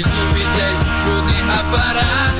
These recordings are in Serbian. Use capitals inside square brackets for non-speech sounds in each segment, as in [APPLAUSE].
Izgubitelj, čudni aparat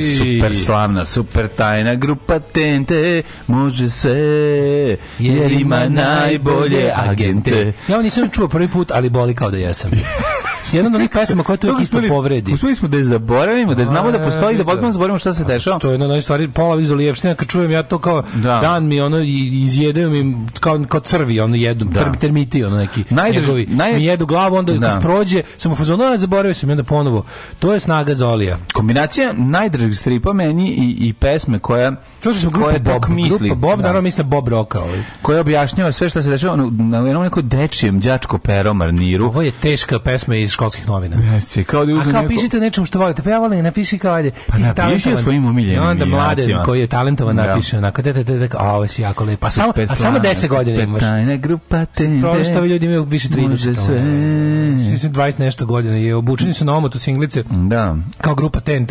je super slavna, super tajna grupa Tente, može se, jer ima najbolje agente. Ja ovo nisam čuo prvi put, ali boli kao da jesam. [LAUGHS] jednom od onih pesama koja tu uvijek isto povredi. Uspeli smo da je zaboravimo, da je znamo da postoji, da potpuno zaboravimo šta se dešava. To je jedna od stvari, pola izolijevština, kad čujem ja to kao da. dan mi ono izjedaju mi kao, kao crvi, ono jedu, da. termiti, ono neki Najdrž, njegovi, naj... mi jedu glavu, onda da. prođe, samo u fazonu, zaboravio sam i onda ponovo. To je snaga Zolija. Kombinacija najdražih stripa meni i, i pesme koja... To što koja Bob, misli. Grupa Bob, da. naravno misle Bob Roka. Ovaj. Koja objašnjava sve što se dešava na jednom neko dečijem đačko pero marniru. Ovo je teška pesma iz školskih novina. Jeste, kao da uzmem. A kao neko... pišite nečemu što volite. Pa ja volim, da napiši kao ajde. Pa napiši svojim omiljenim. Onda mlade koji je talentovan da. napiše na onako te te te a ovo si jako lepo. Pa samo a samo 10 godina imaš. Tajna grupa te. Prosto ljudi imaju više 30. Sve. Mislim 20 nešto godina i obučeni su na omotu singlice. Da. Kao grupa TNT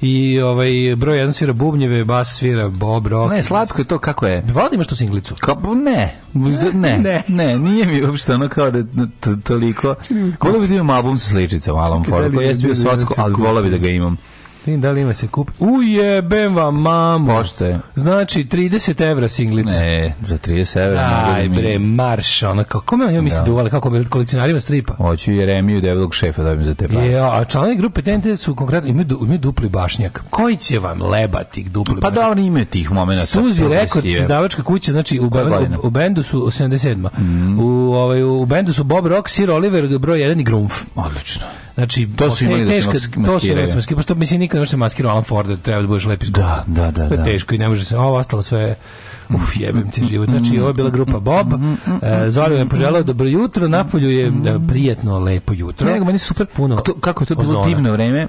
i ovaj broj jedan svira bubnjeve, bas svira bob rock. Ne, slatko je to kako je. Volim što singlicu. Kao ne. [LAUGHS] Ne, ne, nije mi uopšte ono kao da toliko. Koliko bi ti album sa sličicom Alan Ford, koji je da bio da svatsko, ali volao bi da ga imam. Ti da li ima se kupi. Ujebem vam, mamo. Pošto je. Znači, 30 evra singlica. Ne, za 30 evra. Aj, da bre, marš, ona kako kome ja mislim da uvali, kako bi kolekcionarima stripa. Hoću i Remiju develog šefa da mi za te pare. Ja, a članovi grupe TNT su konkretno, imaju, du, imaju dupli bašnjak. Koji će vam lebati dupli pa bašnjak? Pa da oni imaju tih momenta. Suzi Rekord, izdavačka kuća, znači, u, bendu, u, u, bendu su 77. Mm. U, ovaj, u bendu su Bob Rock, Sir Oliver, broj 1 i Grumf. Odlično. Znači, to su okay, imali da teška, da se maskiraju. To su imali da se maskiraju, pošto mislim nikad ne može se maskirati Alan Forda, treba da budeš lepi Da, da, da. To je da. teško i ne može se, ovo ostalo sve Uf, jebem ti život. Znači, mm-hmm. ovo je bila grupa Bob. Mm-hmm, mm-hmm. E, Zorio poželao dobro jutro, napolju je e, prijetno, lepo jutro. Ne, nego meni super puno to, Kako je to bilo divno vreme,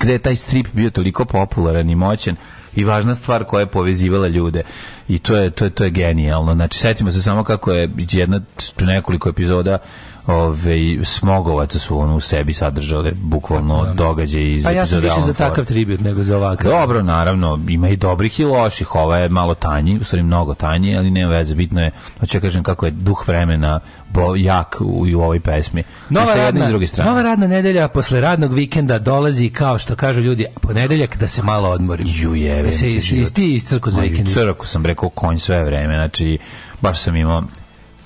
gde je taj strip bio toliko popularan i moćen i važna stvar koja je povezivala ljude i to je to je to je genijalno znači setimo se samo kako je jedna nekoliko epizoda ove, smogovaca su ono u sebi sadržale bukvalno da, da. događaj iz Pa ja sam više za takav tribut nego za ovakav. Dobro, naravno, ima i dobrih i loših, ova je malo tanji, u stvari mnogo tanji, ali nema veze, bitno je, hoću ja da kažem kako je duh vremena bo, jak u, u ovoj pesmi. Nova sa radna, druge strane. nova radna nedelja posle radnog vikenda dolazi kao što kažu ljudi, ponedeljak da se malo odmori. Ju je, da se ti iz crku za vikend. Crku sam rekao konj sve vreme, znači baš sam imao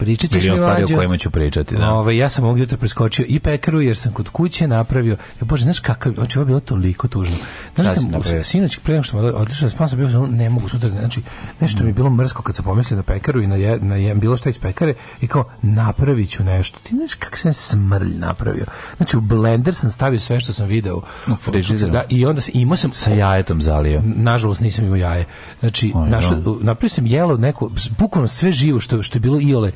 Pričat ćeš mi stvari o kojima ću pričati, da. Ove, ovaj, ja sam ovog jutra preskočio i pekaru jer sam kod kuće napravio. Ja e, bože, znaš kakav, znači ovo je bilo toliko tužno. Znaš da sam u, sinoć pre nego što sam otišao da spavam, sam bio ne mogu sutra, znači nešto mi je bilo mrsko kad sam pomislio na pekaru i na je, na je, bilo šta iz pekare i kao napraviću nešto. Ti znaš kak sam smrlj napravio. Znači u blender sam stavio sve što sam video u frižider. Da, i onda sam, imao sam sa jajetom zalio. Nažalost nisam imao jaje. Znači, našo, napravio sam jelo neko bukvalno sve živo što što je bilo iole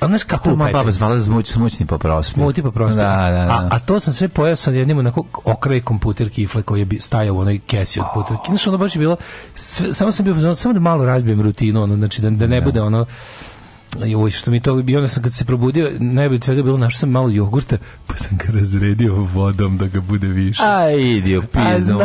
A znaš kako moja baba zvala smuć, smućni poprosti. Smuti poprosti. Da, da, da. A, a to sam sve pojao sa jednim onako okraj komputer kifle koji je stajao u onoj kesi od puterki. Znaš, ono baš je bilo, sve, samo sam bio, samo da malo razbijem rutinu, ono, znači da, da ne da. bude ono, Joj, što mi to bio, onda sam kad se probudio, najbolje svega bilo našo sam malo jogurta, pa sam ga razredio vodom da ga bude više. Aj, idi u a, znam,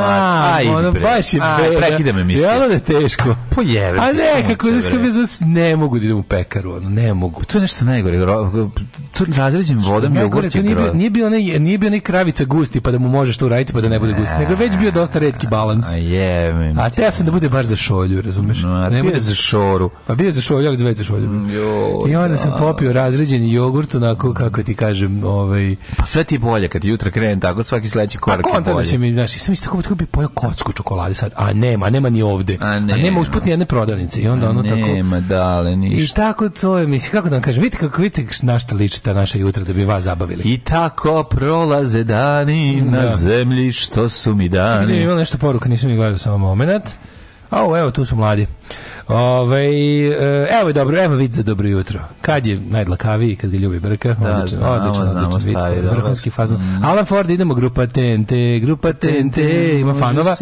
aj, ono, baš je aj, beda. me misli. Jelo da je teško. Pojeve. A ne, kako znaš kao bez vas ne mogu da idem u pekaru, ono, ne mogu. To je nešto najgore, to razređen vodom što, jogurt je nije, bio, nije bio, ne, nije bio ne kravica gusti, pa da mu možeš to uraditi, pa da ne bude gusti, nego već bio dosta redki balans. A je, A te ja sam da bude baš za šolju, razumeš? No, ne bude za šoru. Pa bio za šolju, ali za već za šolju. Mm, jo, I onda sam da. popio razređeni jogurt onako kako ti kažem, ovaj pa sve ti bolje kad jutra krenem tako svaki sledeći korak je da bolje. se mi, znaš, sam isto kako bi pojeo kocku čokolade sad, a nema, nema ni ovde. A, nema, a nema usput ni jedne prodavnice i onda ono nema, tako. Nema, da ali ništa. I tako to je, mislim, kako da vam kažem, vidite kako vidite na šta liči ta naša jutra da bi vas zabavili. I tako prolaze dani da. na zemlji što su mi dani. Čekaj, da nešto poruka, nisam mi gledao samo moment. A evo, tu su mladi. Ove, e, evo je dobro, evo vid za dobro jutro. Kad je najdlakaviji, kad ga ljubi brka. Da, odličan, znamo, odličan, znamo, odličan stavi, vrhunski fazon. Mm. Alan Ford, idemo grupa TNT, grupa TNT, ima fanova,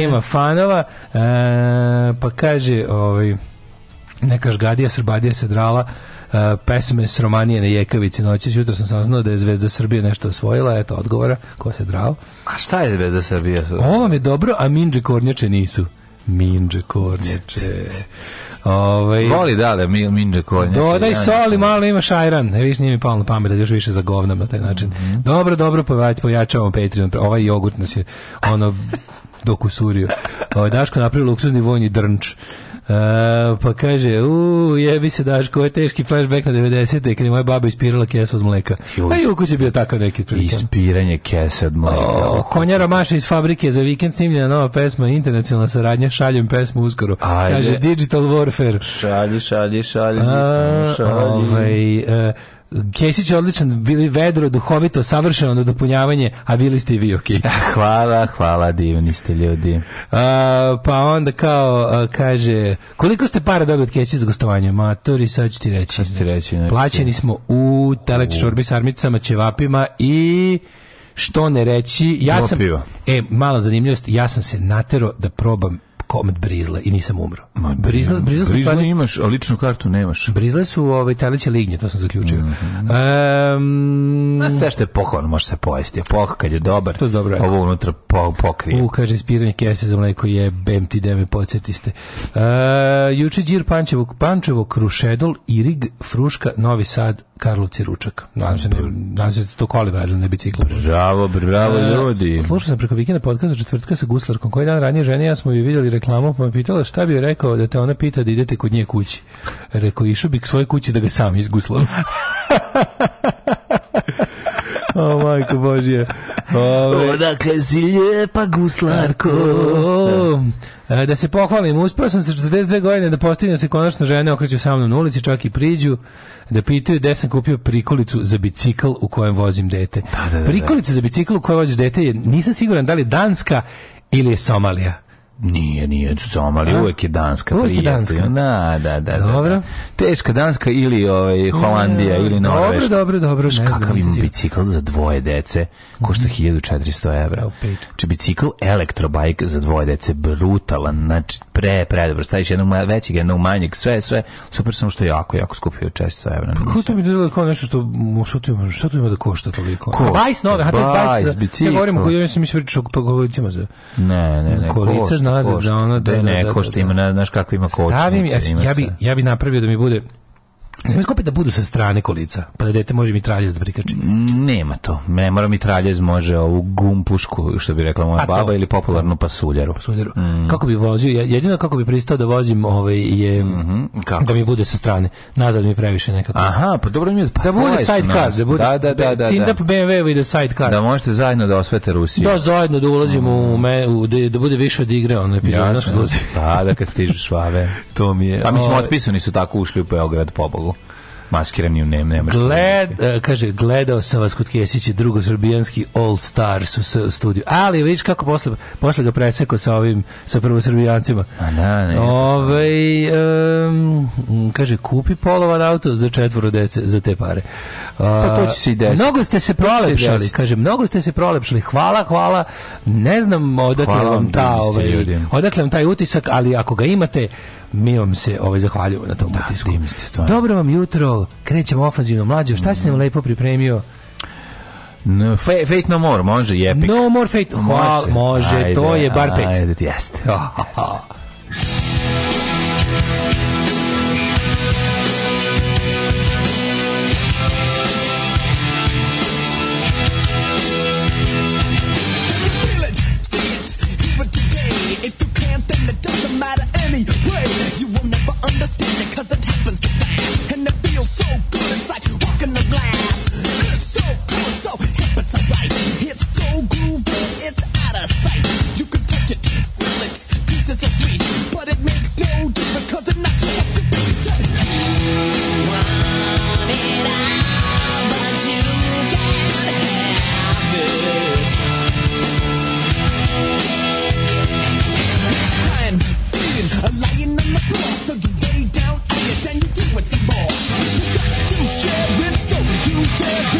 ima fanova, e, pa kaže, ovaj, nekaš gadija, srbadija se drala, Uh, pesme s Romanije na Jekavici noći. Jutro sam saznao da je Zvezda Srbije nešto osvojila, eto odgovora, ko se drao. A šta je Zvezda Srbije? Ovo vam je dobro, a Minđe Kornjače nisu. Minđe kornjače. Ovaj Voli da da minđe kornjače. Dodaj soli, malo imaš ajran. Ne viš nije mi palo na pamet da još više za govnom na taj način. Mm -hmm. Dobro, dobro, pa pojačavamo Patreon. Ovaj jogurt nas je ono dokusurio. Ovaj Daško napravio luksuzni vojni drnč. Uh, pa kaže, u, jebi se daš, ko je teški flashback na 90. kada je moja baba ispirala kesu od mleka. Just. A i ukuć je bio takav neki prilike. Ispiranje kese od mleka. O, konjara Maša iz fabrike za vikend snimljena nova pesma, internacionalna saradnja, šaljem pesmu uskoro. Ajde. Kaže, Digital Warfare. Šalji, šalji, šalji, nisam, šalji. Ovaj, uh, Kesić je odličan, bili vedro, duhovito, savršeno dopunjavanje, a bili ste i vi okej. Okay. [LAUGHS] hvala, hvala, divni ste ljudi. A, pa onda kao, a, kaže, koliko ste para dobili od Kesića za gostovanje? Matori, sad ću ti reći. Sad ću ti reći. Znači, plaćeni smo u teleč čorbi s armicama, ćevapima i što ne reći. Ja sam, Lopiva. e, mala zanimljivost, ja sam se natero da probam komad brizle i nisam umro. Brizle, brizle, pa brizla, su stvari, imaš, a ličnu kartu nemaš. Brizle su ovaj, teleće lignje, to sam zaključio. Mm -hmm. um, sve što je pohvalno može se pojesti. Poh kad je dobar, to je dobro, ovo unutra po, pokrije. U, kaže, ispiranje kese za mleko je, bem ti deme, podsjetiste. Uh, e, juče Đir Pančevo, Pančevo, Krušedol, Irig, Fruška, Novi Sad, Karlovci ručak. Nadam se, da nadam se da to kolima, ne biciklo. Bravo, bravo e, ljudi. E, slušao sam preko vikenda podcast četvrtka sa Guslarkom, koji dan ranije žene, ja smo ju vidjeli reklamu, pa me pitala šta bi joj rekao da te ona pita da idete kod nje kući. Rekao, išao bih k svoje kući da ga sam izguslam. [LAUGHS] o, majko Božje. Ove... Odakle si lijepa guslarko. Da. E, da se pohvalim, uspio sam sa 42 godine da postignem da se konačno žene okreću sa mnom na ulici, čak i priđu, da pitaju gde sam kupio prikolicu za bicikl u kojem vozim dete. Da, da, da, da. Prikolica za bicikl u kojem voziš dete je, nisam siguran da li je Danska ili je Somalija. Nije, nije Coma, ali A? uvek je Danska uvek je Danska. Da, da, da, da. Dobro. Da. Teška Danska ili ovaj, Holandija ne, mm, ili Norveška. Dobro, dobro, dobro. Ne kakav ima bicikl za dvoje dece, košta 1400 mhm. evra. Či znači, bicikl elektrobajk za dvoje dece, brutalan, znači pre, pre dobro, staviš jednog većeg, jednog manjeg, sve, sve, super samo što je jako, jako skupio često evra. Pa kako to bi delo kao nešto što, što tu ima, što tu ima da košta toliko? Ko? Bajs nove, hajde bajs, bicikl. Ja govorim, koji se mi se pričao o kolicima za... Ne, ne, ne, kolica nazad, da ona, da, ne, da, da, da, košta ima, znaš kakvi ima kočnice. Stavim, ja, ja, bi, ja bi napravio da mi bude, Nemaš opet da budu sa strane kolica, pa da dete može mitraljez da prikači. Mm, nema to. Ne mora mitraljez, može ovu pušku, što bi rekla moja baba, ili popularnu pasuljaru. pasuljaru. Mm. Kako bi vozio, jedino kako bi pristao da vozim ovaj, je mm -hmm. kako? da mi bude sa strane. Nazad mi previše nekako. Aha, pa dobro mi je... Pa da bude sidecar, da bude da, da, da, da, da. BMW i da sidecar. Da možete zajedno da osvete Rusiju. Da, zajedno da ulazimo mm. u, me, u, da, da bude više od igre, ono epizoda. Ja, da, da, kad stižu švave. to mi je... Pa mi smo otpisani su tako ušli u Beograd, pobogu maskirani u nem, nemačkom. Gled, uh, kaže, gledao sam vas kod Kesića, drugosrbijanski All Stars u studiju. Ali vidiš kako posle, posle ga presekao sa ovim, sa prvo prvosrbijancima. A da, ne. Ove, um, kaže, kupi polovan auto za četvoro dece, za te pare. Uh, pa to će se i desiti. Mnogo ste se prolepšali, kaže, mnogo ste se prolepšali. Hvala, hvala. Ne znam odakle hvala vam ta, ovaj, odakle vam taj utisak, ali ako ga imate, mi vam se ovaj, zahvaljujemo na tom da, potisku. Ste, Dobro vam jutro, krećemo ofazivno mlađo, šta si nam mm. lepo pripremio? No, fate, fate No More, može, je epic. No More Fate, Hval, može, može ajde, to je bar pet. Ajde, jeste. [LAUGHS] [LAUGHS] understand it cause it happens too fast. And it feels so good, it's like walking the glass. It's so cool, so hip, it's alright. It's so groovy, it's out of sight. You can touch it, smell it, peaches so sweet. But it makes no difference cause it knocks you Want it all, but you can't have it. Time being a lion on the floor, so you then you do it some more. You got two, share it so you can.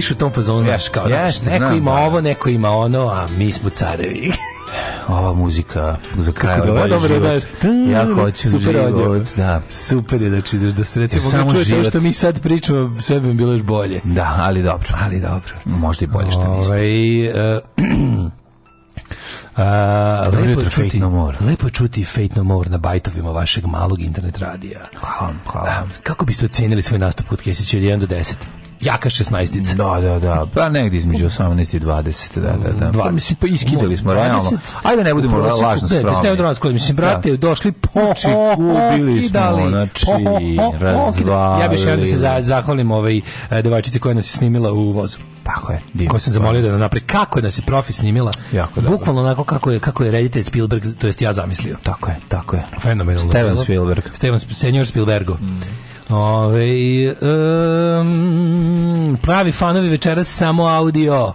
više u tom fazonu, znaš, kao, znaš, neko znam, ima da. ovo, neko ima ono, a mi smo carevi. [LAUGHS] ova muzika za kraj Kako dobro, dobro, život. Da, ja mm, hoću super život. Da. Super je, znači, da se recimo ja, samo čuje to što mi sad pričamo, sve bi bilo još bolje. Da, ali dobro. Ali dobro. Možda i bolje što niste. Ovaj, uh, [CLEARS THROAT] A, Dobro lepo, čuti, Fate no More. lepo čuti Fate No More na bajtovima vašeg malog internet radija. Hvala, hvala. A, kako biste ocenili svoj nastup kod Kesića od 1 do 10? jaka 16 Da, da, da. Pa negde između 18 i 20, da, da, da. Pa, mislim, pa iskidali smo 20, realno. Ajde ne budemo lažno spravni. Ne, ne, ne, mislim, brate, da. došli po znači, ubili smo, znači, razvalili. Ja bih želeo da se za, zahvalim ovaj e, devojčici koja nas je snimila u vozu. Tako je. Divno. Ko sam zamolio da napre kako je da se profi snimila. Jako dobro. Bukvalno onako kako je kako je reditelj Spielberg, to jest ja zamislio. Tako je, tako je. Fenomenalno. Steven Spielberg. Steven Senior Spielbergo. Mm. Ove, um, pravi fanovi večeras samo audio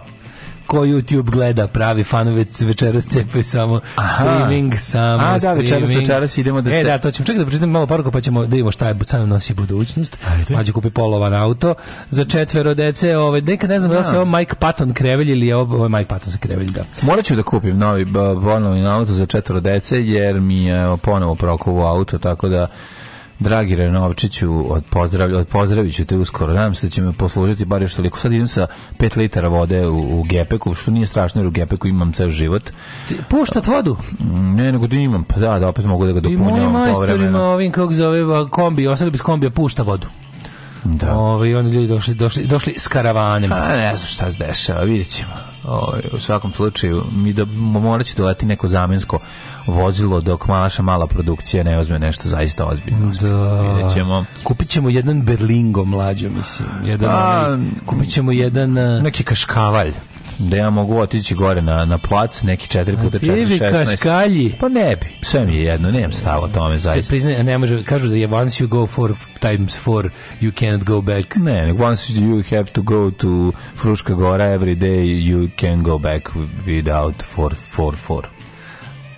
ko YouTube gleda pravi fanovi večeras cepaju samo Aha. streaming, samo A, da, večeras, večeras idemo da e, se... E, da, to ćemo čekati da pročitam malo poruka pa ćemo da vidimo šta je stvarno nosi budućnost. Mađe kupi polovan auto. Za četvero dece, Ove, nekad ne znam da se da. ovo Mike Patton krevelj ili ovo, ovo Mike Patton za krevelj, da. Morat ću da kupim novi ponovni auto za četvero dece jer mi je ponovo prokovo auto, tako da dragi Renovčiću, od od pozdravit ću te uskoro. Nadam se da će me poslužiti bar još toliko. Sad idem sa 5 litara vode u, u gepeku, što nije strašno jer u gepeku imam ceo život. puštat vodu? Mm, ne, nego da imam. Pa da, da opet mogu da ga dopunjavam. I moj majstorima ovim, kako zove, kombi, ostane bez kombija, pušta vodu. Da. Ovi, oni ljudi došli, došli, došli s karavanima. A ne znam šta se dešava, vidjet ćemo. O, ovaj, u svakom slučaju mi da morat će neko zamjensko vozilo dok naša mala produkcija ne uzme nešto zaista ozbiljno. Da. Ćemo... Kupit jedan Berlingo mlađo, mislim. Jedan, A, pa, ovaj, kupit jedan... Eh, neki kaškavalj da ja mogu otići gore na, na plac neki 4 puta 4, 16. Pa ne bi, sve mi je jedno, nemam stav o tome, zaista. Se priznaje, ne može, kažu da je once you go for times four, you can't go back. Ne, once you have to go to Fruška Gora every day, you can go back without for, for, for.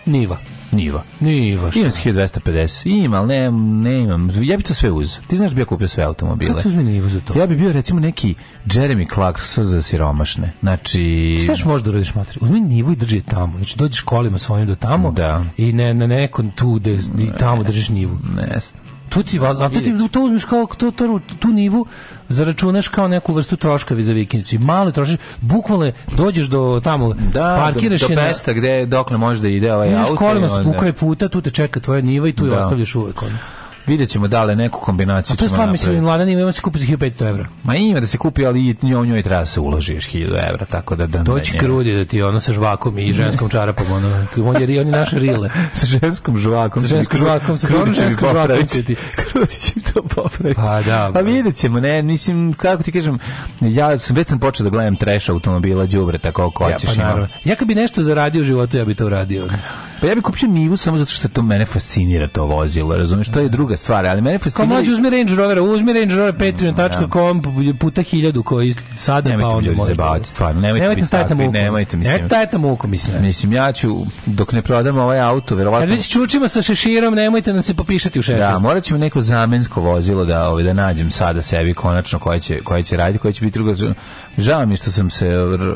Niva. Niva. Niva što? Imam 1250. Ima, ali ne, ne imam. Ja bi to sve uzeo. Ti znaš da bi ja kupio sve automobile. Kako pa uzmi Nivu za to? Ja bi bio recimo neki Jeremy Clarkson za siromašne. Znači... Šta još možeš da uradiš materi? Uzmi Nivu i drži je tamo. Znači dođeš kolima svojim do tamo da. i ne, na nekom tu gde, i tamo držiš Nivu. Ne, ne tu ti, a tu ti to uzmeš kao to, to, tu nivu zaračunaš kao neku vrstu troška za vikendicu. I malo trošiš, bukvalno dođeš do tamo, da, parkiraš do, do pesta gde dokle možeš da ide ovaj auto. Ideš kolima s puta, tu te čeka tvoja niva i tu da. je ostavljaš uvek. Ono videćemo da li neku kombinaciju. A to je stvarno, mislim, mladan ima se kupi za 1500 evra. Ma ima da se kupi, ali njoj, njoj treba da se uložiš 1000 evra, tako da... da to će krudi da ti ono sa žvakom i ženskom čarapom, ono, on je, oni naše rile. [LAUGHS] sa ženskom žvakom. Sa ženskom žvakom, sa krudi ženskom žvakom će ti. [LAUGHS] Krudi će to popraviti. Pa da. Pa, pa vidjet ćemo, ne, mislim, kako ti kažem, ja sam, već sam počeo da gledam treš automobila, džubreta, tako ko hoćeš. Ja, pa naravno. ja kad bi nešto zaradio u životu, ja bi to uradio. Pa ja bih kupio Nivu samo zato što to mene fascinira to vozilo, razumiješ, to je druga stvari, ali manifestirali... Kao mlađi uzmi Range Rovera, uzmi Range Rovera patreon.com da. puta hiljadu koji sada nemojte pa onda može. Zabavati, stvarno, nemojte, nemojte staviti na muku. Nemojte, mislim. Nemojte staviti na muku, mislim. Mislim, ja ću, dok ne prodam ovaj auto, verovatno... Kad već čučimo sa šeširom, nemojte nam se popišati u šešir. Da, morat ćemo neko zamensko vozilo da, ovaj, da nađem sada sebi konačno koje će, koje će raditi, koje će biti drugo. Žao mi što sam se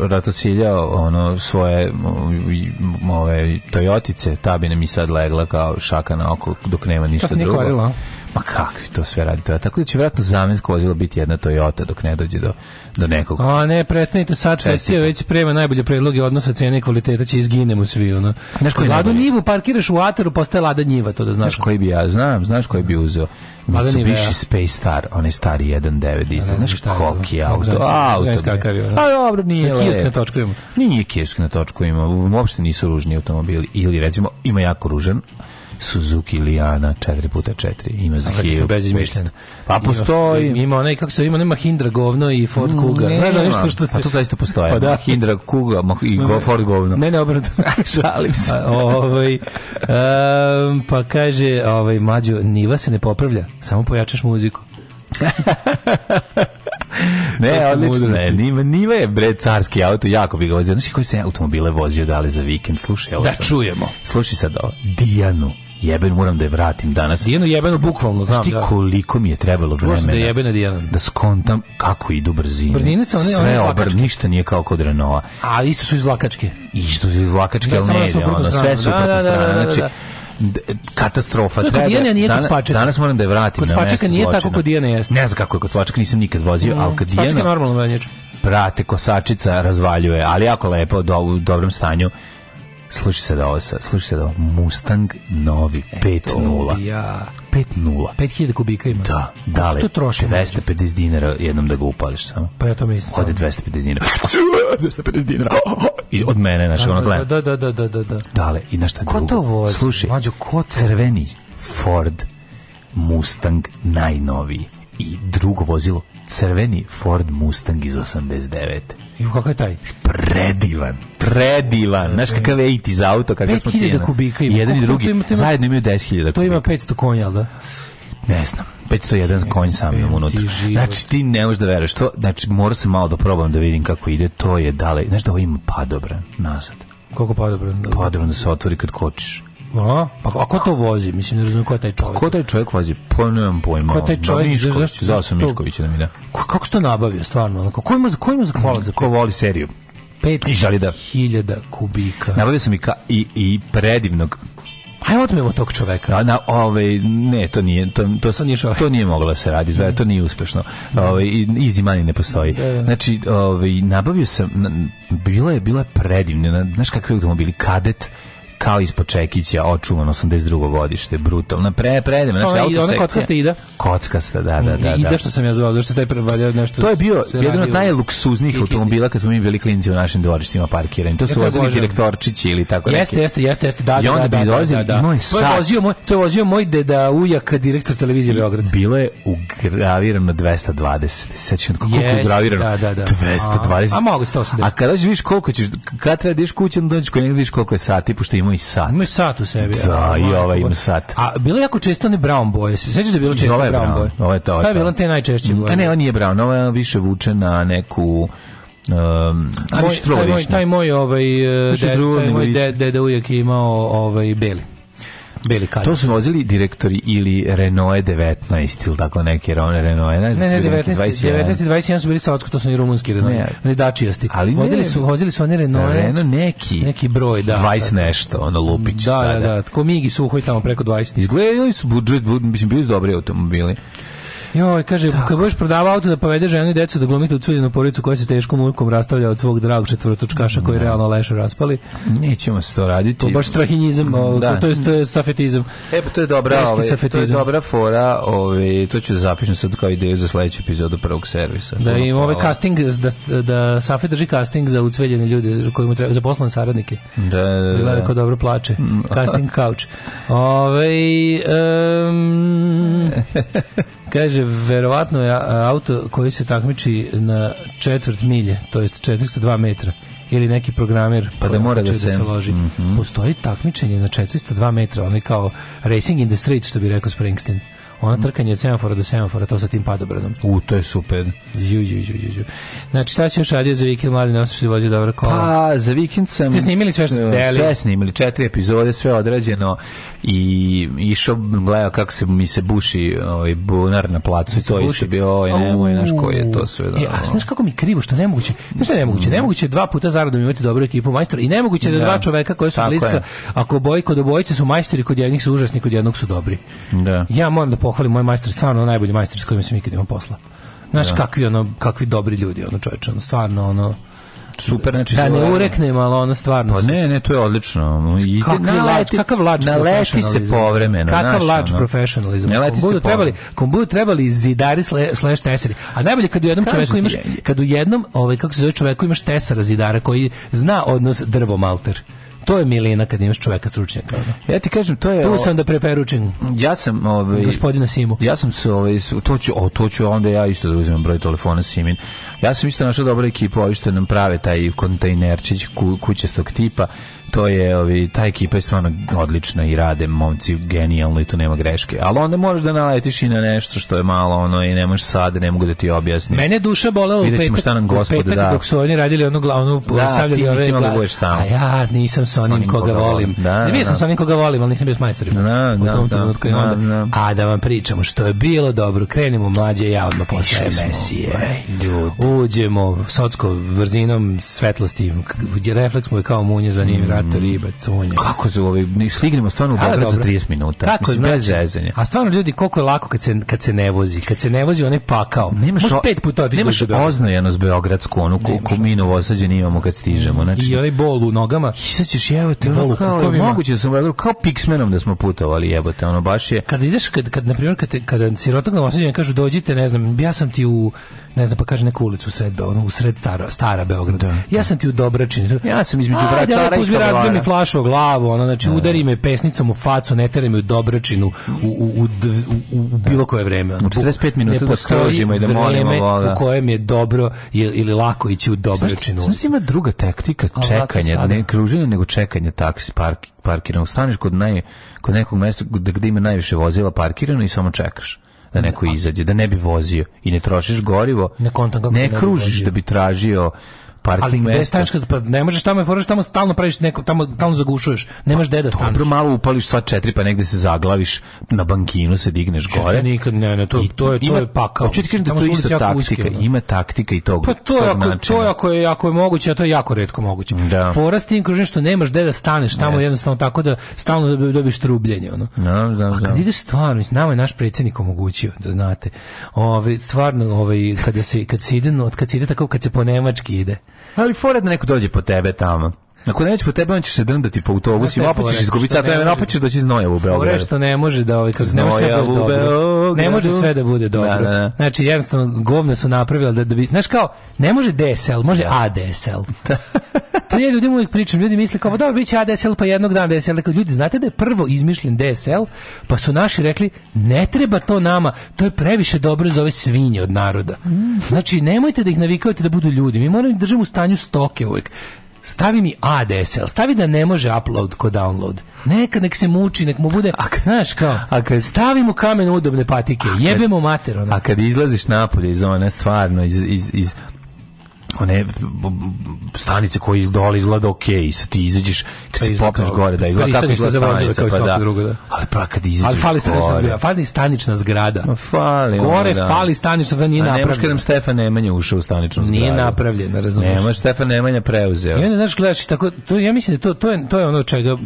ratosiljao ono, svoje ove, Toyotice, ta bi nam i sad legla kao šaka na oko dok nema ništa drugo. Pa kakvi to sve radi to? Tako da će vjerojatno zamensko vozilo biti jedna Toyota dok ne dođe do, do nekog. A ne, prestanite sad sekcija već sprema najbolje predloge odnosa cijene i kvaliteta će izginemo svi. Ono. Znaš koji Ladu njivu parkiraš u ataru, postaje Lada njiva, to da znaš. Znaš koji bi ja, znam, znaš koji bi uzeo. Mitsubishi Space Star, onaj stari 1.9 dizel. Znaš koliki je auto? Auto. A dobro, nije lep. Kiosk na točku ima. Nije kiosk na točku ima. Uopšte nisu ružni automobili. Ili recimo, ima jako ružan, Suzuki Liana 4x4 ima za hilju. Bez izmišljena. Pa postoji. Ima, ima onaj kako se ima nema Hindra govno i Ford mm, Kuga. Ne, Znaš nešto što pa se pa to zaista postoji. Pa da. Hindra Kuga i Ford govno. Ne, ne, obrnuto. [LAUGHS] Šalim se. ovaj pa kaže, ovaj mađo Niva se ne popravlja, samo pojačaš muziku. [LAUGHS] ne, odlično, ne, Niva, Niva je bre carski auto, jako bi ga vozio. Znaš koji se automobile vozio dali za vikend, slušaj ovo. Da sam. čujemo. Slušaj sad ovo, Dijanu jeben moram da je vratim danas. Dijanu da, jebeno bukvalno, znam. Znaš ti da. koliko mi je trebalo da vremena da, jebena Dijana. da skontam kako idu brzine. Brzine su one, Sve one obr, ništa nije kao kod Renova. A isto su iz lakačke. Isto su iz lakačke, ali ne ide, ono, sve su da, da, da, Znači, katastrofa. Kod Dijane nije kod Spačeka. Danas moram da je vratim. Kod Spačeka nije tako kod Dijane jeste. Ne znam kako je kod Spačeka, nisam nikad vozio, ali kod Dijana... Mm, Spačeka normalno venječe prate kosačica razvaljuje, ali jako lepo, do, u dobrom stanju Slušaj sad ovo, slušaj sad ovo. Mustang novi, 5.0. E, ja. 5.0. 5000 kubika ima. Da, dale. To 250 dinara jednom da ga upališ samo. Pa ja to mislim. Ode 250 dinara. 250 [LAUGHS] dinara. I od mene, znači, ono da, gleda. Da, da, da, da, da, da. Dale, i na šta drugo. Ko to vozi? Slušaj, Mađo, ko crveni Ford Mustang najnoviji i drugo vozilo crveni Ford Mustang iz 89. I kako je taj? Predivan, predivan. Znaš kakav je 80 auto, kakav smo ti. 5000 kubika ima. Jedan i drugi, ima, ima, zajedno imaju 10.000 kubika. To ima 500 konja, da? Ne znam. 501 konj sam imam unutra. Znači, ti ne možeš da veruješ. To, znači, moram se malo da probam da vidim kako ide. To je dale. Znaš da ovo ima padobra nazad. Koliko padobra? Padobra da se otvori kad kočiš. A? Pa a ko to vozi? Mislim ne razumem ko je taj čovjek. Ko taj čovjek vozi? Pa nemam pojma. Ko taj da, čovjek? Mišković, zašto zašto Mišković da mi da? Kako što nabavio stvarno? Onako ko ima za kojim za kola za ko voli seriju? 5000 da- kubika. Nabavio sam i ka, i i predivnog pa je otmemo tog čoveka. A da, na, ove, ovaj, ne, to nije, to, to, to, nije to nije moglo da se radi, da, to nije uspešno. Ove, ovaj, easy money ne postoji. Znači, ove, ovaj, nabavio sam, bilo je, bilo je predivna, znaš kakvi automobili, kadet, kao ispod Čekića, očuvan 82. godište, brutalna. Pre, predem, znači, ovaj, autosekcija. Ona kockasta ida. Kockasta, da, da, da. ide da. što sam ja zvao, zašto taj prevaljao nešto... To je bio jedan od najluksuznih automobila kad smo mi bili klinci u našim dvorištima parkirani. To su vozili direktorčići ili tako neki. Jeste, jeste, jeste, jeste, da, da, da. I onda da, bi da, dolazili, imao je To vozio moj deda ujak, direktor televizije Beograd. Bilo je ugravirano 220. Sećam koliko je ugravirano. Da, da, da. 220. A mogu 180. A kada ćeš vidiš koliko ćeš, kad treba da ideš kuće, onda dođeš koliko je sati, pošto ima ima i sat. Ima i sat u sebi. Da, i ovaj ima sat. A bilo jako često ne brown boje. Se sećaš da je bilo često brown, brown boje? Ovo je to. To je bilo te najčešće boje. A ne, on nije brown, ovo više vuče na neku Um, moj, taj, moj, taj moj ovaj, znači, de, taj moj deda de, de uvijek imao ovaj beli Beli Kaljak. To su vozili direktori ili Renault 19 ili tako neki Renault, ne Ne, ne, 19, 21. 19 i 21 su bili sa to su ni rumunski Renault, oni dačijasti. Ali vozili su, vozili su oni Renault, da, Renault neki, neki broj, da. 20 nešto, ono lupić da, da sada. Da, da, da, tako Migi suhoj tamo preko 20. Izgledali su budžet, mislim, bili su dobri automobili. Joj, kaže, Tako. kad budeš prodava auto da povede ženu i decu da glumite u culjenu porodicu koja se teškom mukom rastavlja od svog drag četvrtočkaša koji ne. Da. realno leše raspali. Nećemo se to raditi. To baš strahinjizam, da. to, je, to je safetizam. E, pa to je dobra, ove, ovaj, to je dobra fora, ove, ovaj, to ću da zapišem sad kao ideju za sledeću epizodu prvog servisa. Da i ove ovaj casting, da, da Safe drži casting za ucveljene ljude, kojima treba, za poslane saradnike. Da, da, da. da. dobro plače. Mm. Casting couch. Ove, um, [LAUGHS] Kaže, verovatno je auto koji se takmiči na četvrt milje, to je 402 metra ili neki programer pa da mora da, da se, da se loži. Mm -hmm. Postoji takmičenje na 402 metra, onaj kao Racing in the Street, što bi rekao Springsteen. Ono trkanje od semafora do semafora, to sa tim padobranom. U, to je super. Ju, ju, ju, ju, ju. Znači, šta si još radio za vikend, mladi, ne što da vozio dobro kola? Pa, za vikend sam... Ste snimili sve što ste deli? Sve snimili, četiri epizode, sve odrađeno i išao, gledao kako se mi se buši ovaj, bunar na placu i to isto bio, oj, ovaj, nemoj, znaš koji je to sve. Da, e, a da. znaš kako mi krivo, što nemoguće, znaš što je nemoguće, nemoguće mm. dva puta zaradom imati dobru ekipu majstora i nemoguće da, da, dva čoveka koje su bliska, ako boj kod obojice su majstori, kod jednih su užasni, kod jednog su dobri. Da. Ja moram da pohvalim, moj majstor stvarno najbolji majstor s kojim sam ikad imao posla. Znaš ja. Da. kakvi ono kakvi dobri ljudi, ono čoveče, ono stvarno ono super znači da ne ureknem ali ono stvarno pa ne ne to je odlično ide na kakav lač naleti se povremeno kakav lač ono. profesionalizam kom budu trebali kom budu trebali zidari sle, slash tesari a najbolje kad u jednom Kažu čoveku imaš kad u jednom ovaj kako se zove čoveku imaš tesara zidara koji zna odnos drvo malter To je milina kad imaš čoveka stručnjaka. Ja ti kažem, to je Tu sam da preperučim. Ja sam, ovaj gospodina Simu. Ja sam se ovaj to ću, o, to ću onda ja isto da uzmem broj telefona Simin. Ja sam isto našao dobru ekipu, ovi što nam prave taj kontejnerčić ku, kućastog tipa to je, ovi, ta ekipa je stvarno odlična i rade momci genijalno i tu nema greške. Ali onda možeš da naletiš i na nešto što je malo ono i nemaš sad, ne mogu da ti objasnim. Mene duša bolela u petak, šta nam gospod, u petak da. dok su oni radili onu glavnu, da, stavljali ove glavi. A ja nisam sa onim, koga, koga, volim. Da, da, ne bio sam da. sa onim koga volim, ali nisam bio s majstorima. Da, da, u tom da, da, Da, A da vam pričamo što je bilo dobro, krenemo mlađe ja odmah posle Mesije. Uđemo socko vrzinom svetlosti, gdje refleks mu je kao munje za njim, mm, jato, mm. riba, conja. Kako se ovi, ovaj, ne stignemo stvarno u Beograd za 30 minuta. Kako Mislim, znači, bez A stvarno ljudi, koliko je lako kad se, kad se ne vozi. Kad se ne vozi, onaj pakao. Nemaš, Možeš pet puta otići nemaš oznajenost beogradsku, onu ko, ko mi imamo kad stižemo. Znači, I onaj bol u nogama. I sad ćeš jevati, ono kao, moguće da sam Beograd, kao piksmenom da smo putovali jebote, ono baš je. Kada ideš, kad, kad na primjer, kad, kad, kada sirotog novosađenja kažu dođite, ne znam, ja sam ti u ne znam, pa kaže neku ulicu sred, ono, u sred stara, stara Beograda. Da, ja da. sam ti u Dobračini. Da. Ja sam između Vračara i Kavlara. Uzmi razbij mi flašu o glavu, ono, znači da, da, udari me pesnicom u facu, ne teraj me u Dobračinu u, u, u, u, bilo koje vreme. Ono, u 45 minuta da skrožimo i da molimo voda. u kojem je dobro ili lako ići u Dobračinu. Znaš, ima druga taktika čekanje, ne kruženje, nego čekanje taksi park, parkirano. Staneš kod, naj, kod nekog mesta gde ima najviše vozila parkirano i samo čekaš da neko izađe, da ne bi vozio i ne trošiš gorivo, ne, kontam kako ne kružiš da bi tražio parking Ali gde staneš kad pa ne možeš tamo foraš tamo stalno praviš neko tamo tamo zagušuješ. Nemaš gde da pa staneš. Dobro malo upališ sva četiri pa negde se zaglaviš na bankinu se digneš gore. Što nikad ne, ne, to I, to je to ima, je pakao. Hoću ti kažem da to je isto taktika, uske, da. ima taktika i tog. Pa to je to je ako je ako je moguće, a to je jako retko moguće. Da. Fora s tim kažem što nemaš gde da staneš tamo yes. jednostavno tako da stalno dobiš trubljenje ono. Da, da, da. A kad da. ideš stvarno, mislim, nama je naš predsjednik omogućio, da znate. Ovaj stvarno ovaj kada se kad se ide, od kad se ide tako kad se po nemački ide. Ali forat da neko dođe po tebe tamo. Ako nećeš po tebe, on ćeš se dndati po autobusima, opet ćeš izgubiti sat vremena, opet ćeš doći iz da Nojevu u Beogradu. Fore što ne može da ovaj, kako ne može sve da bude dobro. Ne može sve da bude da, dobro. Da, da, da. Znači, jednostavno, govne su napravila da, da bi, znaš kao, ne može DSL, može ADSL. Da. [LAUGHS] to je ljudima uvijek pričam, ljudi misle kao, pa dobro, bit će ADSL pa jednog dana DSL. Dakle, ljudi, znate da je prvo izmišljen DSL, pa su naši rekli, ne treba to nama, to je previše dobro za ove svinje od naroda. Mm. Znači, nemojte da ih navikavate da budu ljudi, mi moramo da držimo u stanju stoke uvijek stavi mi ADSL, stavi da ne može upload ko download. Neka nek se muči, nek mu bude, a kad, znaš kao, a kad, stavimo kamen udobne patike, jebemo mater. Ona. A kad izlaziš napolje iz one, stvarno, iz, iz, iz one stanice koje dole izgleda ok, sad ti izađeš kad se popneš gore da izgleda tako izgleda stanica, pa da. Drugo, da. Ali pa kad izađeš Ali fali stanična zgrada, fali stanična zgrada. Ma fali. Gore da. fali stanična za njih napravljena. Nemaš kad nam Stefan Nemanja ušao u staničnu zgradu. Nije napravljena, razumiješ. Nemaš Stefan Nemanja preuzeo. I onda, znaš, gledaš, tako, to, ja mislim da to, to, je, to je ono čega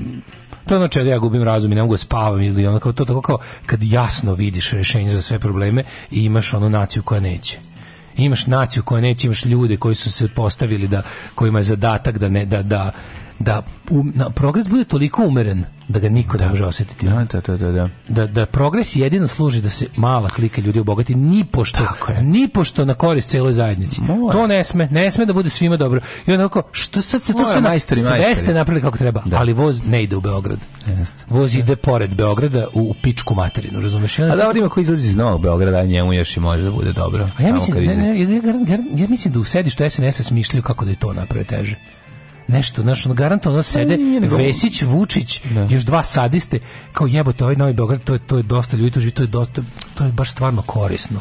to je ono čega ja gubim razum i ne mogu da spavam ili ono kao to tako kao kad jasno vidiš rešenje za sve probleme i imaš onu naciju koja neće imaš naciju koja neće, imaš ljude koji su se postavili da, kojima je zadatak da ne, da, da, da um, na, progres bude toliko umeren da ga niko da. ne može osjetiti. Da, da, da, da, da. Da, da progres jedino služi da se mala klika ljudi obogati, ni pošto, ni pošto na korist celoj zajednici. Moje. To ne sme, ne sme da bude svima dobro. I onako, što sad se to sve, majstori, sve ste napravili kako treba, da. ali voz ne ide u Beograd. Jeste. Voz da. ide pored Beograda u, u pičku materinu, razumeš? A da ovdje ko izlazi iz Novog Beograda, a njemu još i može da bude dobro. A ja mislim, da- ne, ne, ja, ja, ja, mislim da u sedištu SNS-a smišljaju kako da je to naprave teže nešto, znaš, ono garantovano pa sede Vesić, Vučić, ne. Da. još dva sadiste, kao jebote, ovaj Novi Beograd, to je, to je dosta ljudi, to je, to je, dosta, to je baš stvarno korisno.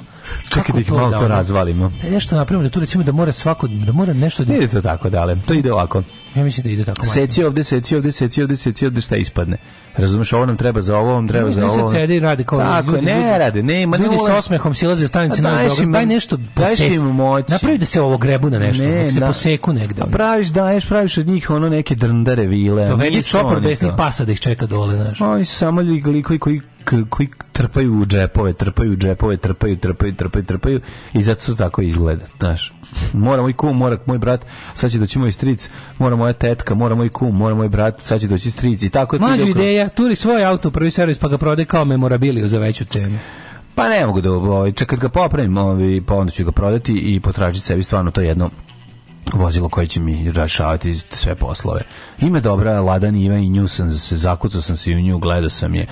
Čekaj da ih malo da, to razvalimo. Ne, da nešto napravimo da tu recimo da mora svako da mora nešto da ide to tako dale. To ide ovako. Ja mislim da ide tako. Seci ovde, seci ovde, seci ovde, seci ovde šta ispadne. Razumeš, ovo nam treba za ovo, vam treba za ovo. Ljudi sede i rade kao Tako, ljudi. ne ljudi, rade, ne, ma ljudi sa osmehom silaze stanice pa na Beograd, daj nešto posec. Daj im moć. Napravi da se ovo grebu na nešto, ne, nek se na, poseku negde. A pa praviš, daješ, praviš od njih ono neke drndare vile. To vidi čopor besnih pasa da ih čeka dole, znaš. Oni su samo ljudi koji koji koji trpaju u džepove, trpaju u džepove, trpaju, trpaju, trpaju, trpaju i zato su tako izgleda, znaš. Mora moj kum, mora moj brat, sad će doći moj stric, mora moja tetka, mora moj kum, mora moj brat, sad će doći stric i tako. Mađu ideja, turi svoj auto prvi servis pa ga prode kao memorabiliju za veću cenu. Pa ne mogu da, ovaj, čak kad ga popravim, ovaj, pa onda ću ga prodati i potražiti sebi stvarno to jedno vozilo koje će mi rašavati sve poslove. Ima dobra, ladan ima i nju sam se, zakucao sam se i u nju, gledao sam je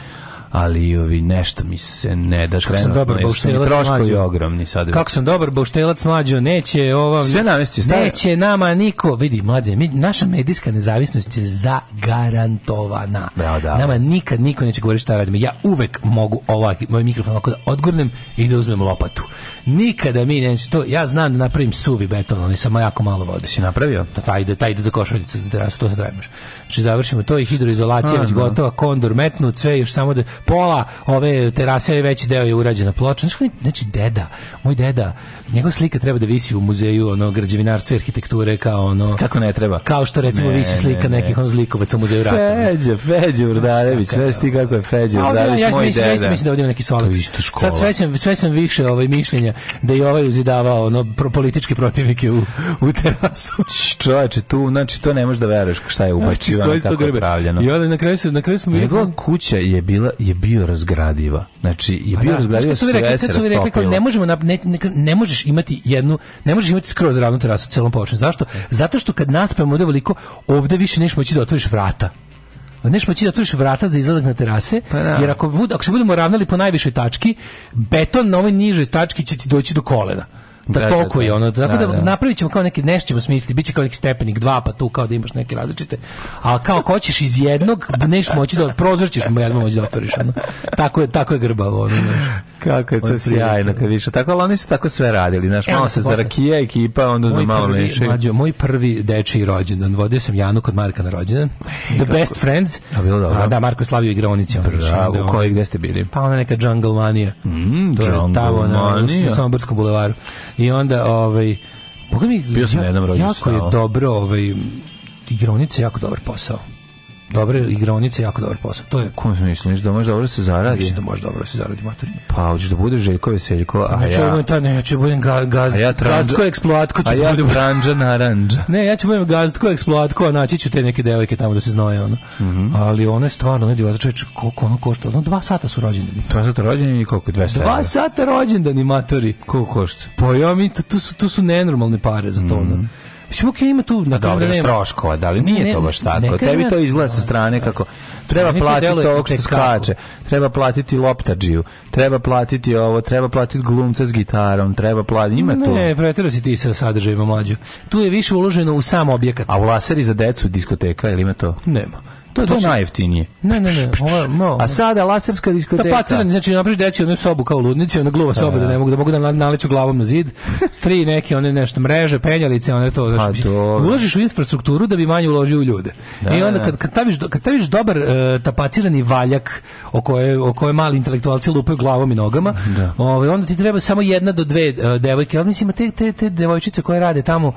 ali ovi nešto mi se ne da kako sam dobar bauštelac troškovi ogromni sad kako sam dobar bauštelac mlađo neće ova sve namesti neće nama niko vidi mlađe mi, naša medijska nezavisnost je zagarantovana Bravo, da. nama nikad niko neće govoriti šta radimo ja uvek mogu ovaj moj mikrofon ako da odgurnem i da uzmem lopatu nikada mi neće to ja znam da napravim suvi beton ali samo jako malo vode si napravio da taj ide taj ide za košuljicu za to se znači završimo to i hidroizolacija već gotova, kondor metnut, sve još samo da pola ove terase veći deo je urađena ploča. Znači, znači deda, moj deda, njegova slika treba da visi u muzeju ono građevinarstva i arhitekture kao ono Kako ne treba? Kao što recimo ne, visi slika ne, nekih on zlikovaca u muzeju rata. Feđe, Feđe Urdarević, znaš ti kako je Feđe Urdarević, ja, moj deda. Ja mislim da ovdje neki solak. Sad sve sam, sve sam više ovaj mišljenja da je ovaj uzidavao ono pro, političke protivnike u, u terasu. Čoveče, tu znači to ne možeš da veruješ šta je ubačio kako isto grbe. I onda na kraju, na kraju smo... Njegova kuća je, bila, je bio razgradiva. Znači, je pa bio da, razgradiva, sve rekli, se rekli, rekli kao, ne, možemo, ne, ne, ne, možeš imati jednu, ne možeš imati skroz ravnu terasu celom površinu. Zašto? Zato što kad naspemo ovde veliko, ovde više neš moći da otvoriš vrata. Neš moći da otvoriš vrata za izlazak na terase, pa, da. jer ako, ako se budemo ravnali po najvišoj tački, beton na ovoj nižoj tački će ti doći do kolena da, da, da je da. ono. Tako da, da, da, napravit ćemo kao neki, nešto ćemo smisliti, biće kao neki stepenik 2 pa tu kao da imaš neke različite, a kao ko ćeš iz jednog, neš moći da, prozrčiš ćeš mu jednom moći da otvoriš. Ono. Tako, je, tako je grbavo. Ono, Kako je to sjajno kad više. Tako, ali oni su tako sve radili. Znaš, malo da se za rakija ekipa, onda moj malo prvi, neši. moj prvi dečiji rođendan, vodio sam Janu kod Marka na rođendan. The Kako? Best Friends. A, bilo dobro. A, da, Marko Slavio igraonici. Ono, Bravo, da, u kojoj, gde ste bili? Pa ona neka Jungle mania Mm, to je tamo na, na, na Somborskom bulevaru. I onda, ovaj, Boga mi, Bio sam ja, jednom rođenju Jako je dobro, ovaj, igronice, jako dobar posao dobre igraonice, jako dobar posao. To je Kako misliš da može dobro se zaradi? Mislim da može dobro da se zaradi mater. Pa hoćeš da budeš Željko Veseljko, a neću ja Ne, ta ću budem ga, gaz, a ja tranđa, eksploatko, ću a da ja budem tranđa narandža. Ne, ja ću budem gazko eksploatko, a naći ću te neke devojke tamo da se znoje ono. Mm -hmm. Ali ono je stvarno ne divno, čoveče, koliko ono košta? Ono 2 sata su rođendani. 2 sata rođendani i koliko 200. 2 sata rođendani matori. Koliko košta? Pa ja mi to, tu su tu su nenormalne pare za to. Mm -hmm. Mislim, okej, okay, ima tu... Na dobro, da nema. troškova, da li nije ne, to baš tako? Tebi to izgleda sa strane znači, kako... Treba platiti ovog što skače, treba platiti loptađiju, treba platiti ovo, treba platiti glumca s gitarom, treba platiti... Ima to... Ne, pretjero si ti sa sadržajima mlađu. Tu je više uloženo u sam objekat. A u laseri za decu diskoteka, ili ima to? Nema. To je to najjeftinije. Ne, ne, ne, ovo, no, A sada laserska diskoteka. Pa da pacirani, znači napraviš deci onu sobu kao ludnici, ona gluva soba da ne da. mogu da mogu da naleću glavom na zid. Tri neke one nešto mreže, penjalice, one to, znači. Pa Uložiš u infrastrukturu da bi manje uložio u ljude. Da, I onda da. kad kad staviš kad staviš dobar uh, tapacirani valjak o koje o koje mali intelektualci lupaju glavom i nogama, da. ovaj onda ti treba samo jedna do dve uh, devojke, al mislim te te te devojčice koje rade tamo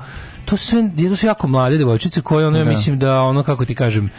to sve, to su jako mlade devojčice koje ono, ja mislim da ono, kako ti kažem,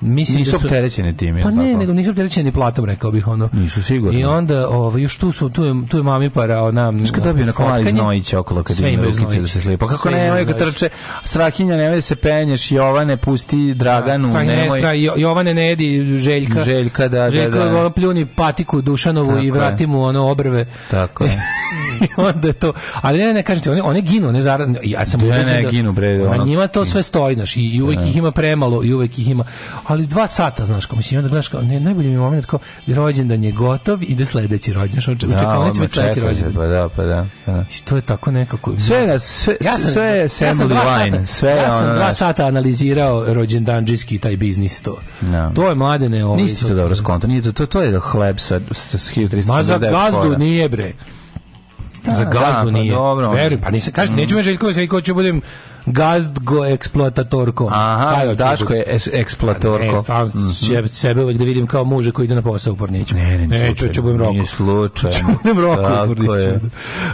Mislim nisu da su opterećeni tim. Pa ne, nego nisu opterećeni platom, rekao bih ono. Nisu sigurno. I onda, ovaj još tu su tu je tu je mami para ona. da bi na kola iz Nojića okolo kad ima rukice da se slepa. Pa kako ne, kad trče Strahinja, ne da se penješ, Jovane pusti Draganu, da, nemoj. Stra, Jovane ne jedi Željka. Željka da, da, da. Željka ono pljuni patiku Dušanovu Tako i vrati mu ono obrve. Tako je. [LAUGHS] [LAUGHS] onda je to, ali ne, ne, kažem one, one ginu, ne zaradno, ja sam ne, ne, da, ginu, bre, na njima to sve stoji, znaš, i, i uvek da. ih ima premalo, i uvek ih ima, ali dva sata, znaš, kao mislim, onda gledaš, kao, ne, najbolji mi moment, kao, rođendan je gotov, ide sledeći rođendan, što očekao, da, neće biti sledeći rođendan. Pa da, pa da. Pa da. I to je tako nekako... Sve, na, sve, ja sam, sve je ja sam dva sata, sve ja sam dva sata analizirao rođendanđijski taj biznis to. No. Da. To je mladene... Ovaj, Nisi to dobro skonto, nije to, to, to je hleb sa, sa 1300 Ma za gazdu nije bre. Da, za gazdu da, nije. Pa, dobro. Veruj, pa nisam, kažete, mm. neću me Željković, Željković ću da budem gazgo eksploatatorko. Aha, da Daško je es, eksploatorko. Ne, stvarno, mm -hmm. sebe uvek da vidim kao muže koji ide na posao u Porniću. Ne, ne, ne, ne ću, ću budem roku. Nije slučajno. Ću budem roku [LAUGHS] Tako u Porniću.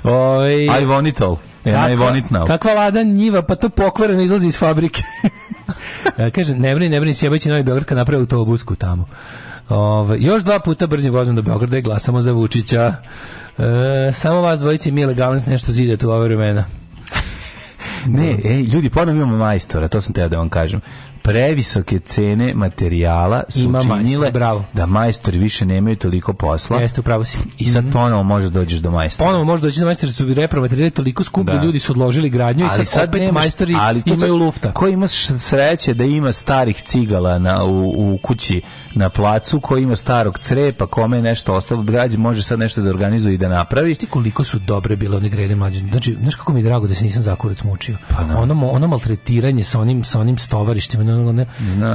Oj, I want Kakva lada njiva, pa to pokvareno izlazi iz fabrike. [LAUGHS] E, kaže, ne brini, ne brini, sjebajući Novi Beograd kad napravi autobusku tamo. Ove, ovaj, još dva puta brzim vozim do Beograda i glasamo za Vučića. E, samo vas dvojici Mile Galens nešto zidate u ove vremena. Ne, ej, ljudi, ponovno imamo majstora, to sam teo da vam kažem previsoke cene materijala su Ima učinile bravo. da majstori više nemaju toliko posla. Jeste, upravo si. I sad mm -hmm. ponovo možeš da dođeš do majstora. Ponovo možeš da doći do majstora, su materijali toliko skup da. ljudi su odložili gradnju ali i sad, sad opet nemaš, majstori ali imaju sad, lufta. Ko ima sreće da ima starih cigala na, u, u kući na placu, ko ima starog crepa, kome je nešto ostalo od građe, može sad nešto da organizuje i da napravi. Ti koliko su dobre bile one grede mlađe. Znači, znaš kako mi je drago da se nisam zakurac mučio. Pa, ono, ono maltretiranje sa onim, sa onim stovarištima, ne,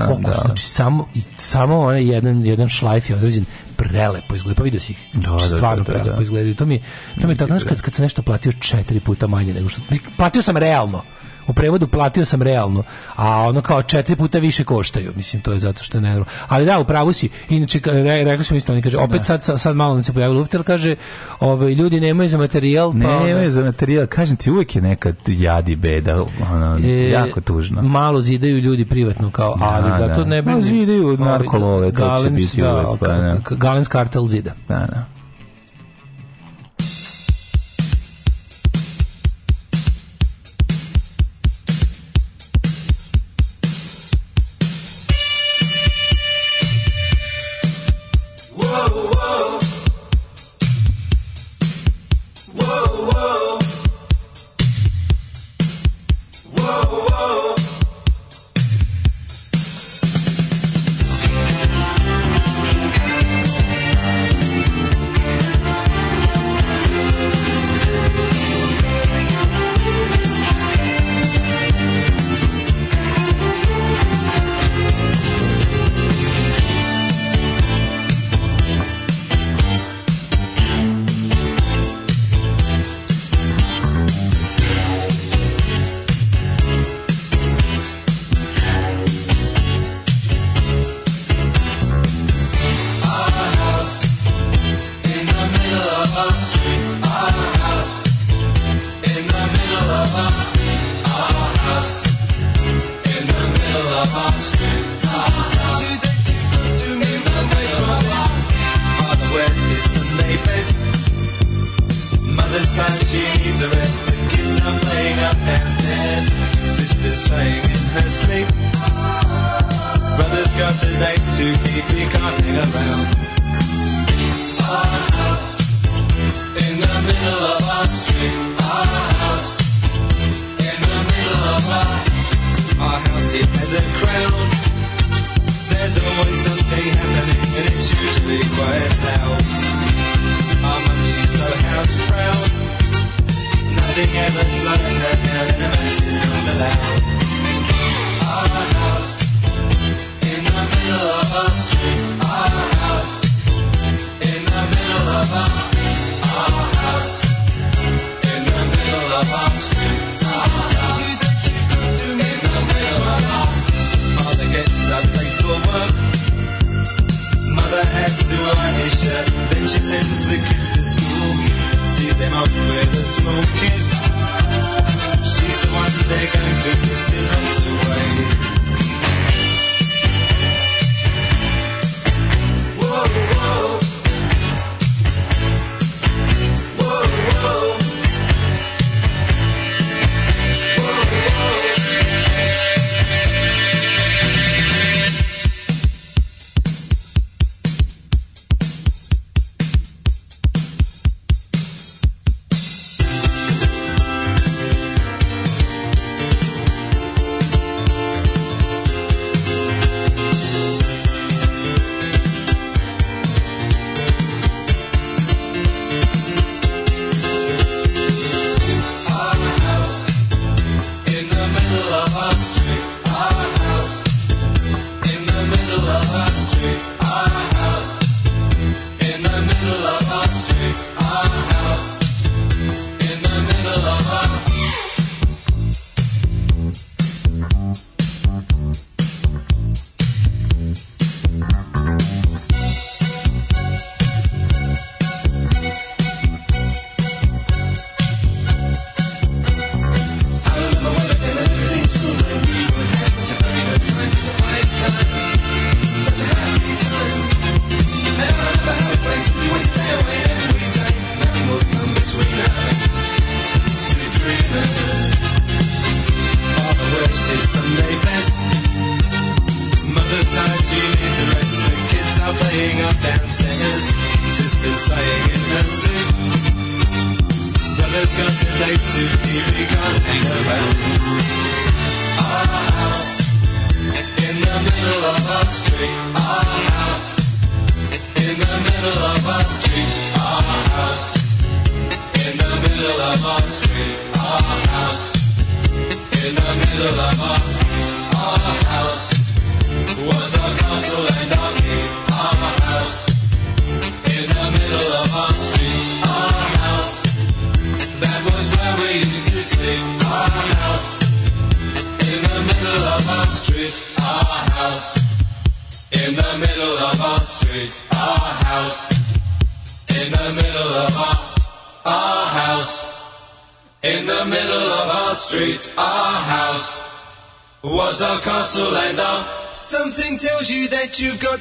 Kokus, da. znači samo i samo onaj jedan jedan šlajf je određen prelepo izgleda, pa vidio si ih. Da, da, da stvarno da, da, prelepo izgleda. To mi to mi tako znaš da. kad kad sam nešto platio četiri puta manje nego što platio sam realno u prevodu platio sam realno, a ono kao četiri puta više koštaju, mislim to je zato što ne. Ali da, u pravu si. Inače re, rekli smo isto, oni kaže opet da. sad sad malo nam se pojavilo ufter kaže, ovaj ljudi nemaju za materijal, ne, pa nemaju za materijal, kažem ti uvek je nekad jadi beda, ono, e, jako tužno. Malo zidaju ljudi privatno kao, da, ali zato da. ne bi zidaju ovaj, narkolove, to će biti da, uvek, pa, Galens kartel zida. Da, da.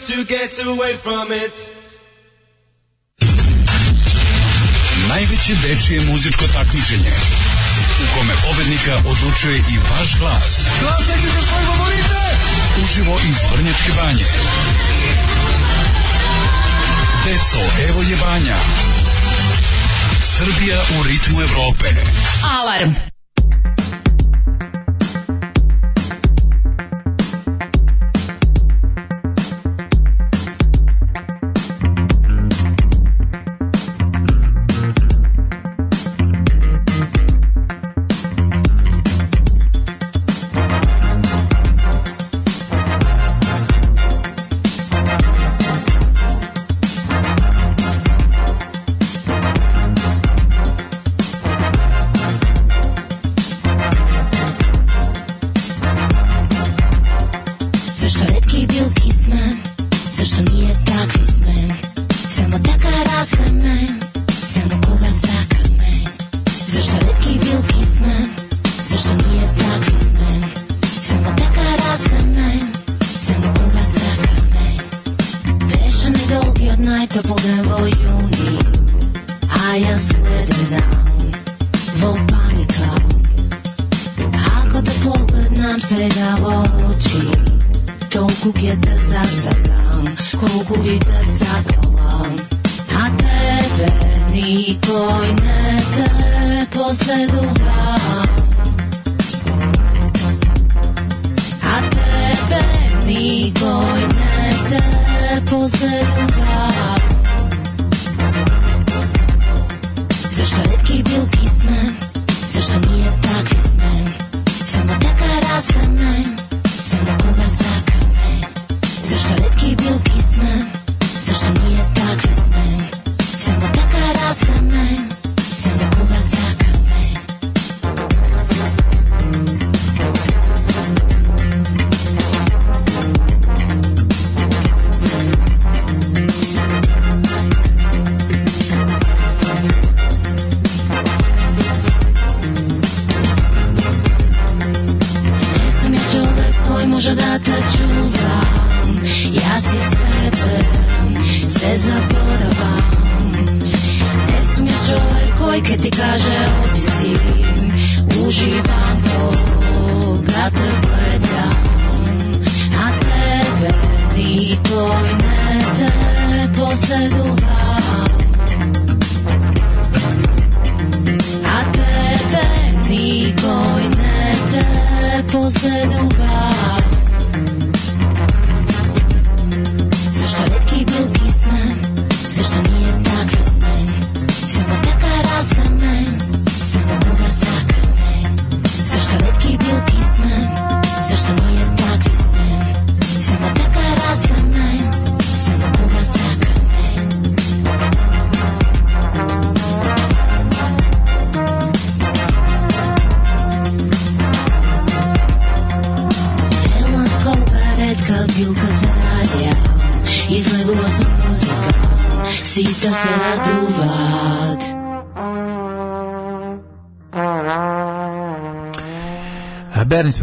to get away from it. Najveće dečije muzičko takmičenje u kome pobednika odlučuje i vaš glas. Glasajte za svoje favorite! Uživo iz Vrnjačke banje. Deco, evo je banja. Srbija u ritmu Evrope. Alarm! da zagrala A tebe nikoj ne posleduva A tebe nikoj ne posleduva Zašto redki bil kismen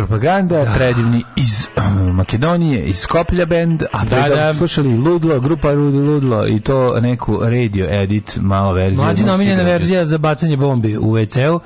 propaganda, predivni Makedonije i Skoplja band, a da, da. slušali Ludlo, grupa Ludlo i to neku radio edit malo verziju. Mlađi nominjena verzija za bacanje bombi u WC-u.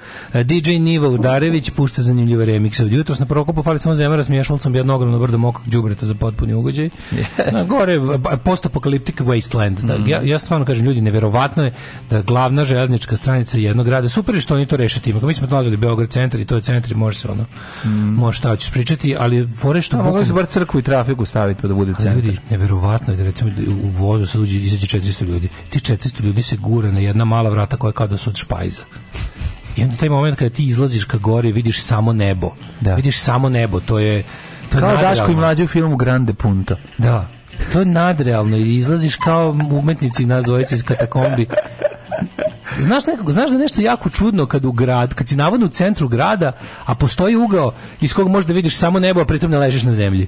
DJ Niva Udarević pušta zanimljive remikse. Od jutros na prokopu fali samo zemara s mješalcom jedno ogromno brdo mokog džubreta za potpuni ugođaj. Yes. Na gore pa, postapokaliptik wasteland. Da, mm. ja, ja stvarno kažem ljudi, neverovatno je da glavna željeznička stranica jednog grada, super je što oni to rešiti. time. Mi smo nalazili Beograd centar i to je centar, može se ono, mm. može šta hoćeš pričati, ali fore što... No, da, bukom, bar crkvu i trafiku staviti pa da bude centar. Ljudi, neverovatno je da recimo u vozu sad uđe izađe 400 ljudi. Ti 400 ljudi se gura na jedna mala vrata koja kao da su od špajza. I onda taj moment kada ti izlaziš ka gore vidiš samo nebo. Da. Vidiš samo nebo, to je... To kao nadrealno. Daško i mlađe u filmu Grande Punto. Da, to je nadrealno i izlaziš kao umetnici nas dvojice iz katakombi znaš nekako, znaš da je nešto jako čudno kad u grad, kad si navodno u centru grada, a postoji ugao iz kog možeš da vidiš samo nebo, a pritom ne ležiš na zemlji.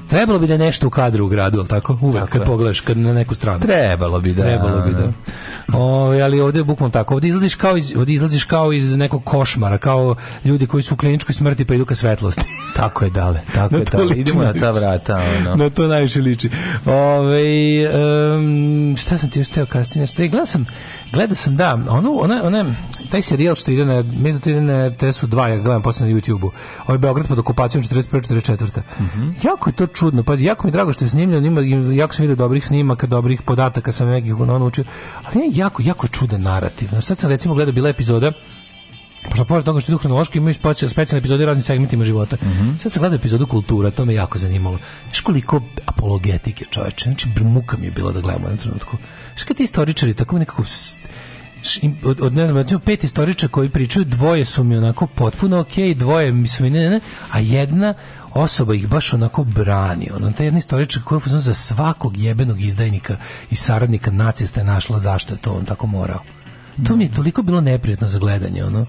Trebalo bi da nešto u kadru u gradu, al tako? Uvek tako kad je. pogledaš kad na neku stranu. Trebalo bi da. Trebalo bi da. Ove, ali ovdje bukvalno tako. Ovdje izlaziš kao iz ovdje izlaziš kao iz nekog košmara, kao ljudi koji su u kliničkoj smrti pa idu ka svetlosti. [LAUGHS] tako je dale, tako je dale. Idemo na ta vrata, ono. Na to najviše liči. Ove, um, šta sam ti još teo kasnije? Šta gledao sam, gledao sam da, ono, ona, ona, taj serijal što ide na, mi zato da ide na RTS-u 2, ja gledam posle na YouTube-u. Ovo je Beograd pod okupacijom 41. 44. Mm -hmm. Jako je to čudno. Pazi, jako mi je drago što je snimljeno, ima, jako sam vidio dobrih snimaka, dobrih podataka sam nekih ono naučio, ali je jako, jako čudan narativ. No, sad sam recimo gledao bila epizoda Pošto pored toga što je hronološki, imaju specijalne epizode u raznim segmentima života. Mm -hmm. Sad sam gledao epizodu kultura, to me jako zanimalo. Znaš koliko apologetike, čoveče, znači muka mi je bila da gledamo u trenutku. Znaš kad ti istoričari tako nekako... Od, od, ne znam, recimo pet istoriča koji pričaju, dvoje su mi onako potpuno ok, dvoje mi su mi ne, ne, ne, a jedna, osoba ih baš onako brani. Ono, ta jedna istorička koja je za svakog jebenog izdajnika i saradnika nacista je našla zašto je to on tako morao. To mi je toliko bilo neprijatno za gledanje. Ono.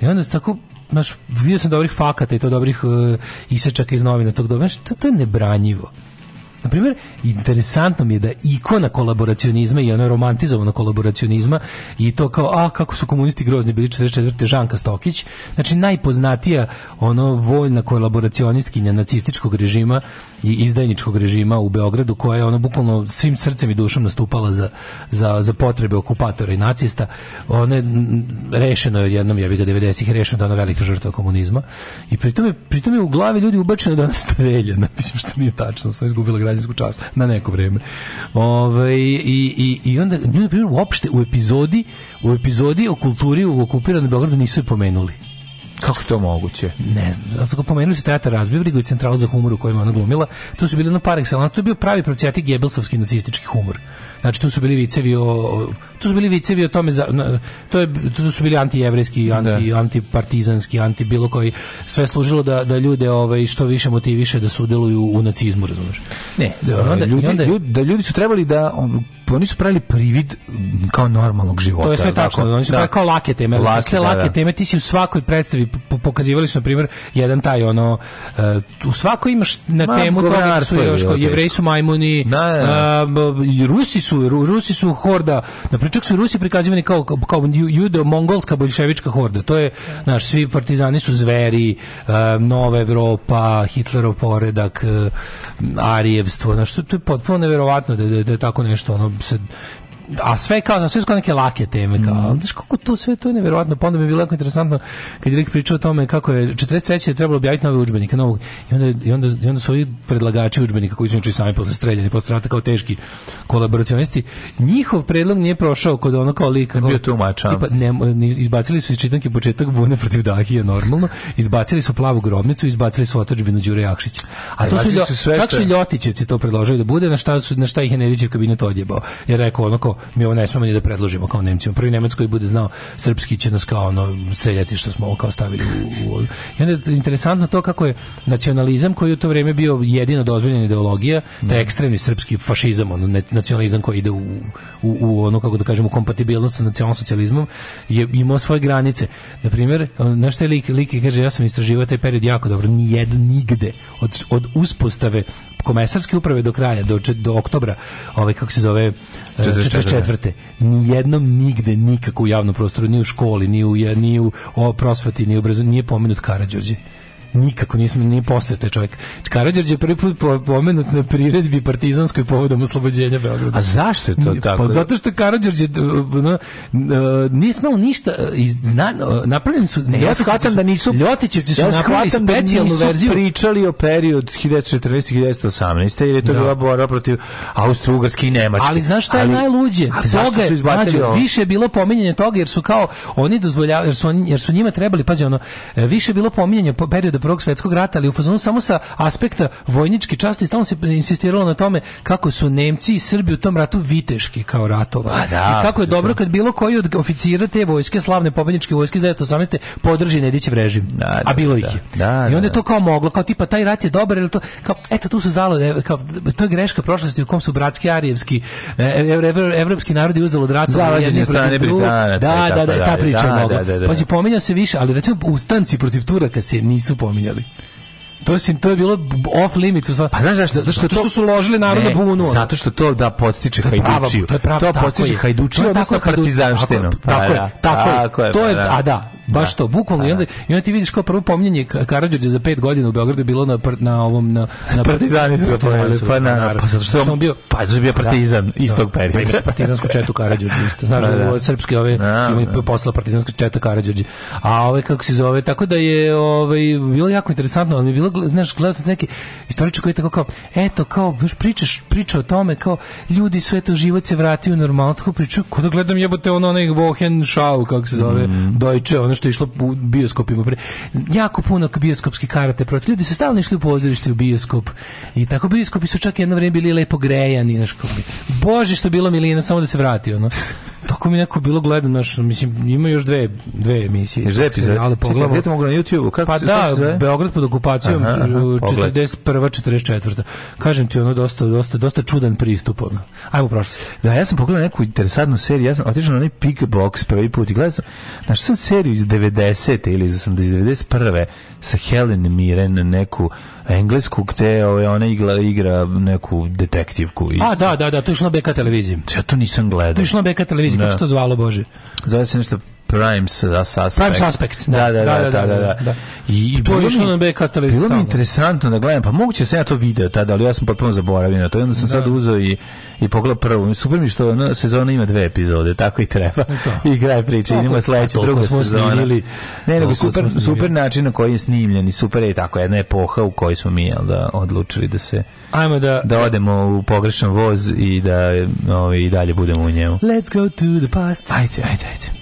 I onda se tako Znaš, vidio sam dobrih fakata i to dobrih uh, isečaka iz novina tog doba. Znaš, to, to je nebranjivo. Na primjer, interesantno mi je da ikona kolaboracionizma i ona romantizovana kolaboracionizma i to kao, a kako su komunisti grozni bili 44. Žanka Stokić, znači najpoznatija ono voljna kolaboracionistkinja nacističkog režima i izdajničkog režima u Beogradu koja je ono bukvalno svim srcem i dušom nastupala za, za, za potrebe okupatora i nacista. ona je mm, rešeno je jednom, ja bih ga 90-ih rešeno da ona velika žrtva komunizma i pritom je, pritom je u glavi ljudi ubačeno da ona streljena, [LAUGHS] mislim što nije tačno, sam izgubila građansku čast na neko vreme. Ove, ovaj, i, i, I onda, nju, na primjer, uopšte u epizodi, u epizodi o kulturi u okupiranom Beogradu nisu je pomenuli. Kako je to moguće? Ne znam, zato znači, pomenuli se teatar Razbibrigo i central za humor u kojima ona glumila, to su bili na par excellence, to je bio pravi procijati gebelsovski nacistički humor. Znači tu su bili vicevi o tu su bili vicevi o tome za to je tu su bili antijevrejski, da. anti antipartizanski, anti bilo koji sve služilo da da ljude ovaj što više motiviše da sudjeluju u nacizmu, razumeš. Ne, da, da onda, ljudi, onda, ljudi, da ljudi su trebali da oni su pravili privid kao normalnog života. To je sve tačno, dakle, oni su da. kao lake teme. Lake, te da, lake da, da. teme, ti si u svakoj predstavi pokazivali su, na primjer, jedan taj ono, uh, u svakoj imaš na Ma, temu toga su još, jevreji su majmuni, da, da. Uh, Rusi su su Rusi su horda, na pričak su Rusi prikazivani kao kao judo mongolska bolševička horda. To je naš svi partizani su zveri, e, Nova Evropa, Hitlerov poredak, e, Arijevstvo. Znači to je potpuno neverovatno da, da, da je tako nešto ono se a sve kao, na sve kao neke lake teme, kao, mhm. ali znaš kako to sve, to je nevjerojatno, pa onda mi je bilo jako interesantno kad je neki pričao o tome kako je, 43. je trebalo objaviti nove udžbenike, novog, i onda, i onda, i onda su ovi predlagači udžbenika koji su inače sami posle streljani, posle rata kao teški kolaboracionisti, njihov predlog nije prošao kod ono kao lika. Bio to mačan. Tipa, ne, izbacili su iz čitanke početak bune protiv Dahije, normalno, izbacili su plavu grobnicu, izbacili su otačbinu Đure Jakšića. A to su, ljo, čak su Ljotićevci to predložili da bude, na šta, su, na šta ih je Nedićev kabinet odjebao. Je rekao onako, mi ovo ne smemo ni da predložimo kao Nemcima. Prvi Nemac koji bude znao srpski će nas kao ono streljati što smo ovo kao stavili u, u... I onda je interesantno to kako je nacionalizam koji u to vrijeme bio jedino dozvoljena ideologija, taj mhm. ekstremni srpski fašizam, ono, nacionalizam koji ide u, u, u ono, kako da kažemo, kompatibilnost sa socijalizmom, je imao svoje granice. Na primjer, znaš taj lik, lik kaže, ja sam istraživao taj period jako dobro, nijedan, nigde, od, od uspostave komesarske uprave do kraja do do oktobra ovaj kako se zove 44. Nijednom nigde, nikako u javnom prostoru, ni u školi, ni u, ni u prosveti, ni u obrazovanju, nije pomenut Karadžorđe nikako nismo ni postao taj čovjek. Karadžić je prvi put pomenut na priredbi partizanskoj povodom oslobođenja Beograda. A zašto je to pa tako? Pa zato što Karadžić je no, nije smelo ništa e, zna, e, napravljeni su ne, ja shvatam da nisu Ljotićevci su ja napravili da specijalnu da verziju pričali o periodu 1914-1918 jer je to da. bila borba protiv austro Austrougarske i Nemačke. Ali znaš šta je ali, najluđe? Ali toga su znači, ovo? više je bilo pominjanje toga jer su kao oni dozvoljavali jer su, oni, jer su njima trebali pazi ono e, više je bilo pominjanje perioda Prvog svjetskog rata, ali u fazonu samo sa aspekta vojničke časti stalno se insistiralo na tome kako su Nemci i Srbi u tom ratu viteški kao ratova. A pa da, I kako je dobro kad bilo koji od oficira te vojske, slavne pobedničke vojske za 18. podrži Nedićev režim. Da, da, a bilo da, ih je. Da, I onda da, je to da. kao moglo, kao tipa taj rat je dobar, ili to, kao, eto tu su zalo, kao, to je greška prošlosti u kom su bratski arijevski, e, e, evropski narodi uzeli od rata. Zalaženje strane Britana. Da, da, da, ta priča je mogla. Pa se pominjao se više, ali recimo ustanci protiv Turaka se nisu spominjali. To je, to je bilo off limit. U pa znaš zašto? Zato što, zato što su ložili narod na bunu. Zato što to da potiče Hajdučiju. To, je pravo, to potiče Hajdučiju, odnosno Partizanštinu. Pa da, tako je, tako je. To je, pa da. a da, Baš da. to, bukvalno. I onda, da, da. I onda ti vidiš kao prvo pomljenje Karadžorđa za 5 godina u Beogradu bilo na, na ovom... Na, na partizani su ga Pa, pa, pa na, pa, pa zato što on bio... Pa zato bio partizan da, istog perioda. Pa partizansku četu Karadžorđa isto. Znaš [LAUGHS] da, da, srpski ove su imali posla partizanska četa Karadžorđa. A ove, kako se zove, tako da je ovaj, bilo jako interesantno. Ali bilo, znaš, gledao sam neke istoriče koji je tako kao, eto, kao, baš pričaš, priča o tome, kao, ljudi sve eto, život se vratio normalno, tako priča, kada gledam jebote ono, onaj Vohen kako se zove, mm. Deutsche, ono što je išlo u bioskopima. Jako puno bioskopski karate protiv. Ljudi su stalno išli u pozorište u bioskop. I tako bioskopi su čak jedno vreme bili lepo grejani. Bože što bilo milina, samo da se vrati. Ono. Tako mi neko bilo gledam, naš, mislim, ima još dve, dve emisije. Još dve epizode? Ali Gde to mogu na YouTube-u? Kako pa da, Beograd pod okupacijom, aha, aha, 41. 44. Kažem ti, ono, dosta, dosta, dosta čudan pristup, ono. Ajmo prošlost. Da, ja sam pogledao neku interesantnu seriju, ja sam otišao na onaj Pig Box prvi put i gledao sam, znaš, sam seriju iz 90. ili iz 91. sa Helen Mirren, neku engleskog, te ove, ona igla, igra neku detektivku. I... A, da, da, da, to je što na BK televiziji. Ja to nisam gledao. To je što na BK televiziji, kako da. se to zvalo, Bože? Zove se nešto Prime Suspect. Prime Suspect, da. Da da, da, da, da, da, da, da. I pa to je išlo na BK televiziji. Bilo mi interesantno da gledam, pa moguće se ja to video tada, ali ja sam potpuno zaboravio na to. Onda sam sad uzeo i i pogledao prvu. Super mi što ona sezona ima dve epizode, tako i treba. E I kraj priče, idemo sledeće, drugu Snimili. Ne, nego super super način na koji je snimljen i super je tako jedna epoha u kojoj smo mi da odlučili da se Ajmo da da odemo u pogrešan voz i da ovaj, i dalje budemo u njemu. Let's go to the past. Ajde, ajde, ajde.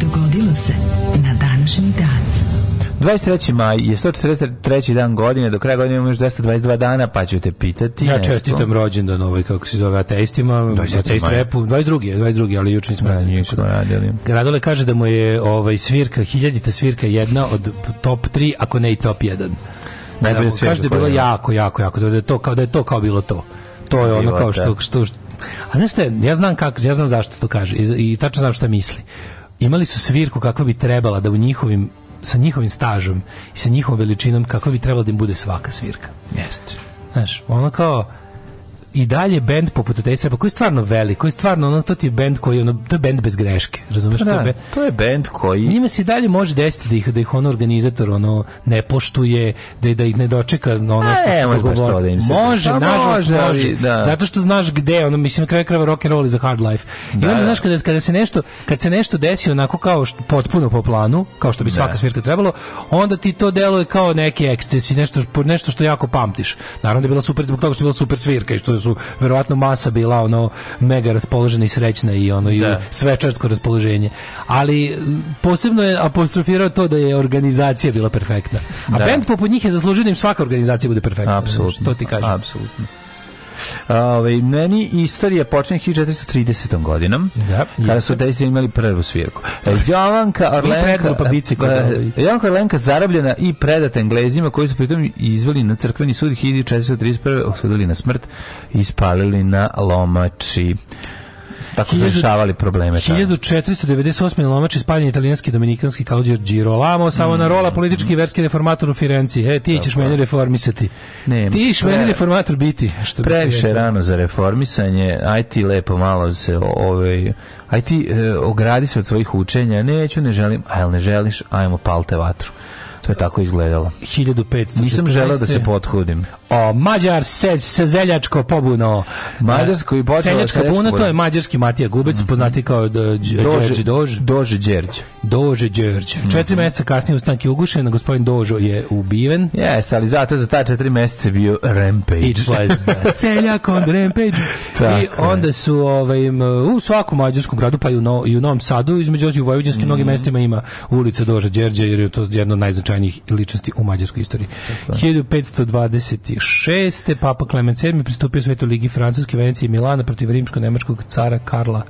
Dogodilo se na današnji dan. 23. maj je 143. dan godine, do kraja godine imamo još 222 dana, pa ću te pitati. Ja čestitam rođendan ovoj, kako se zove, ateistima, ateist repu, 22. je, 22. ali juče nismo da, radili. Nismo da. radili. Radole kaže da mu je ovaj, svirka, hiljadita svirka jedna od top 3, ako ne i top 1 najbolje sve. Kaže da je bilo je. Da. jako, jako, jako da je to kao da je to kao bilo to. To je ono kao što što A znaš šta, ja znam kako, ja znam zašto to kaže i, i tačno znam šta misli. Imali su svirku kakva bi trebala da u njihovim sa njihovim stažom i sa njihovom veličinom kako bi trebalo da im bude svaka svirka. Jeste. Znaš, ono kao i dalje bend poput Tejsa, pa koji je stvarno veliki koji je stvarno ono to ti bend koji ono to je bend bez greške, razumeš pa, to je? Da, to je bend koji njima se dalje može desiti da ih da ih on organizator ono ne poštuje, da da ih ne dočeka na ono što se dogovori. Da im se može, da, nažalost može, ali, da. zato što znaš gde, ono mislim kraj krajeva rock and roll za hard life. I da, onda da. znaš kada kada se nešto kad se nešto desi onako kao što, potpuno po planu, kao što bi da. svaka svirka trebalo, onda ti to deluje kao neki ekscesi, nešto nešto što jako pamtiš. Naravno da je bila super zbog toga što je bila super svirka i što je su verovatno masa bila ono mega raspoložena i srećna i ono i da. svečarsko raspoloženje. Ali posebno je apostrofirao to da je organizacija bila perfektna. A da. band poput njih je zaslužio da im svaka organizacija bude perfektna. Apsolutno. To ti kažem. Apsolutno. Ove, ovaj, meni istorija počinje 1430. godinom, da, kada su Dejsi imali prvu svirku. E, Jovanka pa Arlenka, e, Jovanka Arlenka zarobljena i predata Englezima, koji su pritom izveli na crkveni sud 1431. osudili na smrt i ispalili na lomači tako su rešavali probleme. 1498. lomači spaljen italijanski dominikanski kalđer Girolamo, Savonarola, mm, politički i verski reformator u Firenci. E, ti ćeš meni reformisati. Ne, ti ćeš meni reformator biti. Što previše rano za reformisanje, aj ti lepo malo se ovaj, aj ti e, ogradi se od svojih učenja, neću, ne želim, ajel ne želiš, ajmo palte vatru. To je tako izgledalo. 1500. Nisam želeo da se pothudim. O, Mađar se, zeljačko pobuno. Mađarsko i e, počelo seljačka buna, to je mađarski Matija Gubec, mm -hmm. poznati kao Đorđe Dož. Dože Đerđ. Dože Đerđ. Mhm. Četiri meseca kasnije ustanke ugušen, gospodin Dožo je ubiven. Jeste, ali zato za ta četiri meseca bio Rampage. It was [LAUGHS] seljak on Rampage. I onda su ovaj, u svakom mađarskom gradu, pa i u, no, i u Novom Sadu, između u Vojvođanskim mm -hmm. mnogim mestima ima ulica Dože Đerđa, jer je to jedno najznačajnije najznačajnijih ličnosti u mađarskoj istoriji. 1526. Papa Klemen VII pristupio Svetoj ligi Francuske, Venecije i Milana protiv rimsko-nemačkog cara Karla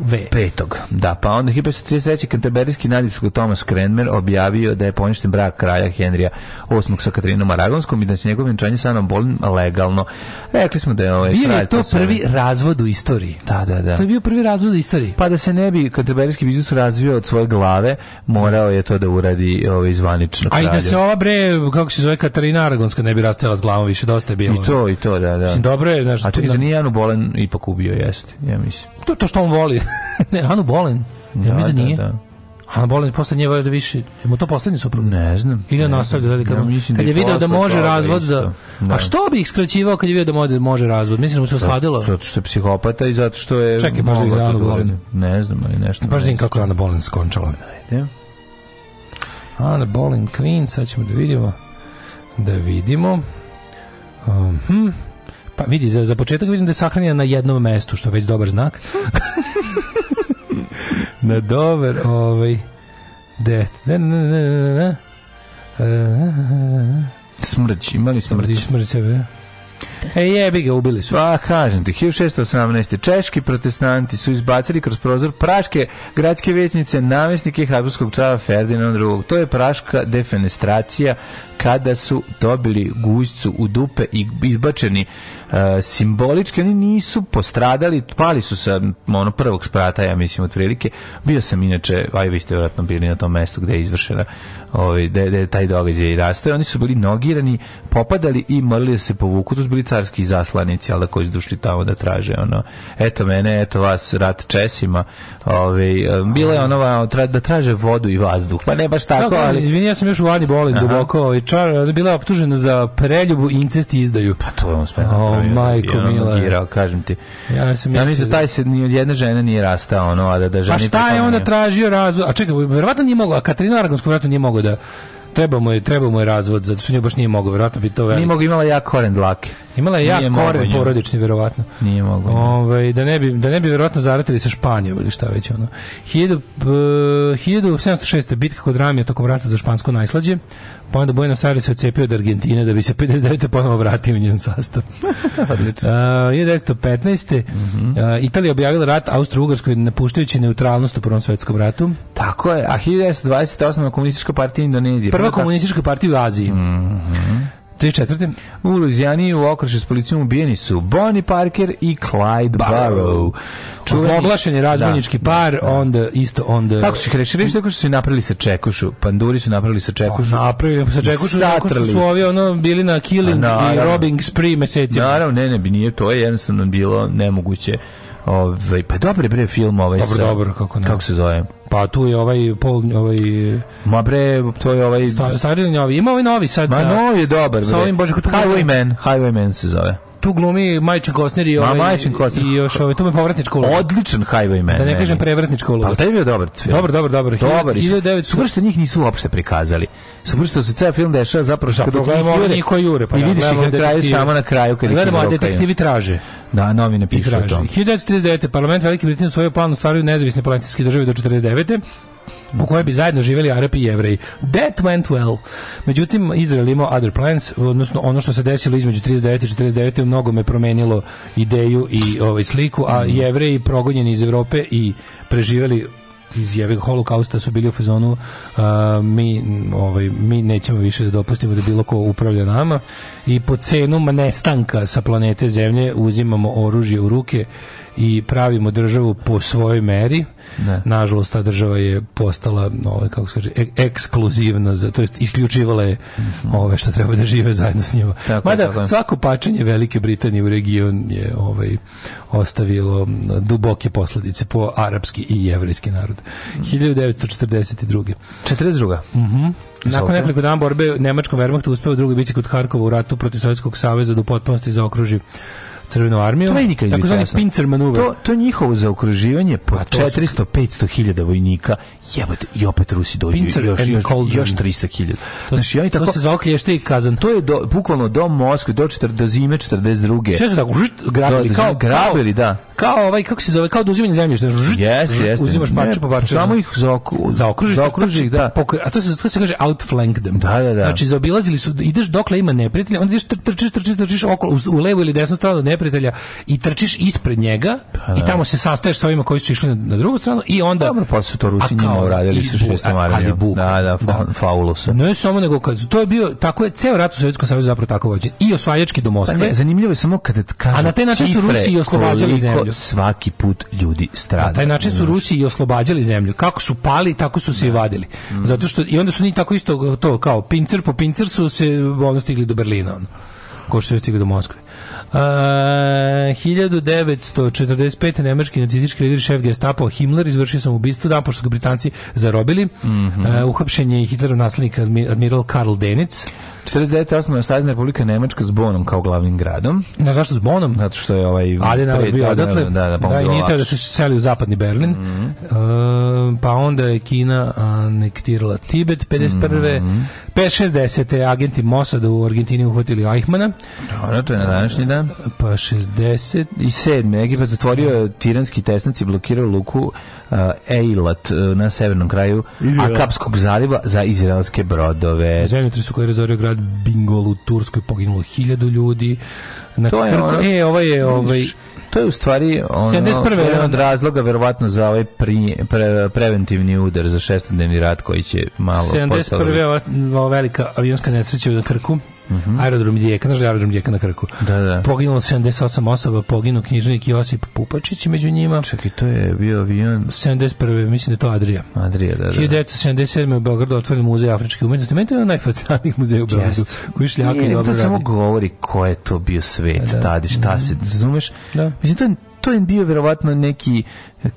V. Petog, da, pa onda 1533. kantaberijski nadivskog Tomas Krenmer objavio da je poništen brak kralja Henrija VIII sa Katarinom Aragonskom i da se njegove venčanje sa Anom Boleyn legalno. Rekli smo da je ovaj Bio je to prvi razvod u istoriji. Da, da, da. To je bio prvi razvod u istoriji. Pa da se ne bi kantaberijski biznis razvio od svoje glave, morao je to da uradi ovaj, zvanično. A i da se ova bre, kako se zove Katarina Aragonska, ne bi rastela s glavom više, dosta je bilo. I to, i to, da, da. Mislim, dobro je, znaš, A čekaj, za nije Anu Boleyn ipak ubio, jeste, ja mislim. To, to što on voli. [LAUGHS] ne, Anu Bolen. Ja, da, mislim da, da nije. Da, da. Ana Bolen posle nje valjda više. Je mu to poslednji suprug? Ne znam. Ili on nastavlja da kad, ja, da da kad je video da može razvod da, da, A što bi ih skraćivao kad je video da može, može razvod? Mislim da mu se osladilo. Zato što je psihopata i zato što je Čekaj, možda je Ana Bolen. Ne znam, ali nešto. Baš vidim kako je Ana Bolen skončala. Ajde. Ana Bolen Queen, sad ćemo da vidimo. Da vidimo. Um, hm. Pa vidi, za, za početak vidim da je sahranjena na jednom mestu, što je već dobar znak. [LAUGHS] na dobar, ovaj... De, ne, ne, ne, ne, ne. E, smrć, imali smrć. Smrć, sebe. E jebi ga, ubili su. Pa kažem ti, 1618. Češki protestanti su izbacili kroz prozor praške gradske većnice namestnike Habsburgskog čava Ferdinand II. To je praška defenestracija kada su dobili gužcu u dupe i izbačeni e, simbolički, oni nisu postradali, pali su sa ono prvog sprata, ja mislim, otprilike. Bio sam inače, aj vi ste vjerojatno bili na tom mestu gde je izvršena ovaj, da je taj događaj rastao. Oni su bili nogirani, popadali i morali da se povuku. To su bili carski zaslanici, ali da koji su došli tamo da traže ono, eto mene, eto vas, rat Česima. Ovaj, e, bilo je ono da traže vodu i vazduh. Pa ne baš tako, no, ali... Izvini, ja sam još u Ani Bolin duboko ovaj, čar, bila optužena za preljubu, incest i izdaju. Pa to je on sve napravio. Oh, majko, mila. Girao, kažem ti. Ja sam ja mislim da taj se ni od jedne žene nije rastao, ono, a da, da žene... Pa šta je onda tražio razvod? A čekaj, verovatno nije mogla, Katarina Aragonsku verovatno nije mogla da treba mu je, treba mu je razvod, zato što nju baš nije mogao, verovatno bi to veliko. Nije mogao, imala ja koren dlake. Imala je ja koren porodični, verovatno. Nije mogao. Ovaj da, ne bi, da ne bi verovatno zaratili sa Španijom ili šta već ono. 1706. bitka kod Ramija tokom rata za špansko najslađe pa onda Buenos Aires se ocepio od Argentine da bi se 59. ponovo vratio u njen sastav. [LAUGHS] Odlično. Uh, 1915. Mm -hmm. uh, Italija objavila rat Austro-Ugarskoj napuštajući neutralnost u Prvom svetskom ratu. Tako je, a 1928. komunistička partija Indonezije. Prva komunistička partija u Aziji. Mm -hmm. Tri četvrte. U Luzijani u okrešu s policijom ubijeni su Bonnie Parker i Clyde Barrow. Čuveni... Oglašen je da, razbojnički da, par, da. onda isto onda... Kako su ih rešili? Reši tako što su napravili sa Čekušu. Panduri su napravili sa Čekušu. Oh, napravili sa Čekušu, tako su ovi ono, bili na killing na, pa, i robbing spree mesecima. Naravno, ne, ne, nije to je jednostavno bilo nemoguće Ovaj pa dobar bre film ovaj dobro, sa, dobro, kako ne. Kako se zove? Pa tu je ovaj pol ovaj Ma bre, to je ovaj stari novi. Ima ovaj novi sad. Ma sa, novi je dobar bre. Sa ovim Bože Highwayman, Highwayman se zove tu glumi Majčin Kostner i ovaj, Ma, Majčin Kostner. i još ovaj, tu me povratnička uloga. Odličan Highwayman. Da ne kažem prevratnička uloga. Pa taj je bio dobar film. Dobar, dobar, dobar. Dobar. 1900... Super što njih nisu uopšte prikazali. Super što se ceo film dešava zapravo što da, dok gledamo Jure, Niko Jure, pa i da, vidiš ih na kraju samo na kraju kad da, gledamo detektivi traže. Da, novine pišu o tome. 1939. parlament Velike Britanije svoj plan ostvaruju nezavisne policijske države do 49 u kojoj bi zajedno živjeli Arapi i Jevreji. That went well. Međutim, Izrael imao other plans, odnosno ono što se desilo između 39. i 49. mnogo me promenilo ideju i ovaj, sliku, a mhm. Jevreji progonjeni iz Europe i preživjeli iz jeveg holokausta su bili u fazonu uh, mi, ovaj, mi nećemo više da dopustimo da bilo ko upravlja nama i po cenu nestanka sa planete Zemlje uzimamo oružje u ruke i pravimo državu po svojoj meri. Ne. Da. Nažalost, ta država je postala, ovaj, kako se kaže, e- ekskluzivna, za, to jest isključivala je mm -hmm. ove što treba da žive zajedno s njima. Tako, Mada tako. svako pačanje Velike Britanije u region je ovaj, ostavilo duboke posledice po arapski i jevrijski narod. 1942. 42. Mhm. Mm nakon nekoliko dana borbe nemačkom Wehrmachtu uspeo u drugoj bici kod Harkova u ratu protiv Sovjetskog saveza da u potpunosti zaokruži crvenu armiju. To je nikad Takozvani pincer manuver. To, to je njihovo zaokruživanje po 400-500 pa hiljada vojnika. Jebote, i opet Rusi dođu pincer, još, još, još 300 hiljada. Znači, oni tako, to se zvao klješti kazan. To je do, bukvalno do Moskve, do, četir, do zime 42. Sve su tako da, grabili. Da, kao, grabili, da. Kao ovaj, kako se zove, kao da uzimanje zemljišta. Jes, jes. Uzimaš parče po parče. Samo ih zaokružiš. Pa zaokružiš, da. Znači, a to se, to se kaže outflank them. Da, da, da. Znači, zaobilazili su, ideš dokle ima neprijatelja, onda ideš trčiš, trčiš, trčiš, okolo, u levu ili desnu stranu, da neprijatelja i trčiš ispred njega pa i da. tamo se sastaješ sa ovima koji su išli na, drugu stranu i onda Dobro, pa su to Rusi njima uradili sa šestom armijom. Da, da, fa, da. faulusa. Ne samo nego kad to je bio tako je ceo rat u Sovjetskom savezu zapravo tako vođen. I osvajački do Moskve. Pa zanimljivo je samo kad kažu. A na taj način su Rusi i oslobađali zemlju. Svaki put ljudi stradaju. Na taj način su Rusi i oslobađali zemlju. Kako su pali, tako su se i da. vadili. Mm. Zato što i onda su ni tako isto to kao pincer po pincer su se odnosno stigli do Berlina. Ono. Ko što su stigli do Moskve. Uh, 1945. nemački nacistički lider šef gestapo Himmler izvršio sam ubistvo da pošto ga Britanci zarobili. Mm -hmm. uh, uhapšen je Hitlerov naslednik admiral Karl Denitz. 49. osnovna Savezna Republika Nemačka s Bonom kao glavnim gradom. Ne zašto s Bonom? Zato što je ovaj... Adenauer pre... bio da, da, odatle, da, da, da, pa da i nije da se seli u zapadni Berlin. Mm -hmm. uh, pa onda je Kina anektirala Tibet 51. Mm -hmm. 560. agenti Mosada u Argentini uhvatili Eichmana. Dobro, to je na današnji ehm, dan. Pa 60. I 7. Egipat zatvorio mhm. tiranski tesnac i blokirao luku Uh, Eilat uh, na severnom kraju Izrael. Akapskog zaliva za izraelske brodove. Zemljotres su koji je razorio grad Bingol u Turskoj poginulo hiljadu ljudi. Na to je ono, e, ovo ovaj je ovaj to je u stvari ono, 71. jedan od razloga verovatno za ovaj pri, pre, preventivni udar za šestodnevni rat koji će malo 71. Postaviti. ova velika avionska nesreća u Krku -hmm. Aerodrom Rijeka, znaš da je aerodrom Rijeka na Krku. Da, da. Poginulo 78 osoba, poginu knjižnik Josip Pupačić među njima. Čekaj, to je bio avion... 71. mislim da je to Adria. Adria, da, da. 1977. Da. u Beogradu otvoren muzej afričke umetnosti. Meni to je jedan najfascinantnijih muzeja u Beogradu, yes. koji šljaka i dobro radi. To samo govori ko je to bio svet, da, da. šta mm -hmm. se, razumeš? Da. Mislim, to je to je bio vjerovatno neki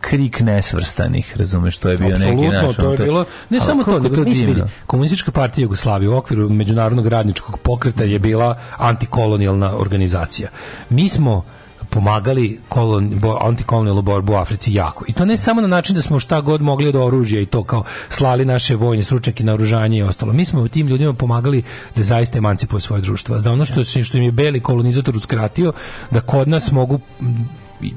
krik nesvrstanih, razumeš, to je bio Absolutno, neki naš... to je bilo, ne samo to, nego mi bili, Komunistička partija Jugoslavije u okviru Međunarodnog radničkog pokreta je bila antikolonijalna organizacija. Mi smo pomagali kolon, bo, antikolonijalnu borbu u Africi jako. I to ne samo na način da smo šta god mogli od oružja i to kao slali naše vojne stručnjake na oružanje i ostalo. Mi smo tim ljudima pomagali da zaista emancipuje svoje društvo. Za ono što, što im je beli kolonizator uskratio, da kod nas mogu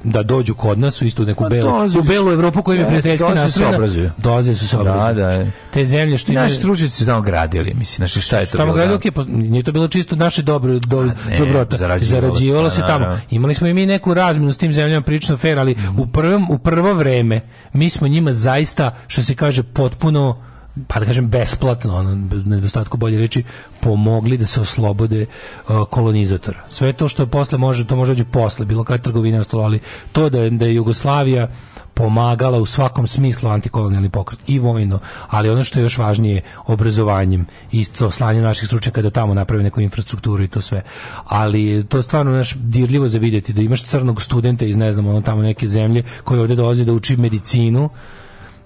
da dođu kod nas u istu neku pa belu, dolazi, u belu Evropu koja je prijateljski nastrojena. Dolaze su se obrazuju. Da, da. Znači, te zemlje što i naši stručnjaci su tamo gradili, mislim, znači šta je to tamo bilo? Tamo da? pa, nije to bilo čisto naše dobro, do, ne, dobrota. Zarađivalo, zarađivalo se tamo. Da, Imali smo i mi neku razmenu s tim zemljama prilično fer ali u prvom u prvo vreme mi smo njima zaista što se kaže potpuno pa da kažem besplatno, ono, nedostatku bolje reči, pomogli da se oslobode uh, kolonizatora. Sve to što posle može, to može dođe posle, bilo kada trgovine ostalo, ali to da je, da je Jugoslavija pomagala u svakom smislu antikolonijalni pokret i vojno, ali ono što je još važnije obrazovanjem i to slanjem naših stručnjaka da tamo naprave neku infrastrukturu i to sve. Ali to je stvarno naš dirljivo za videti da imaš crnog studenta iz ne znam ono tamo neke zemlje koji ovde dolazi da uči medicinu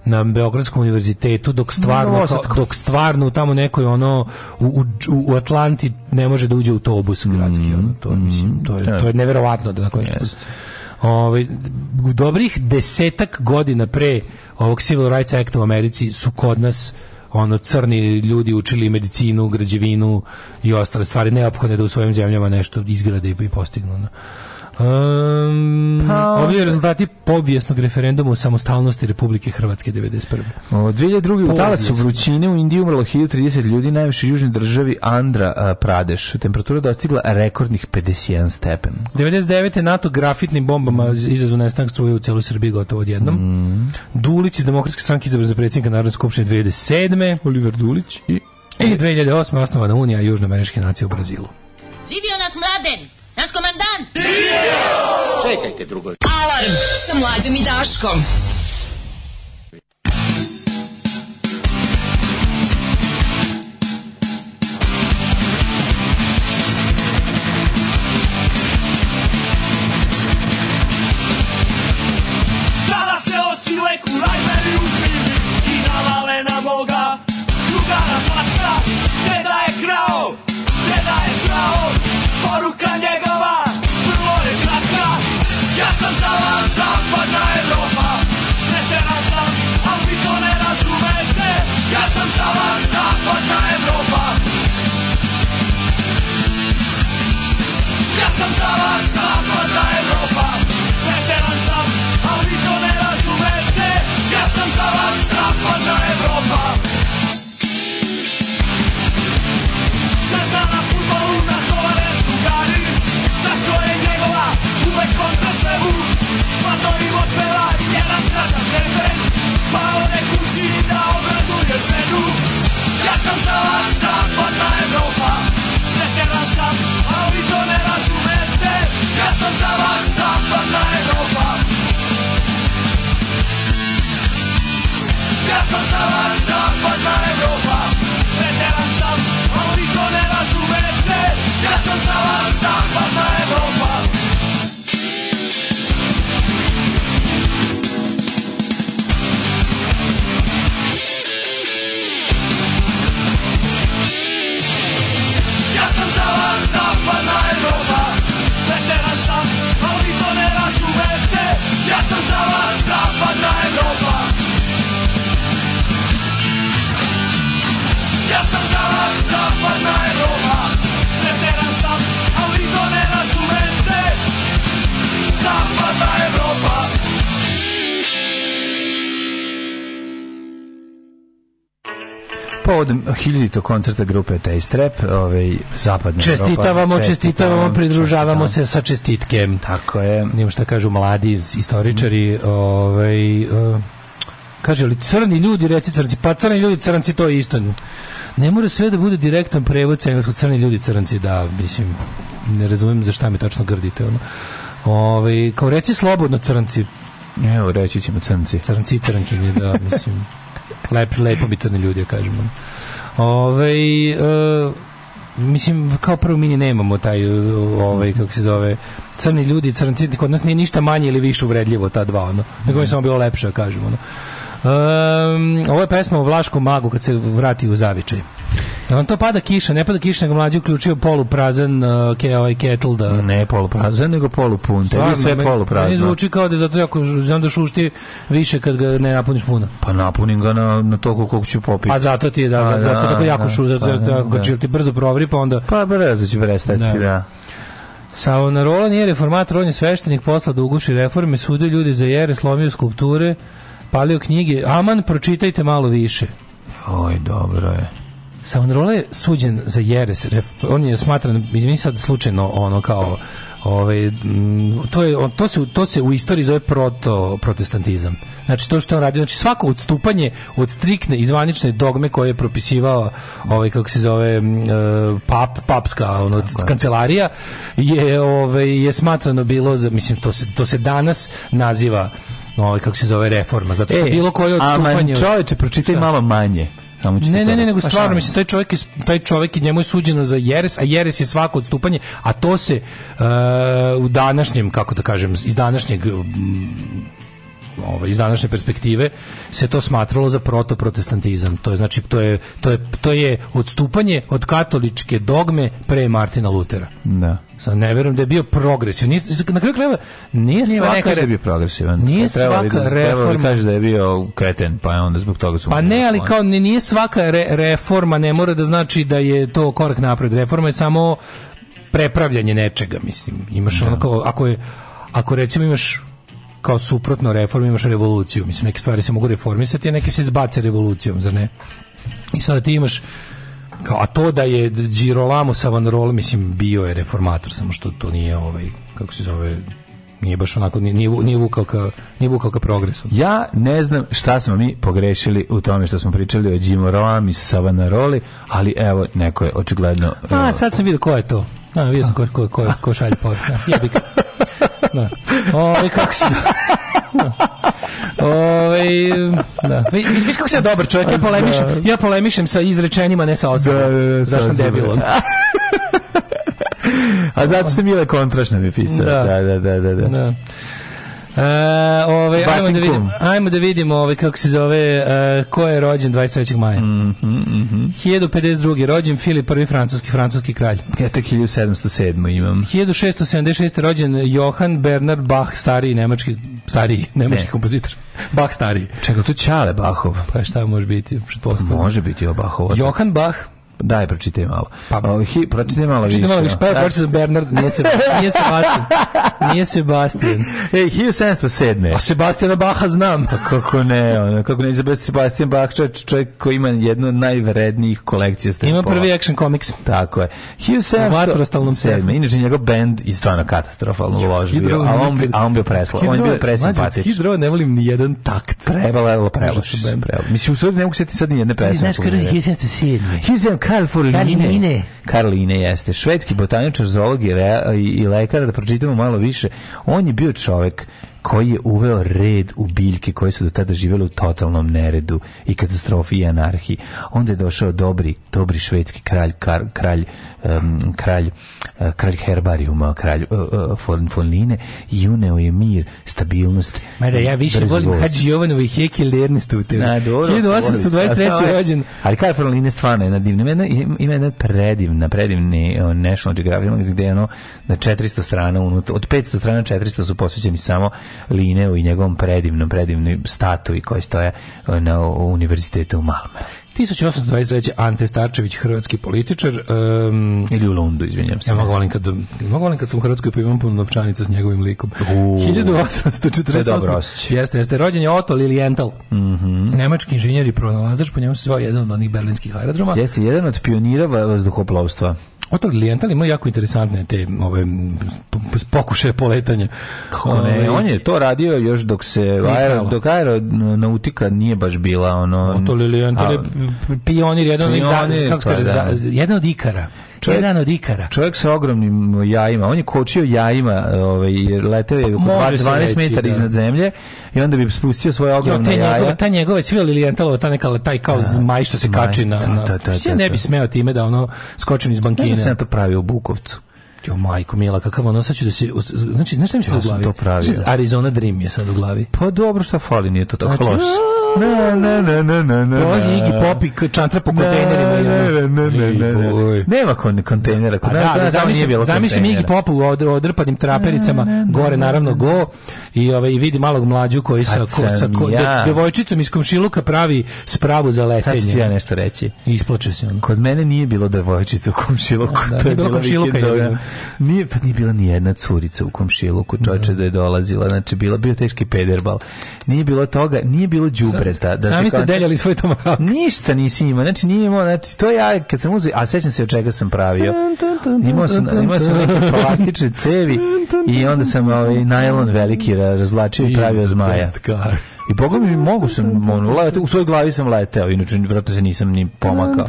na Beogradskom univerzitetu dok stvarno Novosadsko. dok stvarno tamo nekoj ono u, u, Atlanti ne može da uđe autobus gradski mm -hmm. ono, to mm, mislim to je to je neverovatno da tako nešto yes. Ovaj dobrih desetak godina pre ovog Civil Rights Act u Americi su kod nas ono crni ljudi učili medicinu, građevinu i ostale stvari neophodne da u svojim zemljama nešto izgrade i postignu. Um, pa, ovi rezultati povijesnog referenduma o samostalnosti Republike Hrvatske 91. O, 2002. u talacu vrućine u Indiji umrlo 1030 ljudi, najviše u južnoj državi Andra Pradeš. Temperatura dostigla rekordnih 51 stepen. 99. NATO grafitnim bombama izazu nestanak struje u celoj Srbiji gotovo odjednom. Mm. Dulić iz Demokratske stranke izabran za predsjednika Narodne skupštine 2007. Oliver Dulić i... I 2008. osnovana Unija južnoameričke nacije u Brazilu. Živio nas mladen! komandant! Čekajte, drugo. Alarm sa mlađom i Daškom. hiljito koncerta grupe Taste Tastrap, ovaj zapadne Čestitavamo, Europa, čestitavamo, pridružavamo čestitam. se sa čestitkem. Tako je. Nemo šta kažu mladi istoričari, ovaj eh, kaže li crni ljudi, reci crnci, pa crni ljudi, crnci to je isto. Ne mora sve da bude direktan prevod sa engleskog crni ljudi, crnci, da, mislim ne razumijem za šta mi tačno grdite ono. Ovaj kao reci slobodno crnci. Evo, reći ćemo crnci. Crnci i crnkinje, da, mislim. Lep, lepo bi crni ljudi, kažemo. Ove, ovaj, e, mislim, kao prvo mi nemamo taj, e, ovaj, kako se zove, crni ljudi, crnci, kod nas nije ništa manje ili više uvredljivo ta dva, ono. Nego mi samo bilo lepše, da kažemo, ono. Um, ovo je pesma o Vlaškom magu kad se vrati u zavičaj. On to pada kiša, ne pada kiša, nego mlađi uključio poluprazan uh, ke, ovaj kettle da... Ne polu prazan, nego polu polupun. Tebi sve polu prazno. Meni zvuči kao da je zato jako znam da šušti više kad ga ne napuniš puno. Pa napunim ga na, na toliko koliko ću popiti. A zato ti je, da, zato, zato da, tako da, jako da, šu, zato, zato, tako, da. da. ti brzo provri, pa onda... Pa brzo će prestati, da. da. Savonarola nije reformator, on je sveštenik posla da uguši reforme, sudio ljudi za jere, slomio skulpture, palio knjige. Aman, pročitajte malo više. Oj, dobro je. Savonarola je suđen za jeres. On je smatran, izvini sad slučajno, ono kao Ove, mm, to, je, to, se, to se u istoriji zove proto protestantizam. Znači to što on radi, znači svako odstupanje od strikne izvanične dogme koje je propisivao ovaj kako se zove mm, e, pap papska ono kancelarija je ovaj je smatrano bilo za mislim to se to se danas naziva ovaj kako se zove reforma zato što e, bilo koje odstupanje a čoveče pročitaj šta? malo manje samo ne, ne, ne, nego stvarno, pa mislim, taj čovjek, je, taj čovjek je njemu je suđeno za jeres, a jeres je svako odstupanje, a to se uh, u današnjem, kako da kažem, iz današnjeg ovaj iz današnje perspektive se to smatralo za protoprotestantizam. To je znači to je to je to je odstupanje od katoličke dogme pre Martina Lutera. Da. Sam ne verujem da je bio progresivan. Na kraju krajeva nije, svaka da je bio progresivan. Nije da svaka da reforma kaže da je bio kreten, pa je onda zbog toga su Pa ne, ali kao nije svaka reforma ne mora da znači da je to korak napred. Reforma je samo prepravljanje nečega, mislim. Imaš da. onako ako je ako recimo imaš kao suprotno reformi imaš revoluciju. Mislim, neke stvari se mogu reformisati, a neke se izbace revolucijom, zar ne? I sada ti imaš Kao, a to da je Girolamo Savonarola, mislim, bio je reformator, samo što to nije, ovaj, kako se zove, nije baš onako nije nije vukao ka nije vukao ka progresu. Ja ne znam šta smo mi pogrešili u tome što smo pričali o Jimoroam Savonaroli, ali evo neko je očigledno A sad sam vidio ko je to. Da, vidio sam ko ko ko, ko šalje poruku. Jebik. Da. O, kako se [LAUGHS] Ovaj da. Vi vi kako se dobar čovjek, ja polemišem, da. ja polemišem sa izrečenjima, ne sa osobom. Da, da, Zašto debilo? [LAUGHS] A zato ste Mile Kontraš nam je pisao. Da, da, da, da. da. da. E, ovaj, ajmo da vidimo, ajmo da vidimo ovaj, kako se zove, uh, ko je rođen 23. maja. Mm -hmm, mm -hmm. 1052. rođen Filip I. francuski, francuski kralj. Ja tek 1707. imam. 1676. rođen Johan Bernard Bach, stariji nemački, stariji nemački ne. kompozitor. [LAUGHS] Bach stariji. Čekaj, to Čale Bachov. Pa šta može biti, pretpostavljam. Može biti o Bachov. Johan Bach, Daj, pročitaj malo. Pa, o, hi, pročitaj malo pročitaj više. Malo više. da. Bernard, nije, se, nije Sebastian. Nije Sebastian. [LAUGHS] Ej, 1707. A Sebastiana Baha znam. Pa kako ne, ono, kako ne, Sebastian Bach, čovjek, koji ima jednu od najvrednijih kolekcija stripova. Ima prvi action komiks. Tako je. 1707. Inače, njegov band je stvarno katastrofalno uložio, a on, bi, a on bio presla. On je bio presimpatič. Skidro, ne volim ni jedan takt. Trebalo Prevala, prevala. Da Mislim, u stvari ne mogu sjeti sad ni jedne pesme. Znaš, kada je 1707. Karl Karline. Karline jeste. Švedski botaničar, zoolog i, i lekar, da pročitamo malo više. On je bio čovek koji je uveo red u biljke koje su do tada živele u totalnom neredu i katastrofi i anarhiji. Onda je došao dobri, dobri švedski kralj, kar, kralj um, kralj, uh, kralj herbarijuma, kralj uh, von Line, i uneo je mir, stabilnost. Mada ja više volim Hadži Jovanovi i Hekil Ernesta u tebi. Na, dobro. 1823. rođen. Ali Karl von Line stvarno je na divna, ima jedna, ima jedna predivna, predivni uh, National Geographic, gde je ono na 400 strana, unut, od 500 strana 400 su posvećeni samo Lineo i njegovom predivnom, predivnoj statui koji stoje e, na univerzitetu u Malmö. 1823. Ante Starčević, hrvatski političar. Um, Ili u Londu, izvinjam se. Ja mogu volim kad, mogu volim kad sam u Hrvatskoj pa imam puno novčanica s njegovim likom. U, 1848. Jeste, jeste. Rođen je Otto Lilienthal. Mm -hmm. Nemački inženjer i pronalazač, po njemu se zvao jedan od onih berlinskih aerodroma. Jeste, jedan od pionira vazduhoplovstva. Otto Lilienthal ima jako interesantne te ove pokušaje poletanja. Kako on je to radio još dok se aero, dok aeronautika nije baš bila ono. Otto Lilienthal je pionir, jedan, pionir, za, kako pa, kaže, da. za, jedan od ikara. Čovjek, jedan od ikara. Čovjek sa ogromnim uh, jajima, on je kočio jajima, ovaj, leteo je pa oko 12 metara da. iznad zemlje i onda bi spustio svoje ogromne jo, te jaja. Njegove, ta njegove svila Lilijantalova, ta neka, taj kao da. zmaj što se kači na... Da, na, na, ne bi smeo time da ono skočim iz bankine. Ne znam se na to pravi u Bukovcu. Jo, majko mila, kakav ono, sad ću da se... Znači, znaš šta mi se ja u glavi? to pravio. Arizona Dream je sad u glavi. Pa dobro, šta fali, nije to tako znači, loše. Na, na, na, na, na, na. Dolazi Iggy Pop čantra po kontejnerima. Ne, ne, ne, ne, ne. Nema kontejnera. Kod nas, da, da zamišljam, zamišljam Iggy Pop u od, odrpanim trapericama, gore naravno go, i, ovaj, i vidi malog mlađu koji sa, ko, sa ko, ja. devojčicom iz komšiluka pravi spravu za letenje. Sad ću ja nešto reći. Isplače se on. Kod mene nije bilo devojčica u komšiluku. Da, da, to je bilo komšiluka. Nije, pa nije bila ni jedna curica u komšiluku, da. čoče da je dolazila, znači bila bio teški pederbal. Nije bilo toga, nije bilo đubreta da sami se ste konča... deljali svoj tomahawk. Ništa nisi imao, znači nije imao, znači to ja kad sam uzeo, a sećam se od čega sam pravio. Imao sam, imao sam neke plastične cevi i onda sam ovaj najlon veliki razvlačio i pravio zmaja. I boga mi mogu sam, ono, lete, u svojoj glavi sam leteo, inače vratno se nisam ni pomakao.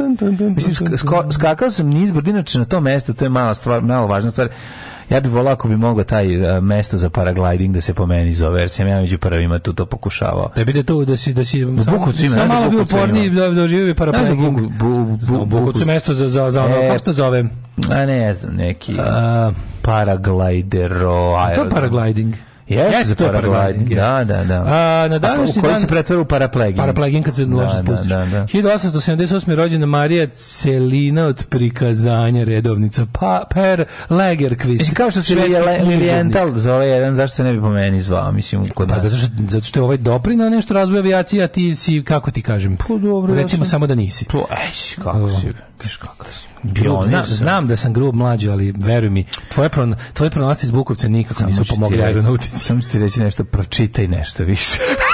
Mislim, sko, skakao sam niz brd, inače znači, na to mesto, to je mala stvar, mala važna stvar. Ja bih volao ako bi mogao taj uh, mesto za paragliding da se pomeni za jer ja među prvima tu to pokušavao. Da bi to da si da si u Bukovcu ima, sam malo bio porni da bi da paragliding. Bu, bu, bu, Bukovcu mesto za za za ono, e, kako se zove? A ne znam, neki uh, paraglidero. To je paragliding. Jeste, Jeste to paraglajding. Da, da, da. A, na današnji dan... Koji se pretvara u paraplegin. Paraplegin kad se loše da, da, spustiš. Da, da, da. 1878. rođena Marija Celina od prikazanja redovnica. Pa, per Lagerquist. I kao što se je Lilienthal zove jedan, zašto se ne bi po meni zvao? Mislim, kod pa, zato što, zato što je ovaj doprina nešto razvoja avijacija, ti si, kako ti kažem? Pa, dobro. Recimo samo da nisi. Pa, eš, kako si... Da bio, zna, znam da sam grub mlađi, ali veruj mi, tvoje, pron, tvoje pronalaci iz Bukovca nikako nisu pomogli aeronautici. Samo ću ti reći nešto, pročitaj nešto više. [LAUGHS]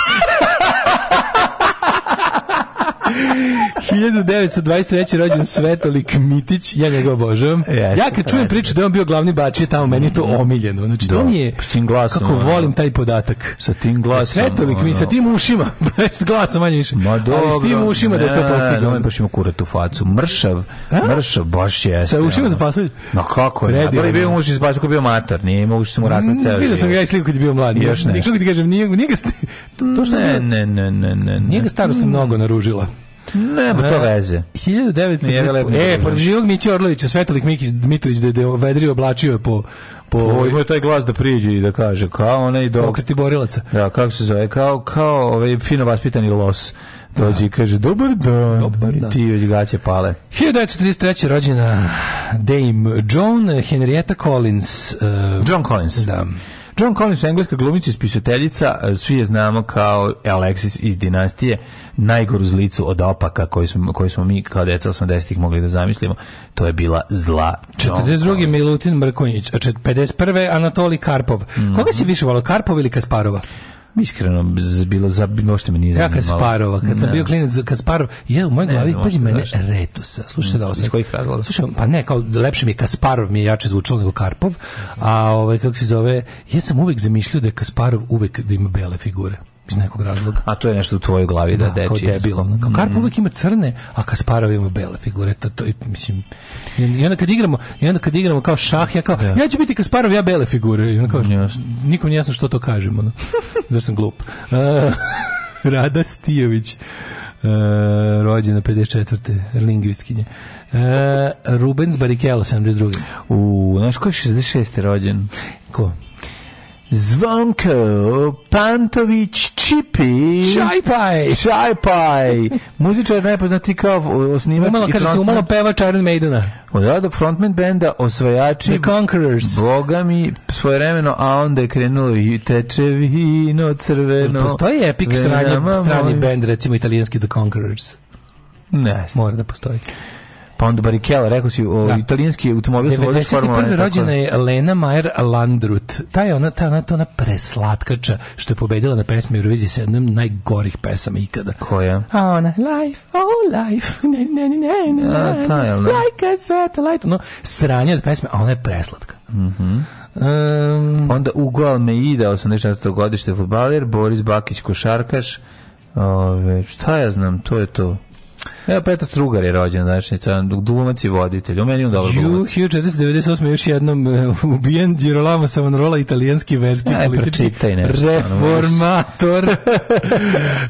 1923. rođen Svetolik Mitić, ja njega obožavam. Yes, ja kad čujem priču da je on bio glavni bač, je tamo, meni je to da. omiljeno. Znači, da. to mi je, glasom, kako volim taj podatak. Sa tim glasom. Svetolik ono. mi, sa tim ušima, s [LAUGHS] glasom manje više. Ma dobro, Ali s tim ušima da ne, da je to postigao. Ne, baš ima kurat u facu. Mršav, A? mršav, baš je. Sa ušima za pasulj? No kako je? Prvi bio muš iz koji bio matar, nije moguće se mu rasnati mm, ceo Vidio sam ga i sliku kad je bio mlad. Još nešto. Kako ti kažem, nije, nije ga... To što ne, ne, ne, ne, ne. Nije ga starost mnogo naružila. Nema to da. veze. 1900. E, pored živog Mići Orlovića, Svetolik Mikić Dmitović, da je Vedri oblačio je po po Ovo je taj glas da priđe i da kaže kao onaj do Pokreti borilaca. Da, kako se zove? Kao kao ovaj fino vaspitani los. Dođi da. i kaže, dobar dan. Dobar dan. ti joj gaće pale. 1933. rođena Dame Joan Henrietta Collins. Uh, e, John Collins. Da. John Collins, engleska glumica i spisateljica, e, svi je znamo kao Alexis iz dinastije, najgoru zlicu od opaka koju smo, koju smo mi kao deca 80-ih mogli da zamislimo, to je bila zla John 42. Milutin Mrkonjić, 51. Anatoli Karpov. Mm -hmm. Koga si više volao, Karpov ili Kasparova? Iskreno, bilo za uopšte me nije zanimalo. Ja Kasparova, kad sam no. bio klinac za Kasparov, ja u mojoj glavi, pazi mene, Retusa. Slušajte mm, da osam. Iz kojih razloga? Slušaj, pa ne, kao lepše mi je Kasparov, mi je jače zvučalo nego Karpov, a ovaj, kako se zove, ja sam uvek zamišljao da je Kasparov uvek da ima bele figure iz nekog razloga. A to je nešto u tvojoj glavi da, da deči. Kao debilom. Kao Karp mm. uvijek ima crne, a Kasparov ima bele figure. To, to, mislim, I onda kad igramo, i onda kad igramo kao šah, ja kao, da. ja ću biti Kasparov, ja bele figure. I onda kao, mm, Jasno. nikom nije jasno što to kažemo. No. [LAUGHS] Zašto sam glup. Uh, [LAUGHS] Rada Stijović. Uh, rođena 54. lingvistkinje. Uh, Rubens Barrichello, 72. U, znaš ko je 66. rođen? Ko? Zvonko Pantović Čipi Čajpaj Čajpaj Muzičar najpoznati kao osnivač umalo, i Kaže se umalo pevač Iron Maidena Odada da, frontman benda Osvajači The Conquerors Bogami mi svoje vremeno A onda je krenulo i teče vino crveno Postoji epik sranje, strani moj... bend Recimo italijanski The Conquerors Ne Mora da postoji pa onda Barrichello, rekao si, o, da. italijanski automobil se vozi Formula 1. rođena je Lena Mayer Landrut. Ta je ona, ta, ona, ta ona preslatkača što je pobedila na pesmi Eurovizije sa jednom najgorih pesama ikada. Koja? A ona, life, oh life, ne, ne, ne, ne, ne, a, ta je ona. like a satellite, ono, sranje od pesme, a ona je preslatka. Mhm. Mm um, onda Ugo Almeida, 84. godište futbaler, Boris Bakić, košarkaš, Ove, šta ja znam, to je to. Evo Petar Strugar je rođen, znači, glumac i voditelj. U meni on dobro glumac. 1498. još jednom uh, ubijen Girolamo Savonarola, italijanski verski Aj, politički reformator. [LAUGHS]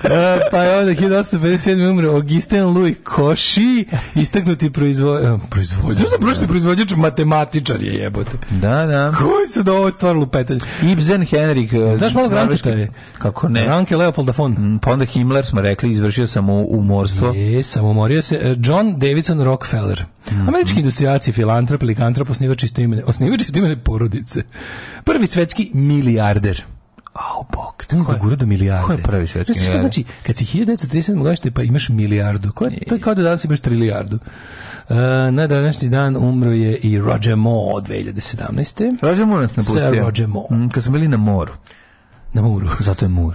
E, pa je onda 1857. umre Augustin Louis Koši, istaknuti proizvo... E, proizvođač. Znači, da prošli proizvođač, matematičar je jebote. Da, da. Koji su da ovo stvar lupetelj? Ibsen Henrik. Znaš malo Granke Kako ne? Ranke Leopolda von. Mm, pa onda Himmler smo rekli, izvršio sam umorstvo. Yes sam, umorio se. E, John Davidson Rockefeller. Mhm. Američki industrijaci, filantrop, likantrop, osnivač isto imene, osnivač isto imene porodice. Prvi svetski milijarder. Au, bok. To je gura do milijarde. Ko je prvi svetski znači, milijarder? Znači, kad si 1937. godište, pa imaš milijardu. Ko je, to je kao da danas imaš trilijardu. Uh, na današnji dan umro je i Roger Moore 2017. Roger Moore nas napustio. Sa Roger Moore. Mm, kad smo bili na moru. Na moru. Zato je mur.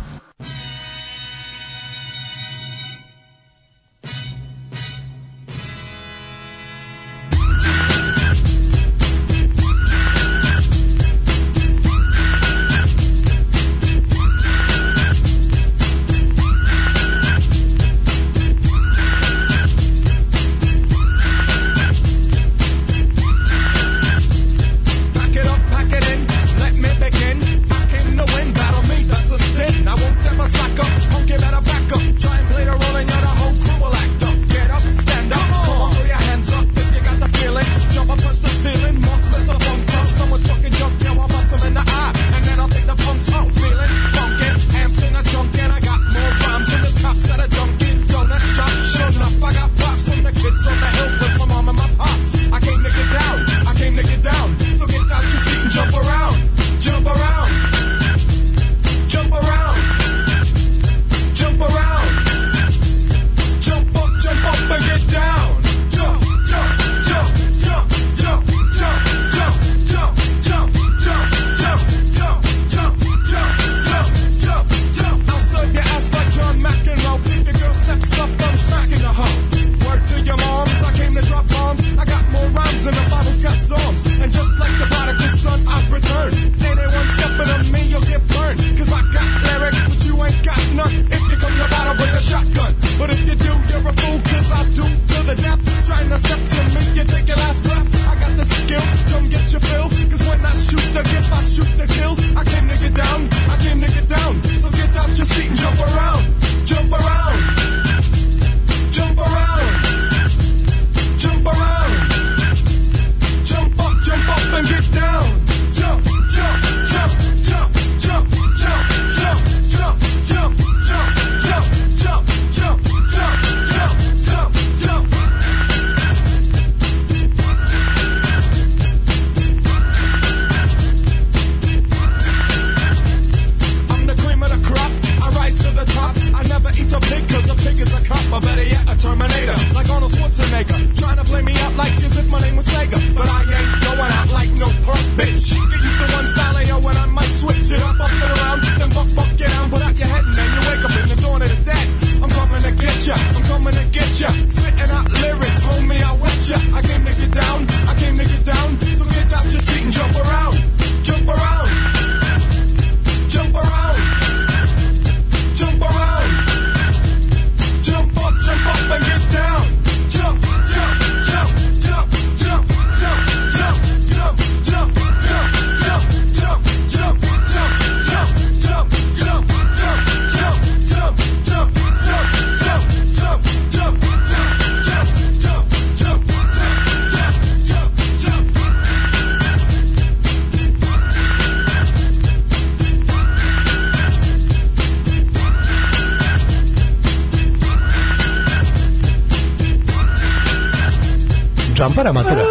džampara matura?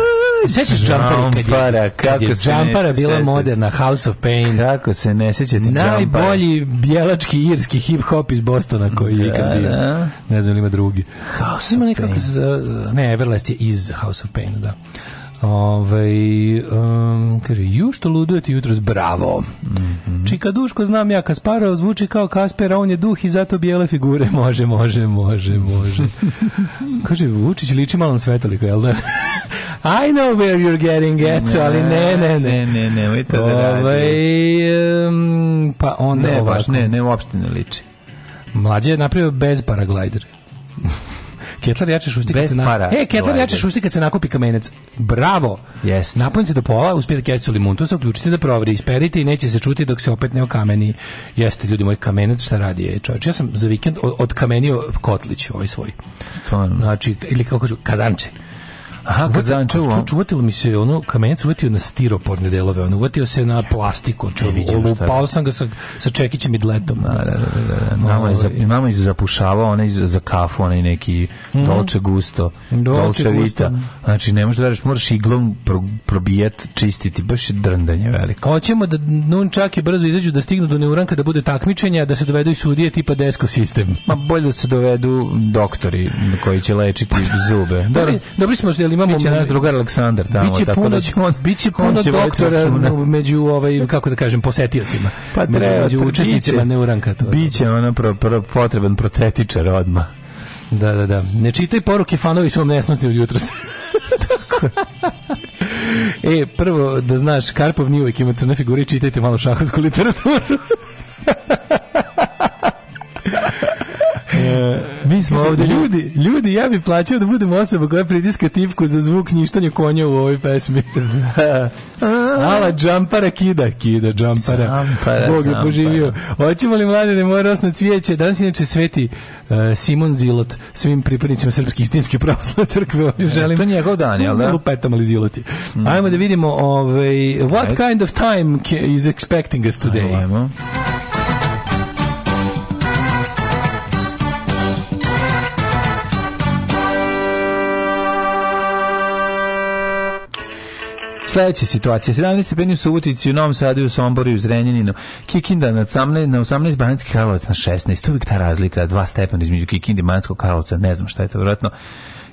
Sećaš džampara kad je, kad džampara bila moderna House of Pain? Kako se ne sećate džampara? Najbolji bjelački irski hip hop iz Bostona koji je ikad da, bio. Da. Ne znam li ima drugi. House ima nekako se ne Everlast je iz House of Pain, da. Ove, ovaj, um, kaže, ju što ludujete jutros, bravo. Mm -hmm. Čika Duško znam ja, Kasparov zvuči kao Kasper, a on je duh i zato bijele figure. [LAUGHS] Može, može, može, može. kaže, Vučić liči malo na svetoliko, jel da? [LAUGHS] I know where you're getting at, ne, ali ne, ne, ne. Ne, ne, ne, da Ove, ovaj, um, pa onda ne, ovako. Baš, ne, ne, uopšte ne liči. Mlađe je napravio bez paraglajdera. [LAUGHS] Ketler jače šušti kad se na... E, Ketler jače šušti kad se nakupi kamenac. Bravo! Yes. Napunite do pola, uspijete kesicu limuntosa, uključite da provri, isperite i neće se čuti dok se opet ne okameni. Jeste, ljudi moji, kamenac šta radi je čovječ. Ja sam za vikend odkamenio Kotlić, ovaj svoj. Znači, ili kako kažu, kazanče. Aha, kad zančuo. Čuvatilo mi se ono kamenjac uvetio na stiroporne delove, ono uvatio se na plastiku, čuo. E, Upao sam ga sa, sa čekićem i dletom. Da, da, da, da. Mama da, da. je mama je zapušavao, ona za, za kafu, ona onaj neki mm. dolče gusto, dolče, vita. Znači ne možeš da radiš, moraš iglom pro, probijat, čistiti, baš je drndanje veliko. Hoćemo da čak i brzo izađu da stignu do neuranka da bude takmičenja, da se dovedu i sudije tipa desko sistem. Ma bolje da se dovedu doktori koji će lečiti pa da. zube. Dobri, dobri smo jel imamo biće naš drugar Aleksandar tamo biće tako puno, da će on biće puno on doktora među ovaj kako da kažem posetiocima pa treba, među, među pa učesnicima neuranka to biće ona pro, pro, potreban protetičar odma da da da ne čitaj poruke fanovi su nesnosni od jutros [LAUGHS] e, prvo, da znaš, Karpov nije uvijek ima crne figure, čitajte malo šahovsku literaturu. [LAUGHS] E, Mi smo ovde Ljudi, ljudi, ja bi plaćao da budem osoba koja pritiska tipku za zvuk njištanja konja u ovoj pesmi. [LAUGHS] Da. Ala džampara kida, kida džampara. Bog je poživio. Hoćemo li mlade ne da mora osno cvijeće? Danas inače sveti uh, Simon Zilot svim pripadnicima Srpske istinske pravoslavne crkve. E, želim, to njegov dan, jel da? Lupetam ali Ziloti. Ajmo da vidimo ovaj, what kind of time is expecting us today. Ajmo. Sledeća situacija, 17 stepeni u Subotici, u Novom Sadu, u Somboru i u Zrenjaninu, Kikinda na 18, na 18 Banacki Karlovac na 16, uvijek ta razlika, dva stepena između Kikinde i Banacko Karlovca, ne znam šta je to, vjerojatno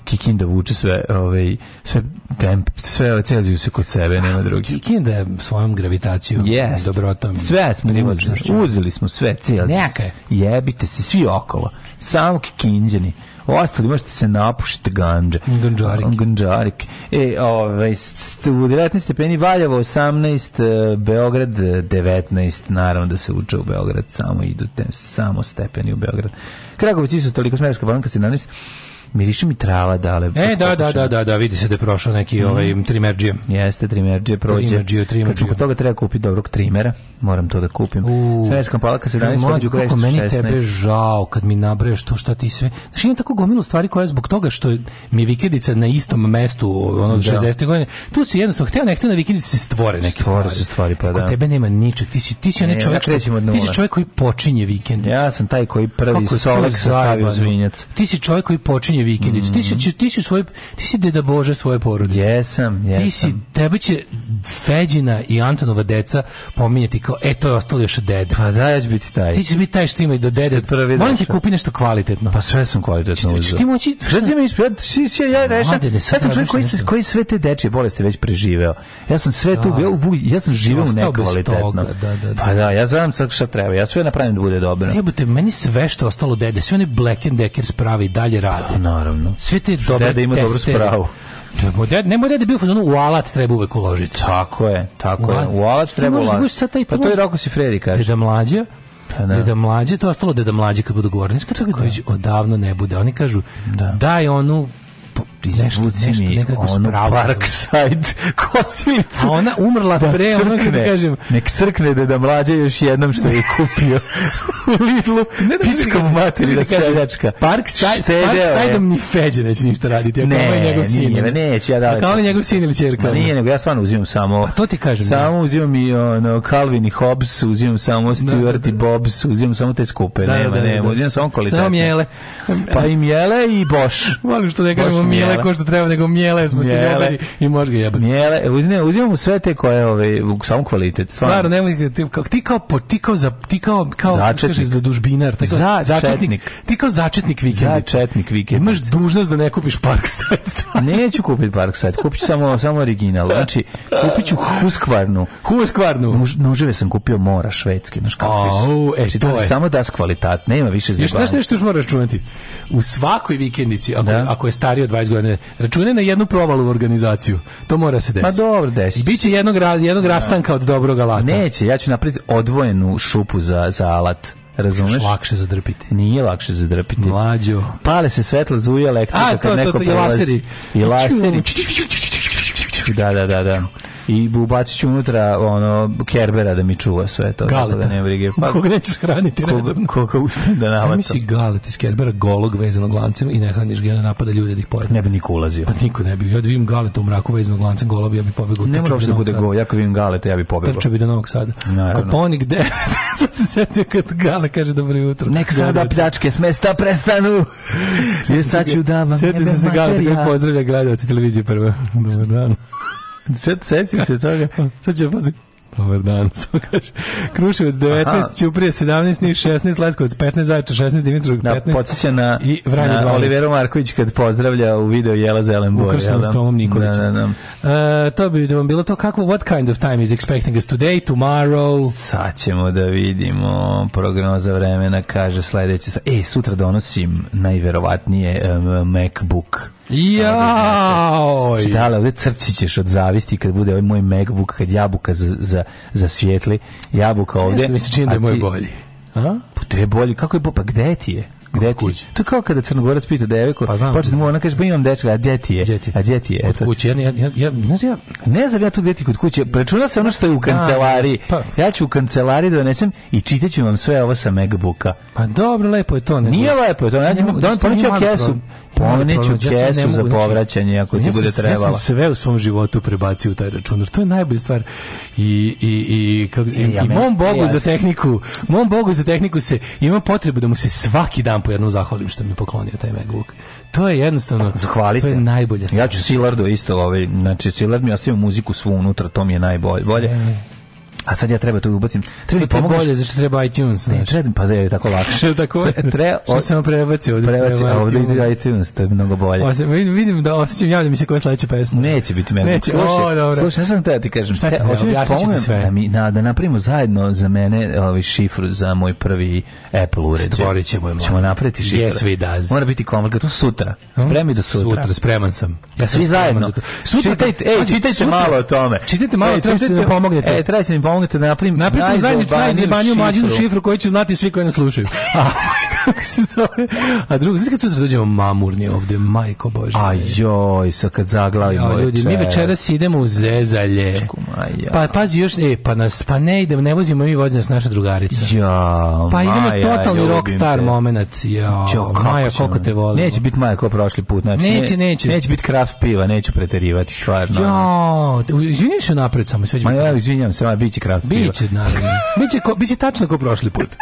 Kikinda vuče sve, ovaj, sve temp, sve Celziju se kod sebe, nema drugi. Kikinda je svojom gravitacijom, yes. dobrotom. Sve smo uzeli, uzeli smo sve Celziju. Neka je. Jebite se svi okolo, samo Kikinđani. Ostali možete se napušiti ganđe. Ganđarik. Ganđarik. E, ovaj, u 19 stepeni Valjevo, 18, e, Beograd, 19, e, naravno da se uče u Beograd, samo idu te, samo stepeni u Beograd. Kragovic isto toliko, Smerska banka, 17, miriše mi trava dale. E, da, da, da, da, da, da, vidi se da je prošao neki mm. ovaj trimerđije. Jeste, trimerđije prođe. Trimerđije, trimerđije. Kad toga treba kupiti dobrog trimera, moram to da kupim. Svenska palaka 17, mlađu, kako meni tebe žao kad mi nabraješ to šta ti sve. Znači, imam tako gomilu stvari koje zbog toga što mi je vikendica na istom mestu ono, od 60. Da. godine, tu si jednostavno htela ne na vikendici se stvore neke stvore stvari. stvari pa, da. Kod tebe nema ničeg, ti si, ti si ne, čovjek, ja ti si čovjek koji počinje vikend. Ja sam taj koji prvi solak sastavio zvinjac. Ti si čovjek koji počinje je vikendicu. Mm. Ti si mm. ti si svoj ti si deda Bože svoje porodice. Jesam, jesam. Ti si tebe će Feđina i Antonova deca pominjati kao e to je ostalo još od dede. Pa da ja ću biti taj. Ti ćeš biti taj što ima i do dede. Prvi Molim te kupi nešto kvalitetno. Pa sve sam kvalitetno uzeo. Ti, ti moći Šta ti mi ispred? Si si ja rešen. Ja sam čovjek koji se koji sve te dečje bolesti već preživeo. Ja sam sve tu da. bio, ja sam živeo nekvalitetno. Da, da, pa da, ja znam sad šta treba. Ja sve napravim da bude dobro. Jebote, meni sve što ostalo dede, sve one Black and Deckers pravi dalje rade. Pa Naravno. Sve te Što dobre da ima dobru spravu. Ded, ne mora da bio fazonu u alat treba uvek uložiti. Tako je, tako u je. U alat treba uložiti. Da sad taj pa to je Roko si Fredi kaže. Da mlađa, pa da. Deda mlađe, to je ostalo deda mlađi kad budu govorili. Kad tako odavno ne bude. Oni kažu, da. daj onu nešto, nešto nekako ono Parkside kosilicu. A ona umrla da pre, crkne, ono kad kažem. Nek crkne da da mlađe još jednom što je kupio u Lidlu, ne, da pičkom materi da seljačka. Parkside, Parksidom ni Feđe neće ništa raditi, ako ne, ovo je njegov sin. Ne, neće, ja da. Ako on je njegov sin ili čerka. Nije, nego ja stvarno uzimam samo... A to ti kažem. Samo uzimam i ono, Calvin i Hobbes, uzimam samo Stuart i Bobs, uzimam samo te skupe. Da, nema, da, nema, uzimam samo kvalitetne. Samo mjele. Pa i mjele i Bosch. Volim što ne kažemo mjele ko što treba, nego mjele smo se ljubili i može ga jebati. Mjele, e, uzimamo, uzimamo sve te koje ovaj sam kvalitet. Stvarno, nemoj ti kao ti kao ti kao za ti kao kao začetnik. za dužbinar, tako za, začetnik. Ti kao začetnik vikenda. Začetnik vikenda. Imaš dužnost da ne kupiš Parkside. Neću kupiti Parkside, kupiću samo samo original. Znači, kupiću Husqvarna. Husqvarna. Nuž, noževe sam kupio mora švedski, e, znači kako. e, to je. Samo da kvalitet, nema više za. Još nešto što moraš čuvati. U svakoj vikendici, ako, da. ako je stariji od 20 račune. Račune na jednu provalu u organizaciju. To mora se desiti. Pa dobro, desi. Biće jednog, jednog ja. Da. rastanka od dobrog alata. Neće, ja ću napraviti odvojenu šupu za, za alat. Razumeš? Lakše zadrpiti. Nije lakše zadrpiti. Mlađo. Pale se svetla, zuje elektrika kad to, neko to, to, prolazi. I laseri. I laseri. Da, da, da, da i ubacit ću unutra ono kerbera da mi čuva sve to. Galeta. Tako da ne brige. Pa, Koga nećeš hraniti ko, redobno? Koga uspijem da navata. Sam misli galet iz kerbera golog vezanog lancem i ne hraniš ga napada ljudi da ih pojede. Ne bi niko ulazio. Pa niko ne bi. Ja da vidim galeta u mraku vezanog lancem gola bi ja bi pobegao. Ne može da bude go, ja kad vidim galeta ja bi pobegao. Trčao bi do Novog Sada. Naravno. Koponik 9. [LAUGHS] sad se setio kad gale kaže dobro jutro. Nek sada pljačke smesta mesta prestanu. Jer sad ću da vam. Sjetio se se gale da pozdravlja gledaoci televizije prva. Dobar dan. Sad se toga. [LAUGHS] Sad će pozit. Dobar dan, [LAUGHS] samo kaže. Kruševac 19, Aha. Ćuprije 17, Niš 16, Leskovac 15, Zajče 16, Dimitrov 15. Da, na, i Vranje na 12. Oliveru Marković kad pozdravlja u video Jela Zelenbor. Ukrštenom da? s Tomom Nikolićem. Da, da, da. Uh, to bi da vam bilo to kako, what kind of time is expecting us today, tomorrow? Sad ćemo da vidimo prognoza vremena, kaže sledeće. E, sutra donosim najverovatnije um, MacBook Jaoj. Čitala, znači, ovdje crcićeš od zavisti kad bude ovaj moj Macbook, kad jabuka za, za, za svijetli, jabuka ovdje. Nešto mi se čini da je moj bolji. A? Pa da je bolji, kako je, pa gde ti je? Gde ti? To kao kada Crnogorac pita devojku, pa znam, počne mu ona kaže, pa imam dečka, a gdje ti je? A gdje ti je? Kod kuće, ja, ja, ja, znaš, ja, ne znam ja tu gdje ti kod kuće, prečuna se ono što je u da, kancelariji. Pa. Ja ću u kancelariji da donesem i čitaću vam sve ovo sa Macbooka. Pa dobro, lepo je to. Ne Nije lepo je to, ja njemu, da on ponućao kesu, Pomniću kesu za znači, povraćanje ako ti bude trebalo. Ja sam sve u svom životu prebacio u taj računar. To je najbolja stvar. I, i, i, kako, e, i, i mom bogu za tehniku, mom bogu za tehniku se ima potrebu da mu se svaki dan po jednom zahvalim što mi poklonio taj MacBook. To je jednostavno zahvali se. To je najbolja stvar. Ja ću Silardo isto, ovaj, znači Silard mi ostavio muziku svu unutra, to mi je najbolje. Bolje. E a sad ja treba to da ubacim. Treba da pomogneš. bolje, zašto treba iTunes? Ne, treba, pa da, je tako lakše. [LAUGHS] tako? treba, što sam ovde. Prebacio, ovde ide iTunes, to je mnogo bolje. Ose, vidim da osjećam, javlja mi se koja sledeća pesma. Neće biti meni. Neće, slušaj, o, dobro. Slušaj, nešto sam te ti kažem. Šta, hoću da pomognem da, mi, da, da napravimo zajedno za mene ovaj šifru za moj prvi Apple uređaj. Stvorit ćemo je. Ćemo napraviti šifru. Yes, we does. Mora biti komplika, to sutra. Hm? Spremi do sutra. Sutra, spreman sam. Da svi zajedno. Sutra, čitajte, pa- pa ej, čitajte malo o tome. Čitajte malo, trebate da pomognete. E, trebate da mi pomognete mogu te napravim. Napričam zajedničku najzajebaniju mlađinu šifru koju će znati svi koji nas slušaju. [LAUGHS] kako se zove. A drugo, znaš kad sutra dođemo mamurni ovde, majko bože. A joj, sad kad zaglavimo ja, ljudi, večer. mi večeras idemo u Zezalje. Čeku, maja. Pa pazi još, e, pa nas, pa ne idemo, ne vozimo mi, vozi nas naša drugarica. Ja, pa idemo maja, totalni rockstar moment. Ja, jo, kako Maja, koliko te volim. Neće biti Maja kao prošli put, znači. Neće, neće. Neće biti kraft piva, neću preterivati, stvarno. Jo, izvinjavam se napred samo, sve će Ma ja, izvinjavam se, biće kraft piva. Biće, naravno. [LAUGHS] biće, ko, biće tačno kao prošli put. [LAUGHS]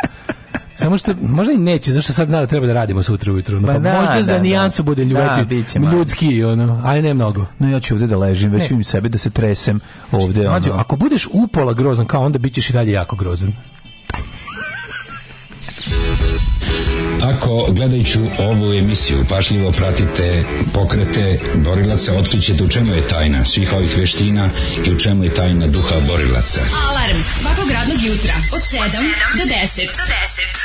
Samo što možda i neće, zašto sad zna da treba da radimo sutra ujutru. Ono, pa, pa da, možda da, za da. nijansu da. bude ljubeći, ljudski, ono, aj ne mnogo. No ja ću ovdje da ležim, već vidim sebe da se tresem ovdje. Znači, ono. mađu, ako budeš upola grozan kao onda bit ćeš i dalje jako grozan. Ako gledajući ovu emisiju pašljivo pratite pokrete borilaca, otkrićete u čemu je tajna svih ovih veština i u čemu je tajna duha borilaca. Alarms svakog radnog jutra od 7 do 10. Do 10.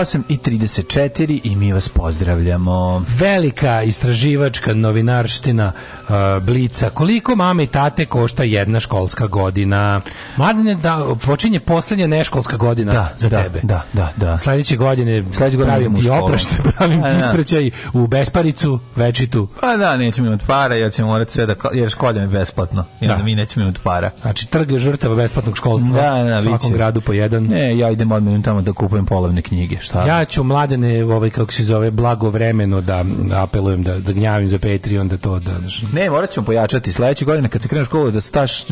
8 i 34 i mi vas pozdravljamo. Velika istraživačka novinarština uh, Blica. Koliko mame i tate košta jedna školska godina? Mladine, da, počinje poslednja neškolska godina da, za da, tebe. Da, da, da. Sledeće godine, Sledeće godine pravim ti oprašte, [LAUGHS] pravim ti da. ispraćaj u besparicu večitu. Pa da, nećemo imati para, ja ćemo morati sve da, jer školja je besplatno. I onda da. mi nećemo imati para. Znači, trg je žrtava besplatnog školstva da, da, da. svakom gradu po jedan. Ne, ja idem odmah tamo da kupujem polovne knjige, Šta? Ja ću mladene, ovaj, kako se zove, blagovremeno da apelujem, da, da gnjavim za Patreon, da to da... Ne, morat ćemo pojačati. Sledeće godine kad se krene školu, da staš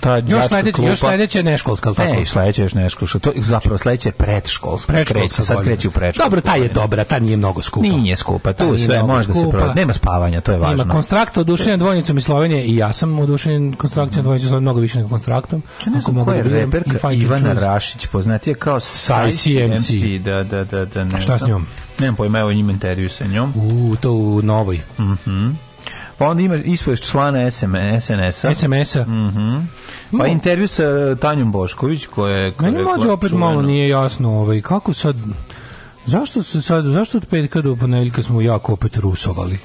ta još sledeće, još sledeće neškolska, al tako. Ne, sledeće još neškolska. To zapravo sledeće predškolska. Predškolska sad kreće u predškolsku. Dobro, ta je dobra, ta nije mnogo skupa. Nije skupa, tu sve može da se proda. Nema spavanja, to je važno. Ima kontrakt oduševljen dvojnicom i Slovenije i ja sam oduševljen kontraktom dvojnicom Slovenije mnogo više nego kontraktom. Ako mogu da Ivana Rašić poznatija kao Sai CMC. Da, da da, da, da. Ne, Šta s njom? Nemam pojma, evo njim intervju sa njom. U, to u novoj. Mhm. Mm pa onda ima ispoješ člana SMS-a. SMS-a. SMS mm -hmm. Pa intervju sa Tanjom Bošković, koja je... Meni mlađe opet čuveno. malo nije jasno, ovaj, kako sad... Zašto se sad, zašto od petka do ponedeljka smo jako opet rusovali?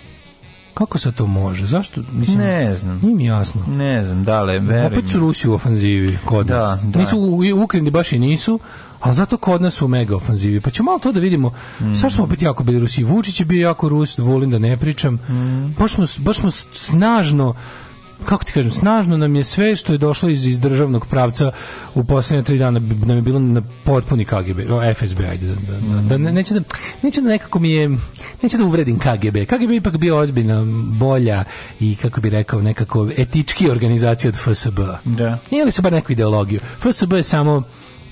Kako se to može? Zašto? Mislim, ne znam. Nije mi jasno. Ne znam, da li, verujem. Opet su Rusi u ofanzivi kod da, nas. Da. Nisu u Ukrajini baš i nisu, ali zato kod nas u mega ofanzivi. Pa ćemo malo to da vidimo. Mm. Sad smo opet jako bili Rusi. Vučić je bio jako Rus, volim da ne pričam. Mm. Baš, smo, baš smo snažno kako ti kažem, snažno nam je sve što je došlo iz, iz državnog pravca u poslednje tri dana, nam je bilo na potpuni KGB, o, FSB, ajde, da, da, mm. da, da neće, da, neće da nekako mi je, neće da uvredim KGB. KGB ipak bio ozbiljna, bolja i, kako bi rekao, nekako etički organizacija od FSB. Da. Imali su bar neku ideologiju. FSB je samo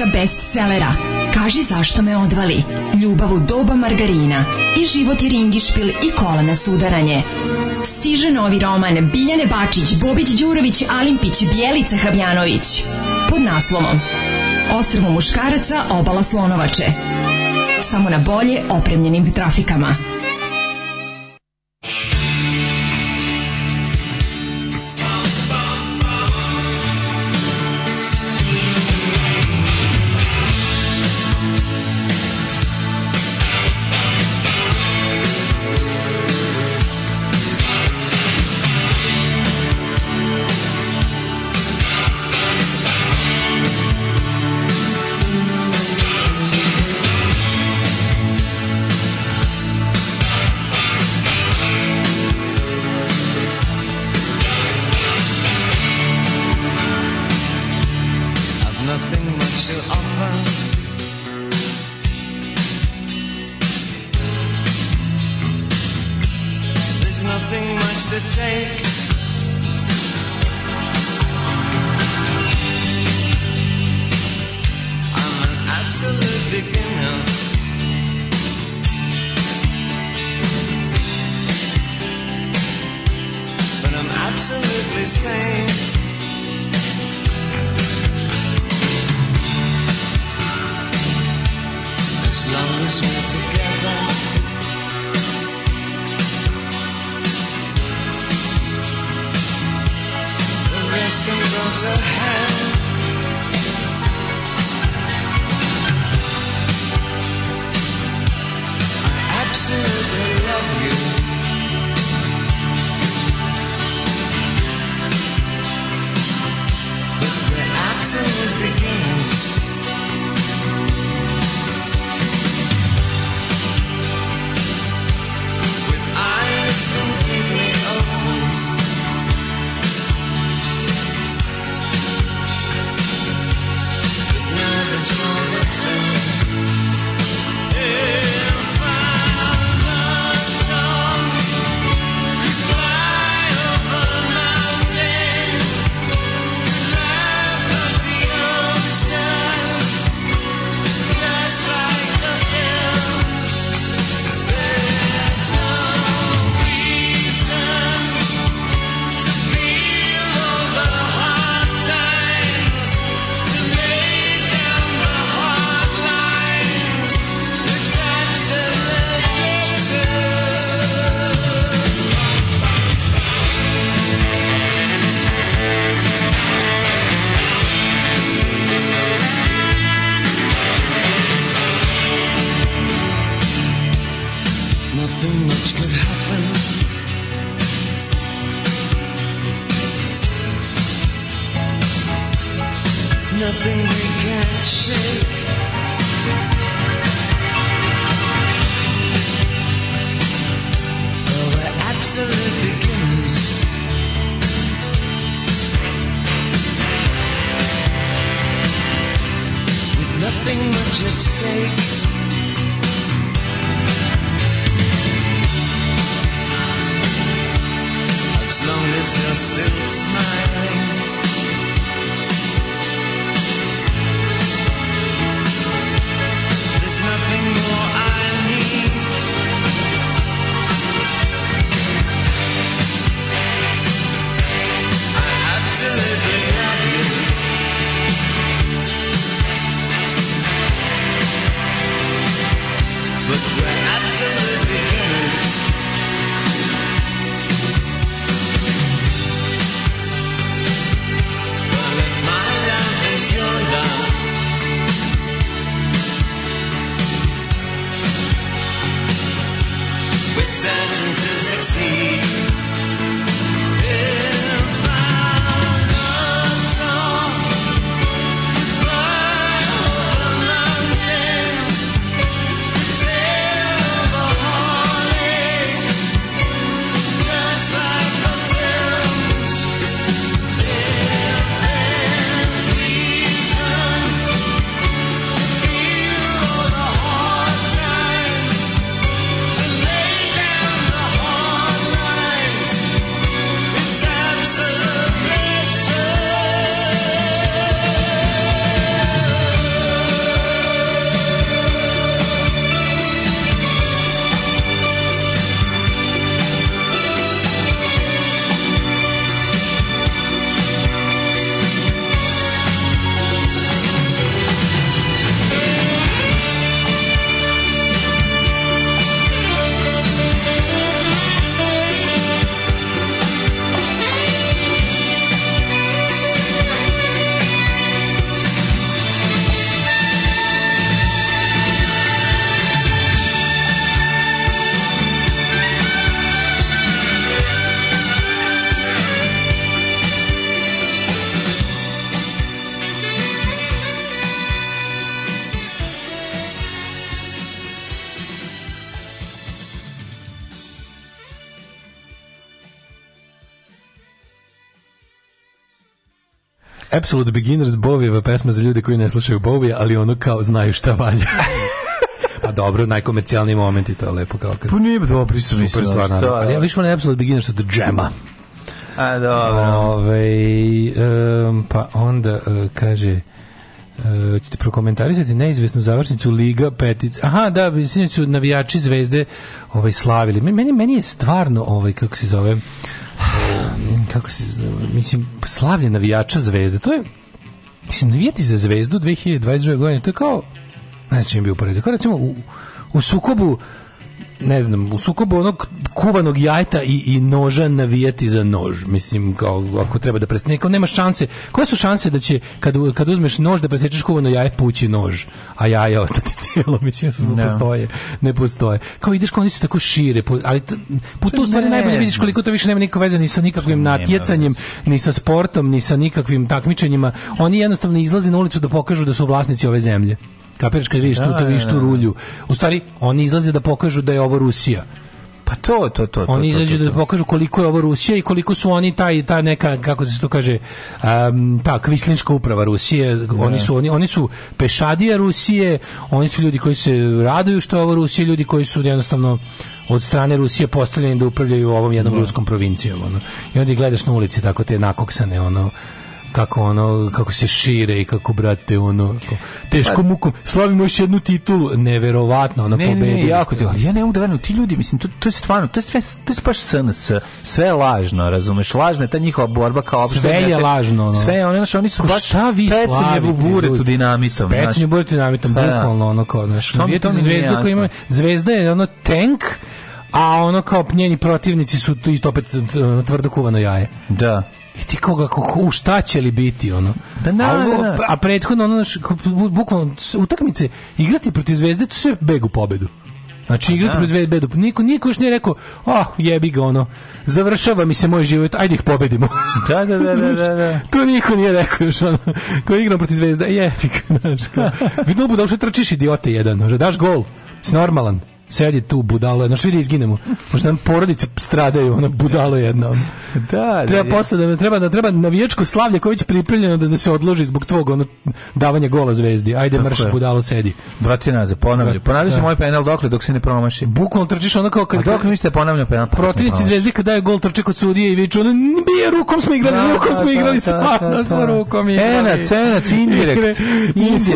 autorica bestsellera Kaži zašto me odvali, Ljubav u doba margarina i Život je ringišpil i kola sudaranje. Stiže novi roman Biljane Bačić, Bobić Đurović, Alimpić, Bjelica Habjanović pod naslovom Ostrvo muškaraca, obala slonovače. Samo na bolje opremljenim trafikama. Absolute Beginners Bovijeva pesma za ljude koji ne slušaju Bovija, ali ono kao znaju šta valja. [LAUGHS] A pa dobro, najkomercijalni momenti, to je lepo kao kad... Pa nije dobro, super stvar, naravno. Ali ja više volim Absolute Beginners od Džema. A, dobro. Ove, ovaj, um, pa onda uh, kaže... Uh, e, ćete prokomentarisati neizvesnu završnicu Liga Petica. Aha, da, sinoć da su navijači Zvezde ovaj slavili. Meni meni je stvarno ovaj kako se zove kako se mislim, slavlje navijača zvezde, to je, mislim, navijati za zvezdu 2022. godine, to je kao, ne znam čim bi uporedio, kao recimo u, u sukobu ne znam, u sukobu onog kuvanog jajta i, i noža navijati za nož. Mislim, kao, ako treba da presne, kao nema šanse. Koje su šanse da će, kad, kad uzmeš nož da presečeš kuvano jaje, pući nož, a jaje ostati [LAUGHS] cijelo, mislim, su, ne no. postoje. Ne postoje. Kao ideš, kao oni su tako šire, ali po tu stvari najbolje vidiš koliko to više nema nikakve veze ni sa nikakvim natjecanjem, ni sa sportom, ni sa nikakvim takmičenjima. Oni jednostavno izlaze na ulicu da pokažu da su vlasnici ove zemlje. Kapiraš kad vidiš tu, da, to vidiš da, tu da. rulju. U stvari, oni izlaze da pokažu da je ovo Rusija. Pa to, to, to. Oni izađu da pokažu koliko je ovo Rusija i koliko su oni taj, ta neka, kako se to kaže, um, ta kvislinška uprava Rusije. Ne. Oni, su, oni, oni su pešadija Rusije, oni su ljudi koji se raduju što je ovo Rusija, ljudi koji su jednostavno od strane Rusije postavljeni da upravljaju ovom jednom ne. ruskom provincijom. Ono. I onda gledaš na ulici tako te nakoksane, ono, kako ono kako se šire i kako brate ono kako, teško pa- mukom slavimo još jednu titulu neverovatno ona ne, pobedila. Ne, jako ti, ja ne mogu da verujem ti ljudi mislim to, to je stvarno to je sve to je baš SNS sve je lažno razumeš lažna je ta njihova borba kao opšte sve je lažno ono. sve oni znači, oni su Ko baš šta vi slavite buretu dinamitom pecanje buretu dinamitom pa da. bukvalno ono kao znaš to zvezda koja ima zvezda je ono tank a ono kao njeni protivnici su isto opet tvrdo kuvano jaje da i ti koga u šta će li biti ono da, na, da, a, da, da. a prethodno ono bukvalno utakmice igrati protiv zvezde to sve begu pobedu Znači igrati bez da. zvezde bedu. Niko, niko još nije rekao, oh, jebi ga ono, završava mi se moj život, ajde ih pobedimo. Da, da, da, da, da. [LAUGHS] da. To niko nije rekao još ono, ko igram protiv zvezda, jebi ga, [LAUGHS] znaš. Vidno budu, trčiš idiote jedan, daš gol, si normalan sedi tu budalo jedno, što vidi da izginemo. Možda nam porodice stradaju, ono budalo jedno. Da, da, treba da, posle da treba da treba navijačko slavlje koje će pripremljeno da, da se odloži zbog tvog ono davanja gola zvezdi. Ajde Tako je. budalo sedi. Vrati nazad, ponavljaj. Ponavljaj se da. moj penal dokle dok se ne promaši. Bukvalno trčiš ono kao kad dok mislite da ponavlja penal. Protivnici zvezdi kada je gol trči kod sudije i viču, ono bije rukom smo igrali, rukom smo igrali, stvarno smo rukom igrali. Ena, cena, indirekt.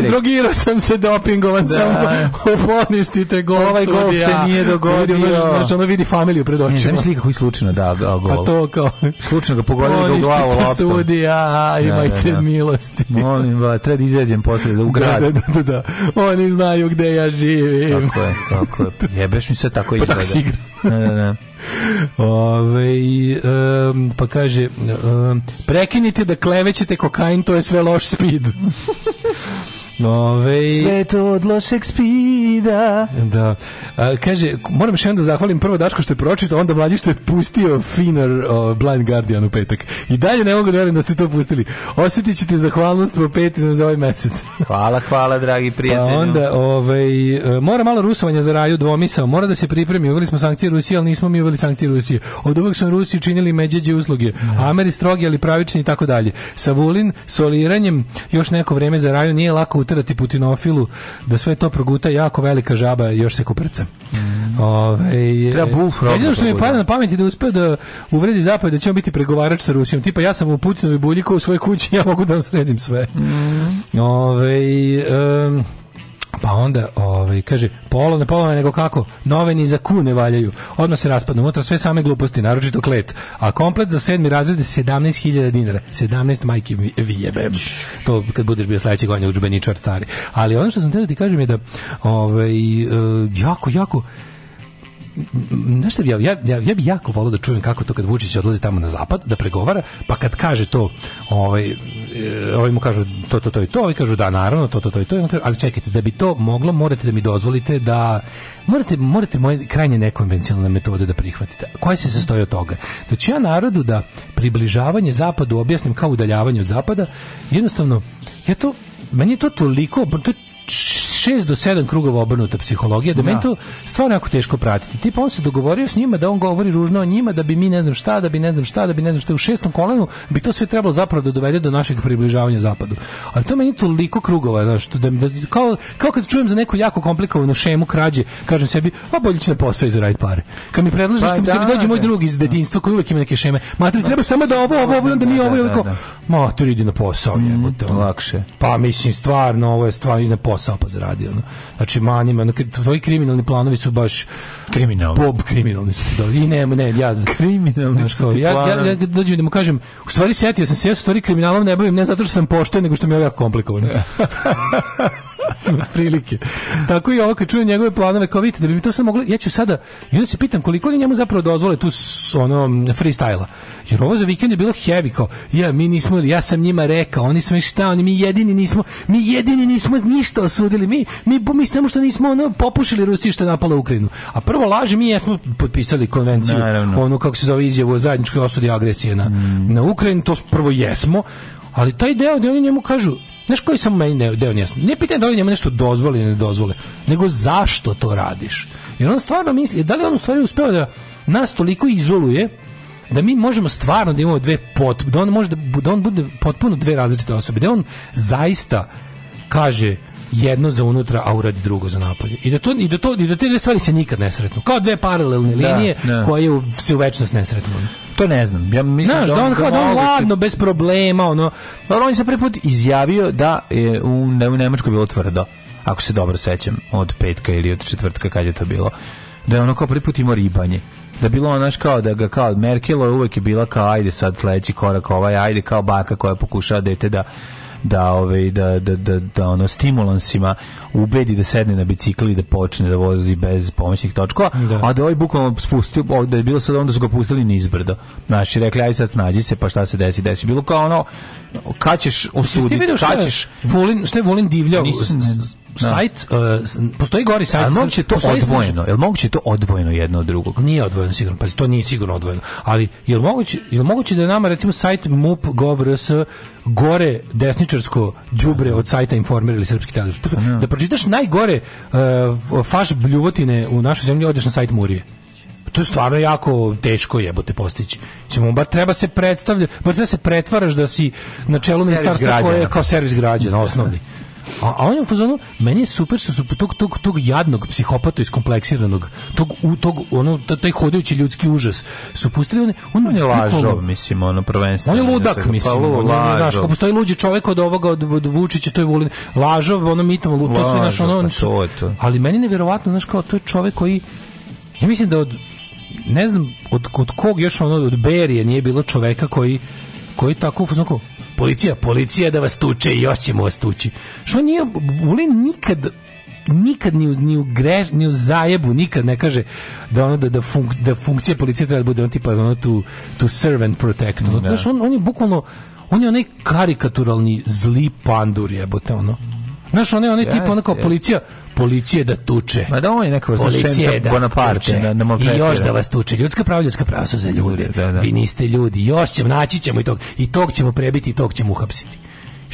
Drogirao sam se dopingovan sam. [LAUGHS] Poništite gol. Ovaj gol gol se nije dogodio. Vidi, ono, znači, ono vidi familiju pred očima. Ne, zamisli kako i slučajno da, da gol. Pa to kao... Slučajno ga pogodio ga da u glavu loptom. sudi, a, da, imajte ja, ja, ja. milosti. Molim, ba, treba da izađem posle da u grad. Da, da, da, da, Oni znaju gde ja živim. Tako je, tako je. Jebeš mi se pa tako izgleda. Pa tako si igra. Ne, ne, ne. Ove, um, pa kaže um, prekinite da klevećete kokain to je sve loš speed Ove... Sve to od lošeg spida. Da. A, kaže, moram še onda zahvalim prvo Dačko što je pročito, onda mlađi što je pustio Finer o, Blind Guardian u petak. I dalje ne mogu da verim da ste to pustili. Osjetit ćete zahvalnost po petinu za ovaj mesec. [LAUGHS] hvala, hvala, dragi prijatelji. Pa onda, ovaj, e, mora malo rusovanja za raju dvomisao. Mora da se pripremi. Uveli smo sankcije Rusije, ali nismo mi uveli sankcije Rusije. Od uvek su Rusiji činili međeđe usluge. Ne. Ameri strogi, ali pravični i tako dalje. Savulin soliranjem još neko vreme za raju nije lako uterati Putinofilu da sve to proguta jako velika žaba još se kuprca. Mm. Ove, Treba bullfrog. Jedino da što mi pada na pamet je da uspe da uvredi zapad da će on biti pregovarač sa Rusijom. Tipa ja sam u Putinovi buljiku u svojoj kući, ja mogu da vam sredim sve. Mm. Ove, um, Pa onda, ovaj, kaže, polovne, polovne, nego kako? Nove ni za ku ne valjaju. Odmah se raspadnu unutra sve same gluposti, naročito klet. A komplet za sedmi razred je 17.000 dinara. 17 majki vijebem. To kad budeš bio sledećeg godina učbeničar stari. Ali ono što sam teo da ti kažem je da ovaj, e, jako, jako, znaš šta bi ja, ja, ja, ja bi jako volao da čujem kako to kad Vučić odlazi tamo na zapad da pregovara, pa kad kaže to ovaj, ovaj mu kažu to, to, to i to, ovaj kažu da naravno, to, to, to i to ali čekajte, da bi to moglo morate da mi dozvolite da morate, morate moje krajnje nekonvencionalne metode da prihvatite. Koja se sastoji od toga? Da ću ja narodu da približavanje zapadu objasnim kao udaljavanje od zapada, jednostavno, ja to, meni je to toliko, to je 6 do 7 krugova obrnuta psihologija, da, meni da. to stvarno jako teško pratiti. Tipa on se dogovorio s njima da on govori ružno o njima, da bi mi ne znam šta, da bi ne znam šta, da bi ne znam šta u šestom kolenu bi to sve trebalo zapravo da dovede do našeg približavanja zapadu. Ali to meni toliko krugova, znaš, da, da, kao, kao kad čujem za neku jako komplikovanu šemu krađe, kažem sebi, a bolje će na posao izraditi pare. Kad mi predlažeš, pa, kad da, mi dođe moj da. drug iz dedinstva koji uvek ima neke šeme, maturi, treba samo da ovo, ovo, ovo, onda mi da, ovo, ovo, maturi, idi na posao, mm, jebote. Lakše. Pa mislim, stvarno, ovo je stvarno, i na posao, pa zradi radi ono. Znači manjim, ono, tvoji kriminalni planovi su baš kriminalni. Bob kriminalni su. Da, I ne, ne, ja kriminalni znači, su. Ja, ja, ja dođem da mu kažem, u stvari setio sam se, ja u stvari kriminalom ne bavim ne zato što sam pošten, nego što mi je jako komplikovano. [LAUGHS] Mislim, prilike. Tako i ovo kad čujem njegove planove, kao vidite, da bi mi to sve mogli, ja ću sada, i onda se pitam koliko oni njemu zapravo dozvole tu s ono freestyle Jer ovo za vikend je bilo heavy, kao, ja, mi nismo, ja sam njima rekao, oni su mi šta, oni mi jedini nismo, mi jedini nismo ništa osudili, mi, mi, bo mi samo što nismo ono popušili Rusiji što je napala Ukrajinu. A prvo laži, mi jesmo potpisali konvenciju, Naravno. onu kako se zove izjavu o zajedničkoj osudi agresije na, mm. na Ukrajinu, to prvo jesmo, ali taj deo gdje oni njemu kažu Znaš koji sam meni ne, deo njasno? Nije pitanje da li njemu nešto dozvoli ili ne dozvole, nego zašto to radiš? Jer on stvarno misli, da li on u stvari uspeo da nas toliko izoluje, da mi možemo stvarno da imamo dve pot, da on može da, da on bude potpuno dve različite osobe, da on zaista kaže jedno za unutra, a uradi drugo za napolje. I da, to, i da, to, i da te dve stvari se nikad ne Kao dve paralelne da, linije da. koje se u večnost ne To ne znam. Ja mislim Znaš, da on, da on, da on ladno, bez problema, ono... Dobro, on je se prvi put izjavio da je u, u Nemačkoj bilo tvrdo. Ako se dobro sećam, od petka ili od četvrtka, kad je to bilo. Da je ono kao prvi put imao ribanje da bilo ono naš kao da ga kao Merkel uvek je bila kao ajde sad sledeći korak ovaj ajde kao baka koja pokušava dete da da ovaj da da da, da ono stimulansima ubedi da sedne na bicikli i da počne da vozi bez pomoćnih točkova, da. a da ovaj bukvalno spustio, da je bilo sad onda su ga pustili nizbrdo. Znači rekli aj sad snađi se pa šta se desi, desi bilo kao ono kad ćeš osuditi, kad ćeš Vulin, što je Vulin divljao? Nisam, Da. sajt uh, postoji gori sajt. Ali moguće to odvojeno? Jel moguće to odvojeno jedno od drugog? Nije odvojeno sigurno, pa to nije sigurno odvojeno. Ali jel moguće, jel moguće da nama recimo sajt MUP govrs gore desničarsko đubre od sajta Informer ili Srpski televizor. Da. da pročitaš najgore uh, faš bljuvotine u našoj zemlji odeš na sajt Murije to je stvarno jako teško jebote postići. Ćemo bar treba se predstavlja, bar treba se pretvaraš da si na čelu ministarstva koje je kao servis građana da. osnovni. A, a on je u fazonu, meni je super što su tog, tog, tog jadnog psihopata iskompleksiranog, tog, u, tog, ono, taj hodajući ljudski užas su pustili. On, on, on je lažov, mislim, ono, prvenstveno. On je ludak, pa mislim. Pa, ono, znaš, ko postoji luđi čovjek od ovoga, od, od Vučića, to je Vulin. Lažov, ono, mitom, to lažov, su, znaš, ono, pa su, to to. ali meni je nevjerovatno, znaš, kao, to je čovjek koji, ja mislim da od, ne znam, od, od kog još ono, od Berije nije bilo čoveka koji koji tako, znaš, policija, policija da vas tuče i još ćemo vas tući. Što nije, Vulin nikad nikad ni u, ni u greš, ni u zajebu nikad ne kaže da ono da da, funk, da funkcija policije treba da bude on tipa da ono tu tu servant protect. Ono, da. Znaš, on on je bukvalno on je onaj karikaturalni zli pandur jebote ono. Znaš, one, one yes, tipa, ono kao policija, policije da tuče. Ma da on je neka policija da Bonaparte, na, na I još da vas tuče. Ljudska prava, ljudska prava su za da, ljude. Da, da. Vi niste ljudi. Još ćemo, naći ćemo i tog. I tog ćemo prebiti i tog ćemo uhapsiti.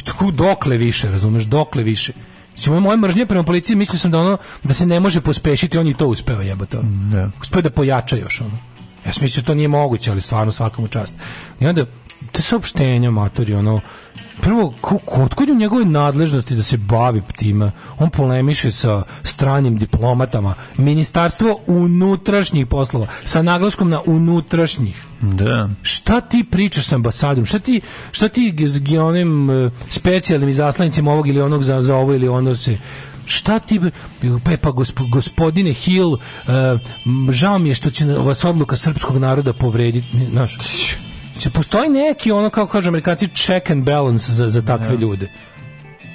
I tako, dokle više, razumeš, dokle više. Samo moje mržnje prema policiji, mislio sam da ono da se ne može pospešiti, on i to uspeva jebote. Mm, da. Uspeo da pojača još ono. Ja sam mislio da to nije moguće, ali stvarno svakom čast. I onda te saopštenja matori ono prvo, otkud je u njegove nadležnosti da se bavi time? On polemiše sa stranim diplomatama, ministarstvo unutrašnjih poslova, sa naglaskom na unutrašnjih. Da. Šta ti pričaš s ambasadom? Šta ti, šta ti s onim e, specijalnim izaslanicima ovog ili onog za, za ovo ili ono se šta ti e, pa pa gospodine Hill uh, žao mi je što će vas odluka srpskog naroda povrediti znaš će postoji neki, ono, kako kažu amerikanci, check and balance za, za takve yeah. Da. ljude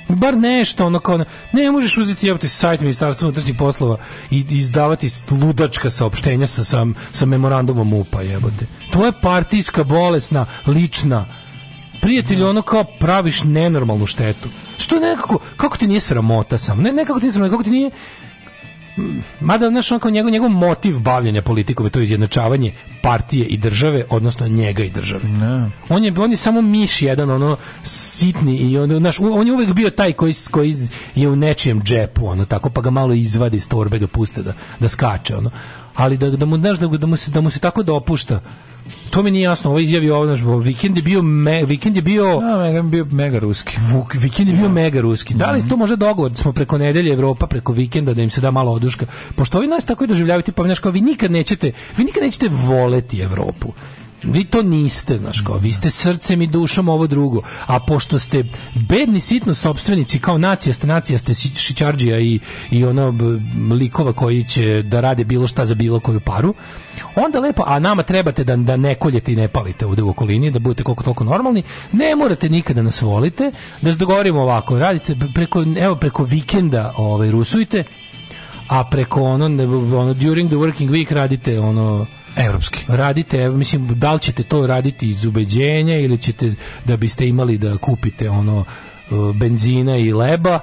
bar nešto ono kao ne možeš uzeti jebote sajt ministarstva unutrašnjih poslova i izdavati ludačka saopštenja sa sa, sa memorandumom UPA jebote to je partijska bolesna lična prijatelj da. ono kao praviš nenormalnu štetu što nekako kako ti nije sramota sam ne nekako ti nije sramota kako ti nije mada znaš onako njegov, njegov motiv bavljenja politikom je to izjednačavanje partije i države, odnosno njega i države. Da. On, je, on je samo miš jedan, ono, sitni i on, naš, on je uvek bio taj koji, koji je u nečijem džepu, ono, tako, pa ga malo izvadi iz torbe, ga da puste da, da skače, ono ali da, da mu, znaš, da, da, mu se, da mu se tako dopušta to mi nije jasno, ovo ovaj izjavi ovo, naš, vikend je bio, me, vikend je bio... No, da, mega, bio mega ruski. Vuk, vikend je bio no. mega ruski. Da li mhm. to može dogovor, da smo preko nedelje Evropa, preko vikenda, da im se da malo oduška? Pošto ovi nas tako i doživljavaju, tipa, znaš, kao vi nikad nećete, vi nikad nećete voleti Evropu vi to niste, znaš kao, vi ste srcem i dušom ovo drugo, a pošto ste bedni sitno sobstvenici, kao nacija ste, nacija ste šičarđija i, i ono likova koji će da rade bilo šta za bilo koju paru, onda lepo, a nama trebate da, da ne koljete i ne palite ovde u okolini, da budete koliko toliko normalni, ne morate nikada nas volite, da se dogovorimo ovako, radite preko, evo, preko vikenda ovaj, rusujte, a preko ono, ono during the working week radite ono Evropski. Radite, mislim, da li ćete to raditi iz ubeđenja ili ćete da biste imali da kupite ono e, benzina i leba,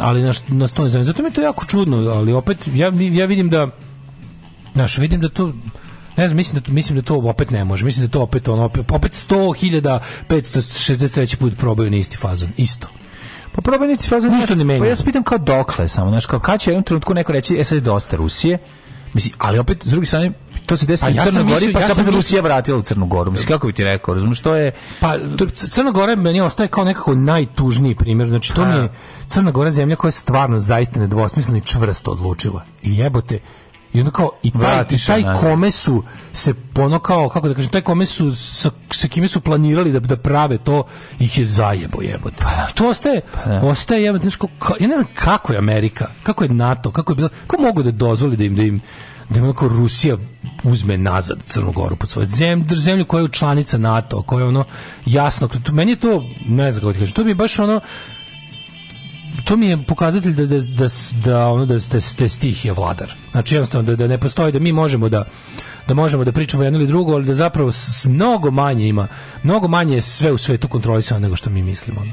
ali na, na to ne zanima. Zato mi je to jako čudno, ali opet ja, ja vidim da znaš, vidim da to ne znam, mislim da, to, mislim da to opet ne može. Mislim da to opet ono, opet, opet 100.563 put probaju na isti fazon. Isto. Pa probaju na isti fazon. Ništa ne pa menja. Pa ja se pitam kao dokle samo. Znaš, kao kad će jednom trenutku neko reći, e sad je dosta Rusije. Mislim, ali opet, s druge strane, to se desilo pa, ja u Crnoj Gori, pa ja sam Rusija vratila u Crnu Goru. Mislim, kako bi ti rekao, razumiješ, to je... Pa, Crna Gora meni ostaje kao nekako najtužniji primjer. Znači, to mi je Crna Gora zemlja koja je stvarno zaista nedvosmisleno i čvrsto odlučila. I jebote, i onda kao i taj, i taj kome su se ono kao, kako da kažem, taj kome su sa, sa kime su planirali da, da prave to ih je zajebo jebote. Pa, da. to ostaje, pa, da. ostaje jebote, znači, ja ne znam kako je Amerika, kako je NATO, kako je bilo, kako mogu da dozvoli da im, da im da onako Rusija uzme nazad Crnu Goru pod svoje zemlju, zemlju koja je članica NATO, koja je ono jasno, meni je to, ne znam kako da ti kažem, to mi baš ono, to mi je pokazatelj da da da da ono da ste da, ste da stihija vladar. Znači jednostavno da, da ne postoji da mi možemo da da možemo da pričamo jedno ili drugo, ali da zapravo mnogo manje ima, mnogo manje je sve u svetu kontrolisano nego što mi mislimo. Ono.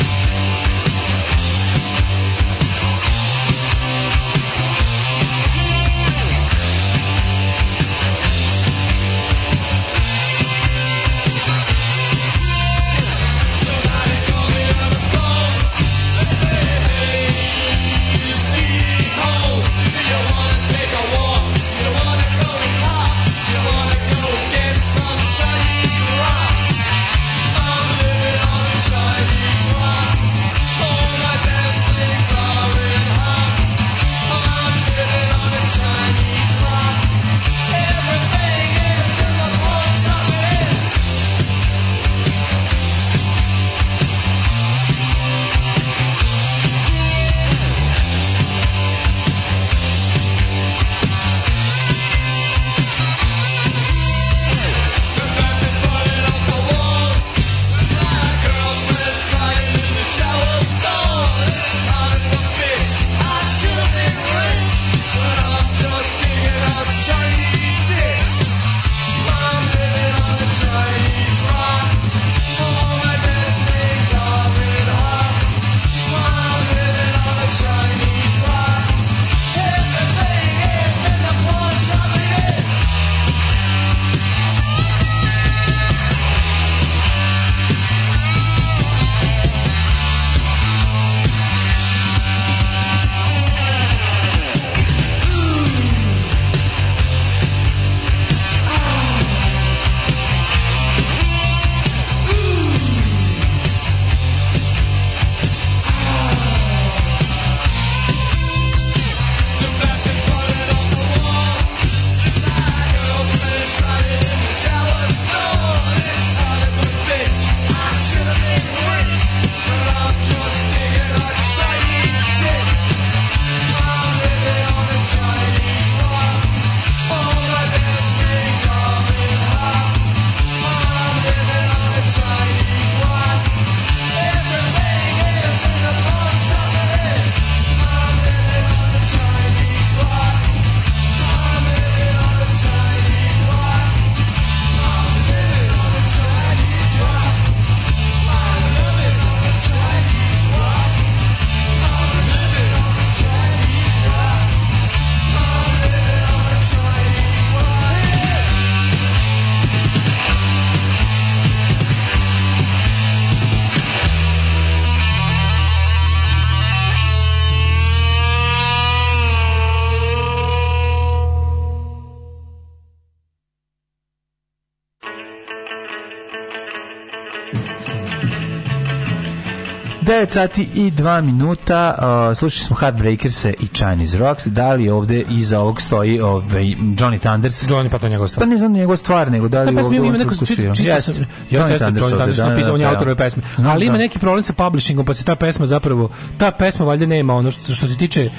9 sati i 2 minuta uh, slušali smo Heartbreakers i Chinese Rocks. Da li ovde iza ovog stoji ovaj Johnny Thunders? Johnny pa to njegov stvar. Pa ne znam njegov stvar, nego da li da, pa ovde ima neko čitao. ja ja Johnny Thunders, Johnny Thunders napisao on je da, da, autor ove da. pesme. Ali ima neki problem sa publishingom, pa se ta pesma zapravo ta pesma valjda nema ono što, što se tiče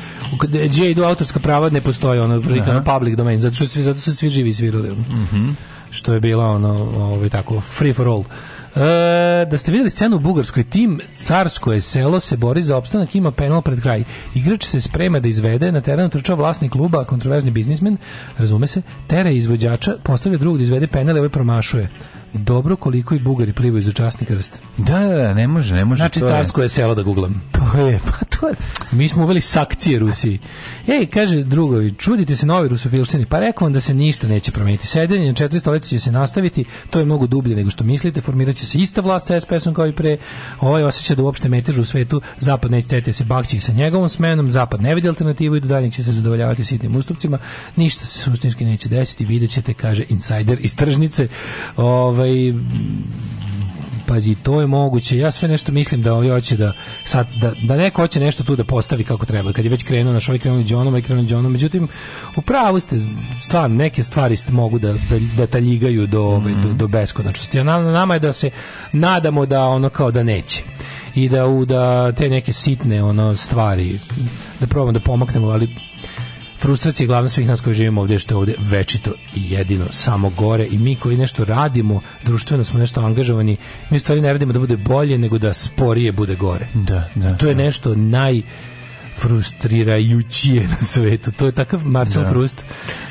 gdje idu autorska prava ne postoji ono prikano public domain, zato što svi zato su svi živi svirali. Mhm. Mm što je bila ono ovaj tako free for all. E, da ste videli scenu u Bugarskoj, tim Carsko je selo se bori za opstanak, ima penal pred kraj. Igrač se sprema da izvede, na terenu trčao vlasnik kluba, kontroverzni biznismen, razume se, tere izvođača, postavlja drugog da izvede penal, i ovaj promašuje dobro koliko i Bugari plivaju za časni krst. Da, da, da ne može, ne može. Znači, to carsko je, je selo da guglam. To je, pa [LAUGHS] mi smo uveli sakcije Rusiji. Ej, kaže drugovi, čudite se novi rusofilštini, pa rekao vam da se ništa neće promeniti. Sedenje na četiri stolice će se nastaviti, to je mnogo dublje nego što mislite, formirat će se ista vlast sa SPS-om kao i pre, ovaj osjeća da uopšte metežu u svetu, zapad neće tete se bakći sa njegovom smenom, zapad ne vidi alternativu i do daljnjeg će se zadovoljavati sitnim ustupcima, ništa se suštinski neće desiti, vidjet ćete, kaže insider iz tržnice, ovaj, Pazi, to je moguće. Ja sve nešto mislim da on hoće da, sad, da, da neko hoće nešto tu da postavi kako treba. Kad je već krenuo, na ovaj krenuli Johnom, ovaj krenuli Johnom. Međutim, u pravu ste, stvarno, neke stvari ste mogu da, da, da taljigaju do, mm -hmm. do, mhm. do beskonačnosti. A na, nama je da se nadamo da ono kao da neće i da u da te neke sitne ono stvari da probamo da pomaknemo ali frustracija glavna svih nas koji živimo ovdje što je ovdje večito i jedino samo gore i mi koji nešto radimo društveno smo nešto angažovani mi stvari ne radimo da bude bolje nego da sporije bude gore da, da to je da. nešto naj frustrirajući je na svetu. To je takav Marcel da. Frust.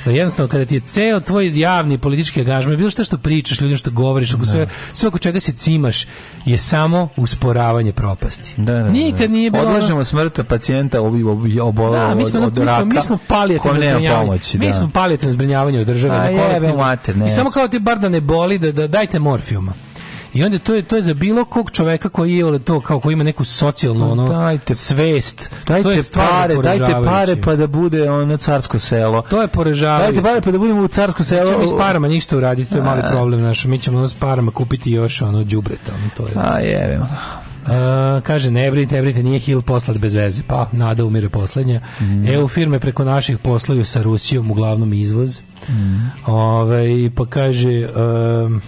Jednostavno, kada ti je ceo tvoj javni politički angažman, bilo što što pričaš, ljudima što govoriš, oko da. sve, sve oko čega se cimaš, je samo usporavanje propasti. Da, da, da, da. Nikad da. nije bilo... Odlažemo smrt pacijenta obi, obi, obo, da, mi smo, od, mi smo, mi smo palijativno zbrinjavanje. Pomoći, da. Mi smo palijativno zbrinjavanje od države. A na je, mater, ne. I samo kao ti bar da ne boli, da, da dajte morfijuma. I onda to je to je za bilo kog čoveka koji je to kao koji ima neku socijalnu pa ono dajte, svest. Dajte to je pare, dajte pare pa da bude ono carsko selo. To je poražavajuće. Dajte pare pa da budemo u carsko selo. Mi s parama ništa uraditi, to je mali problem naš. Mi ćemo ono s parama kupiti još ono đubreta, ono to je. A jevim. Uh, kaže, ne brinite, ne brinite, nije Hill poslat bez veze. Pa, nada umire poslednja. Mm. EU firme preko naših posluju sa Rusijom, uglavnom izvoz. Mm. Ove, pa kaže... Um,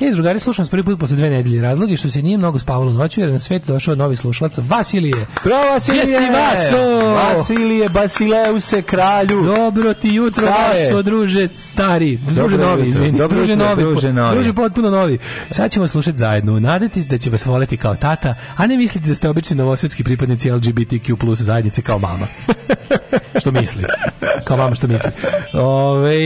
E, drugari, slušam prvi put posle dve nedelje. Razlog što se nije mnogo spavalo noću, jer na svet došao novi slušalac Vasilije. Bravo, Vasilije! Jesi Vaso! Vasilije, Basileuse, kralju! Dobro ti jutro, Care. Vaso, druže, stari. Druže Dobro novi, izvini. Dobro druže, jutro, novi, druže novi. Druže potpuno novi. Sad ćemo slušati zajedno. Nadati da će vas voleti kao tata, a ne misliti da ste obični novosvetski pripadnici LGBTQ plus zajednice kao mama. [LAUGHS] što misli. Kao mama što misli. Ove,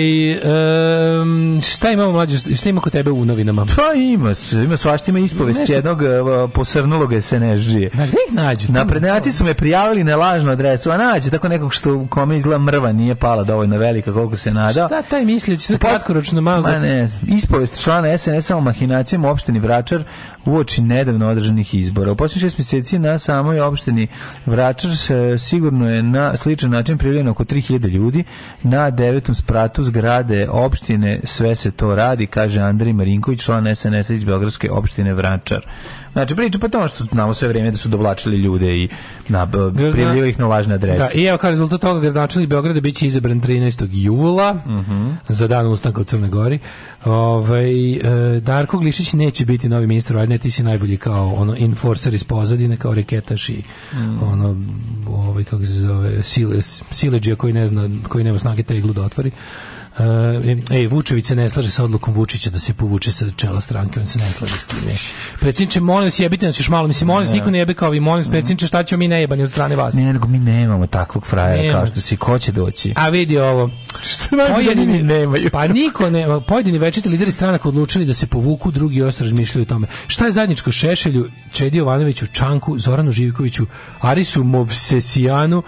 um, šta imamo mlađe, šta ima kod tebe u novinama? imam. Pa ima, ima svašta ima ispovest Nešto... jednog uh, posrnulog SNSG-a. Ma gde ih nađu? Naprednjaci su me prijavili na lažnu adresu, a nađe tako nekog što kome izgleda mrva nije pala dovoljno velika koliko se nada. Šta taj misli, će se kratkoročno malo... Ma ne, ispovest člana SNS-a o mahinacijama opštini Vračar uoči nedavno održanih izbora. U posljednjih šest mjeseci na samoj opštini Vračar se, sigurno je na sličan način prijavljeno oko 3000 ljudi na devetom spratu zgrade opštine sve se to radi, kaže Andrej Marinković, član SNS iz Belgradske opštine Vračar. Znači, priča pa tome što znamo sve vrijeme da su dovlačili ljude i da, da. prijavljivali ih na lažne adrese. Da, i evo kao rezultat toga gradonačelnik Beograda bit će izabran 13. jula uh mhm. -huh. za dan ustanka u Crnoj Gori. Ovaj e, Darko Glišić neće biti novi ministar, ajde ti si najbolji kao ono enforcer iz pozadine, kao reketaš i mm. ono ovaj kako se zove sile sileđija koji ne zna, koji nema snage teglu da otvori. E, ej, Vučević se ne slaže sa odlukom Vučića da se povuče sa čela stranke, on se ne slaže s time. Predsjedniče, molim vas, jebite nas još malo, mislim, molim vas, niko ne jebe kao vi, molim vas, predsjedniče, šta ćemo mi ne nejebani od strane vas? Ne, nego mi nemamo takvog frajera Nema. kao što si, ko će doći? A vidi ovo. Što pojedini, nemaju? Pa niko nema, pa pojedini večiti lideri stranaka odlučili da se povuku, drugi ostro razmišljaju o tome. Šta je zajedničko Šešelju, Čedi Jovanoviću, Čanku, Zoranu Živkoviću, Arisu Movsesijanu,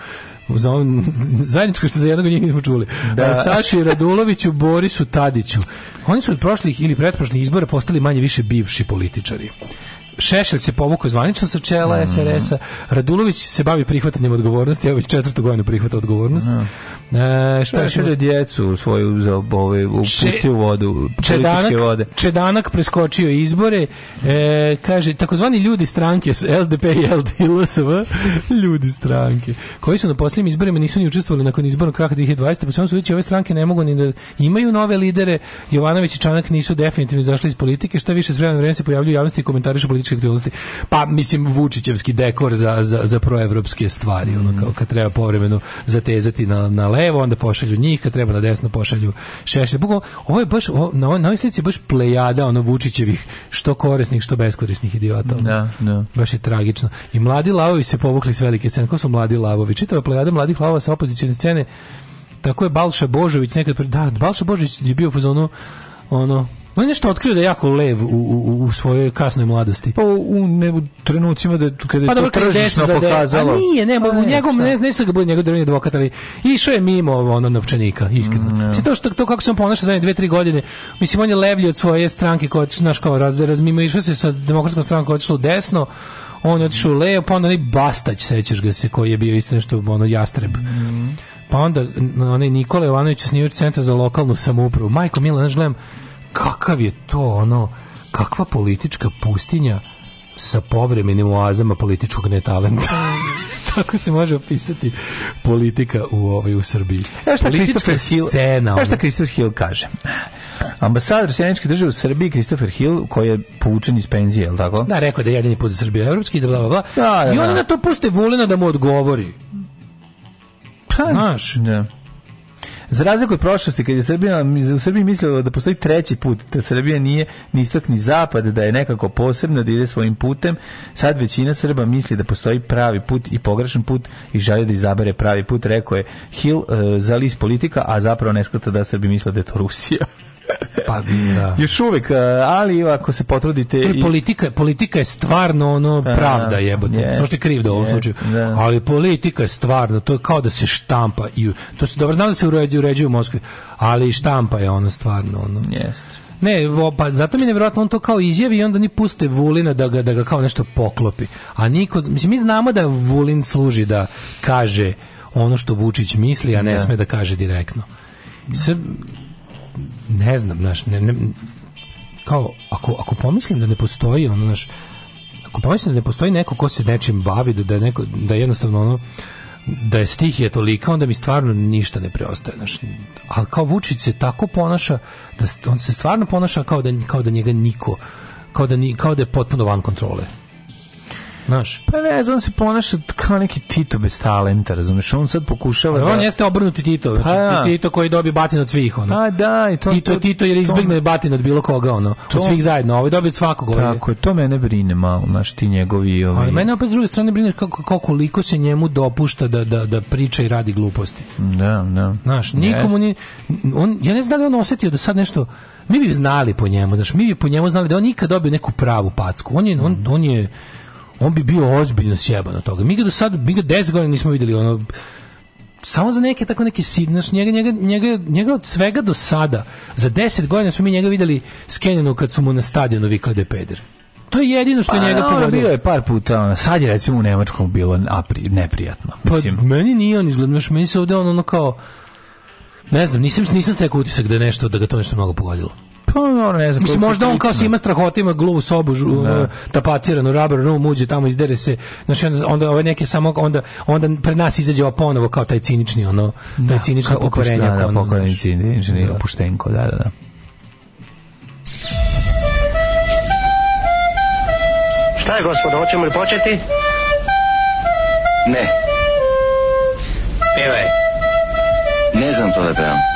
za on, [LAUGHS] zajedničko što za jednog njih nismo čuli. Da. E, Saši Raduloviću, Borisu Tadiću. Oni su od prošlih ili pretprošlih izbora postali manje više bivši političari. Šešelj se povukao zvanično sa čela mm. SRS-a. Radulović se bavi prihvatanjem odgovornosti, evo već četvrtu godinu prihvata odgovornost. Mm. E, šta je šelje djecu svoju za ove ovaj, upustio u vodu, čedanak, vode. Čedanak preskočio izbore. E, kaže takozvani ljudi stranke LDP i LDLSV, [LAUGHS] ljudi stranke, koji su na posljednjim izborima nisu ni učestvovali nakon izbornog kraha 2020, po svemu sudeći ove stranke ne mogu ni da imaju nove lidere. Jovanović i Čanak nisu definitivno izašli iz politike, šta više s vremenom vremena se pojavljuju javnosti i komentarišu političke aktivnosti. Pa, mislim, Vučićevski dekor za, za, za proevropske stvari, mm. ono, kao kad treba povremeno zatezati na, na levo, onda pošalju njih, kad treba na desno pošalju šešće. Bukalo, ovo je baš, ovo, na ovoj, na ovoj slici baš plejada, ono, Vučićevih, što korisnih, što beskorisnih idiota. Da, da. Baš je tragično. I mladi lavovi se povukli s velike scene. Ko su mladi lavovi? Čitava plejada mladih lavova sa opozicijne scene tako je Balša Božović nekad da Balša Božović je bio u fazonu ono On je nešto otkrio da je jako lev u, u, u svojoj kasnoj mladosti. Pa u, ne, u trenucima da, kada je pa, to tržišno pokazalo. A nije, ne, pa u njegovom, ne, ne sam ga bude njegov drvni advokat, ali išao je mimo ono novčanika, iskreno. Mm, Mislim, to, što, to kako se on ponašao za dve, tri godine, mislim, on je levlji od svoje stranke koja je, znaš, kao raz, razmimo, išao se sa demokratskom strankom, koja je u desno, on je otišao u levo, pa onda onaj Bastać, sećaš ga se, koji je bio isto nešto, ono, jastreb. Mm. Pa onda, onaj Nikola Jovanović, snivač centra za lokalnu samoupravu. Majko, milo, znaš, gledam, kakav je to ono kakva politička pustinja sa povremenim oazama političkog netalenta. [LAUGHS] Tako se može opisati politika u ovoj u Srbiji. Evo Kristofer Hill, scena, evo šta Kristofer Hill kaže. Ambasador Sjeničke države u Srbiji, Kristofer Hill, koji je povučen iz penzije, je li tako? Da, rekao da je jedini put za Srbiju evropski, da bla, bla, bla. Da, da, I onda da. na to puste Vulina da mu odgovori. Pa, Znaš, da. Za razliku od prošlosti, kad je Srbija, u Srbiji mislila da postoji treći put, da Srbija nije ni istok ni zapad, da je nekako posebna, da ide svojim putem, sad većina Srba misli da postoji pravi put i pogrešan put i želi da izabere pravi put, rekao je Hill uh, za list politika, a zapravo ne da Srbi misle da je to Rusija. [LAUGHS] Pa, da. Još uvijek, ali ako se potrudite... To je i... politika, politika je stvarno ono pravda jebote. Yeah. Samo što je kriv da u ovom yeah, slučaju. Da. Ali politika je stvarno, to je kao da se štampa. I, to se dobro znam da se uređuje, uređuje u Moskvi, ali štampa je ono stvarno. Ono. Jeste. Ne, pa zato mi je nevjerojatno on to kao izjavi i onda ni puste Vulina da ga, da ga kao nešto poklopi. A niko, mislim, mi znamo da Vulin služi da kaže ono što Vučić misli, a ne yeah. Da. sme da kaže direktno. Sve, ne znam, znaš, ne, ne, kao, ako, ako pomislim da ne postoji, ono, znaš, ako pomislim da ne postoji neko ko se nečim bavi, da, da, neko, da jednostavno, ono, da je stih je tolika, onda mi stvarno ništa ne preostaje. Znaš. Ali kao Vučić se tako ponaša, da on se stvarno ponaša kao da, kao da njega niko, kao da, ni, kao da je potpuno van kontrole. Znaš. Pa ne on se ponaša kao neki Tito bez talenta, razumiješ? On sad pokušava... Da... On jeste obrnuti Tito, znači pa, da. Tito koji dobije batin od svih, ono. A pa da, i to... Tito, to, Tito jer izbjegne to... batin od bilo koga, ono, to... od svih zajedno, ovo ovaj dobije od svakog. Tako je, to mene brine malo, znaš, ti njegovi... Ovaj... Ali mene opet s druge strane brine kako, kako koliko se njemu dopušta da, da, da priča i radi gluposti. Da, da. Znaš, nikomu ni... On, ja ne znam da li on osjetio da sad nešto mi bi znali po njemu, znaš, mi bi po njemu znali da on nikad dobio neku pravu packu. On je, on, on je on bi bio ozbiljno sjeban od toga. Mi ga do sad, mi ga 10 godina nismo videli ono samo za neke tako neki sidnaš njega, njega, njega, njega od svega do sada za 10 godina smo mi njega videli skenjeno kad su mu na stadionu vikali da peder. To je jedino što pa, njega no, pogodilo. Bilo je par puta, ono, sad je recimo u Nemačkom bilo apri, neprijatno. Pa, mislim. Pa meni nije on izgledno, meni se ovde on ono kao ne znam, nisam, nisam stekao utisak da je nešto, da ga to nešto mnogo pogodilo. Pa, no, ne znam. Mislim, možda on kao ima strahote, ima glavu sobu, žu, da. tapaciranu, rubber room, uđe tamo, izdere se, znači onda, onda ove neke samo, onda, onda pred nas izađe ovo ponovo kao taj cinični, ono, da, taj cinični da, pokvarenjak. Da, da, pokvarenjak, cinični, da. opuštenko, da, da, da. Šta je, gospodo, hoćemo li početi? Ne. Pivaj. Ne znam to da pevam.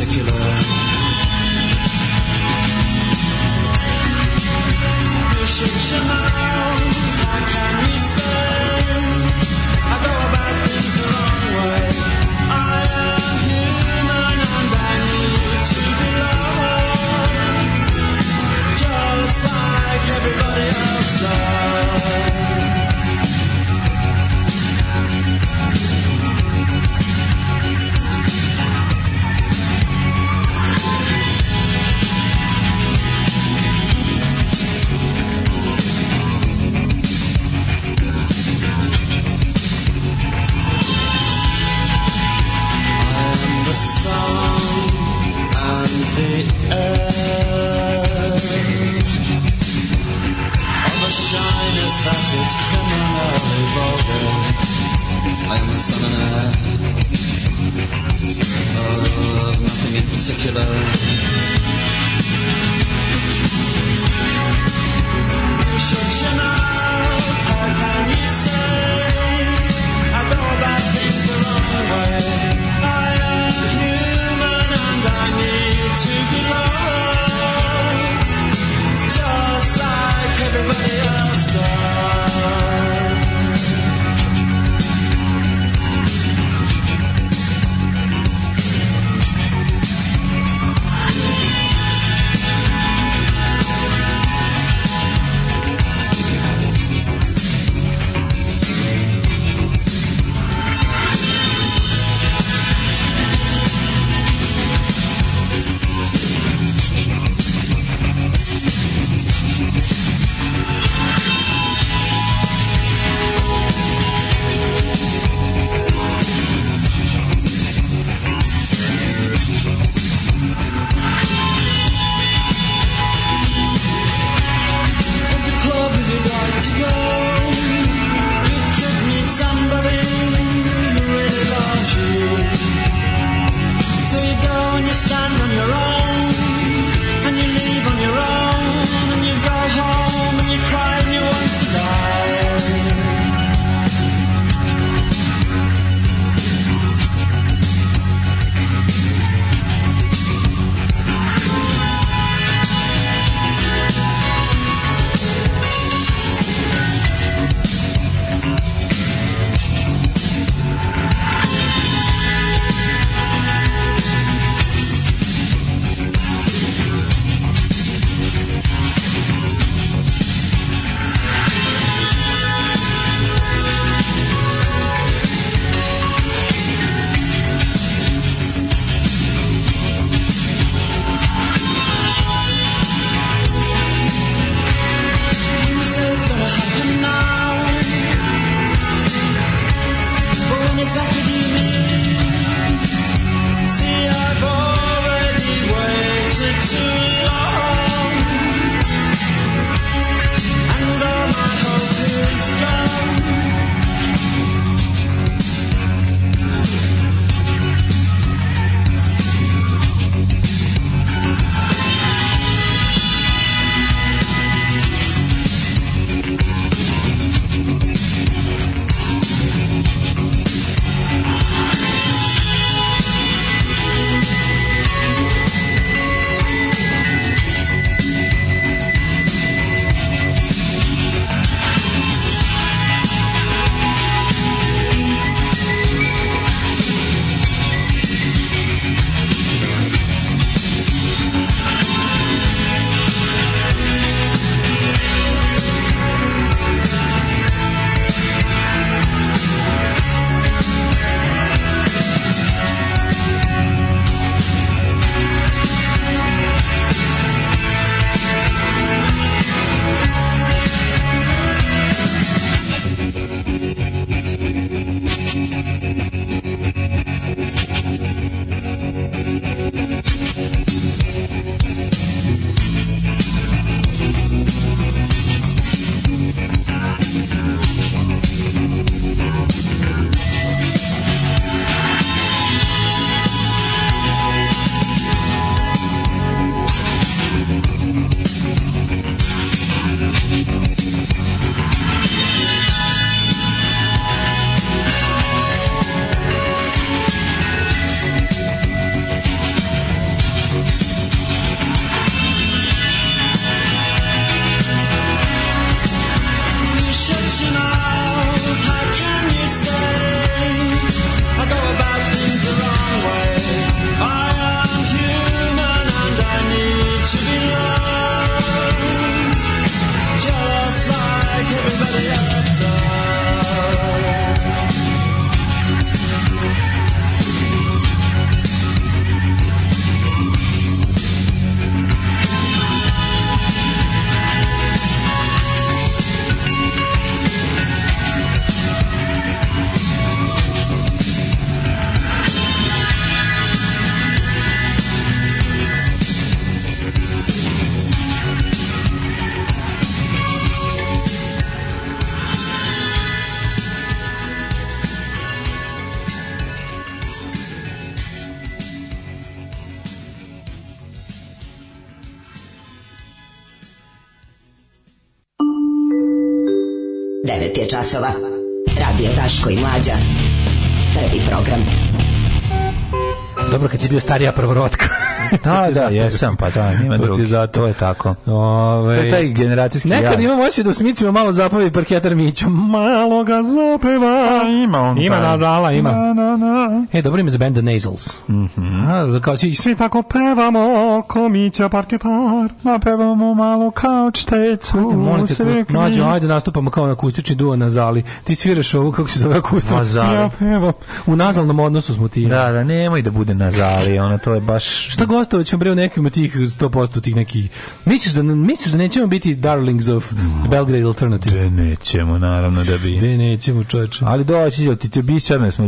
secular. Pushing your mouth, I can't. that is criminally vulgar. I am the son and heir of oh, nothing in particular. Shut your mouth, how say I go about things the wrong way? I am and I to be loved, just like everybody else. when you're standing on your own. časova. Radio Taško i Mlađa. Prvi program. Dobro, kad si bio starija prvorotka. [LAUGHS] da, da, jesam, pa da, nema [LAUGHS] to drugi. Zato. To je tako. Ove, ovaj, to je taj generacijski Nekad jaz. imam oči da u smicima malo zapavi parketar Mićo. Malo ga zapeva. Pa ima on. Ima nazala, ima. Na, na, na. E, dobro ime za band The Nasals. Mhm. Mm Aha, kao svi, svi tako pevamo, komića parketar, a pevamo malo kao čtecu. Ajde, molim te, mlađo, ajde nastupamo kao akustični duo na zali. Ti sviraš ovo, kako se zove akustični? Na zali. Ja pevam. U nazalnom odnosu smo ti. Da, da, nemoj da bude na zali, ona to je baš... Šta gostovat ćemo bre u nekim od tih 100% tih nekih... Misliš da, misliš da nećemo biti Darlings of Belgrade Alternative? De nećemo, naravno da bi. De nećemo, čoveče. Ali doći, ti će biti sad smo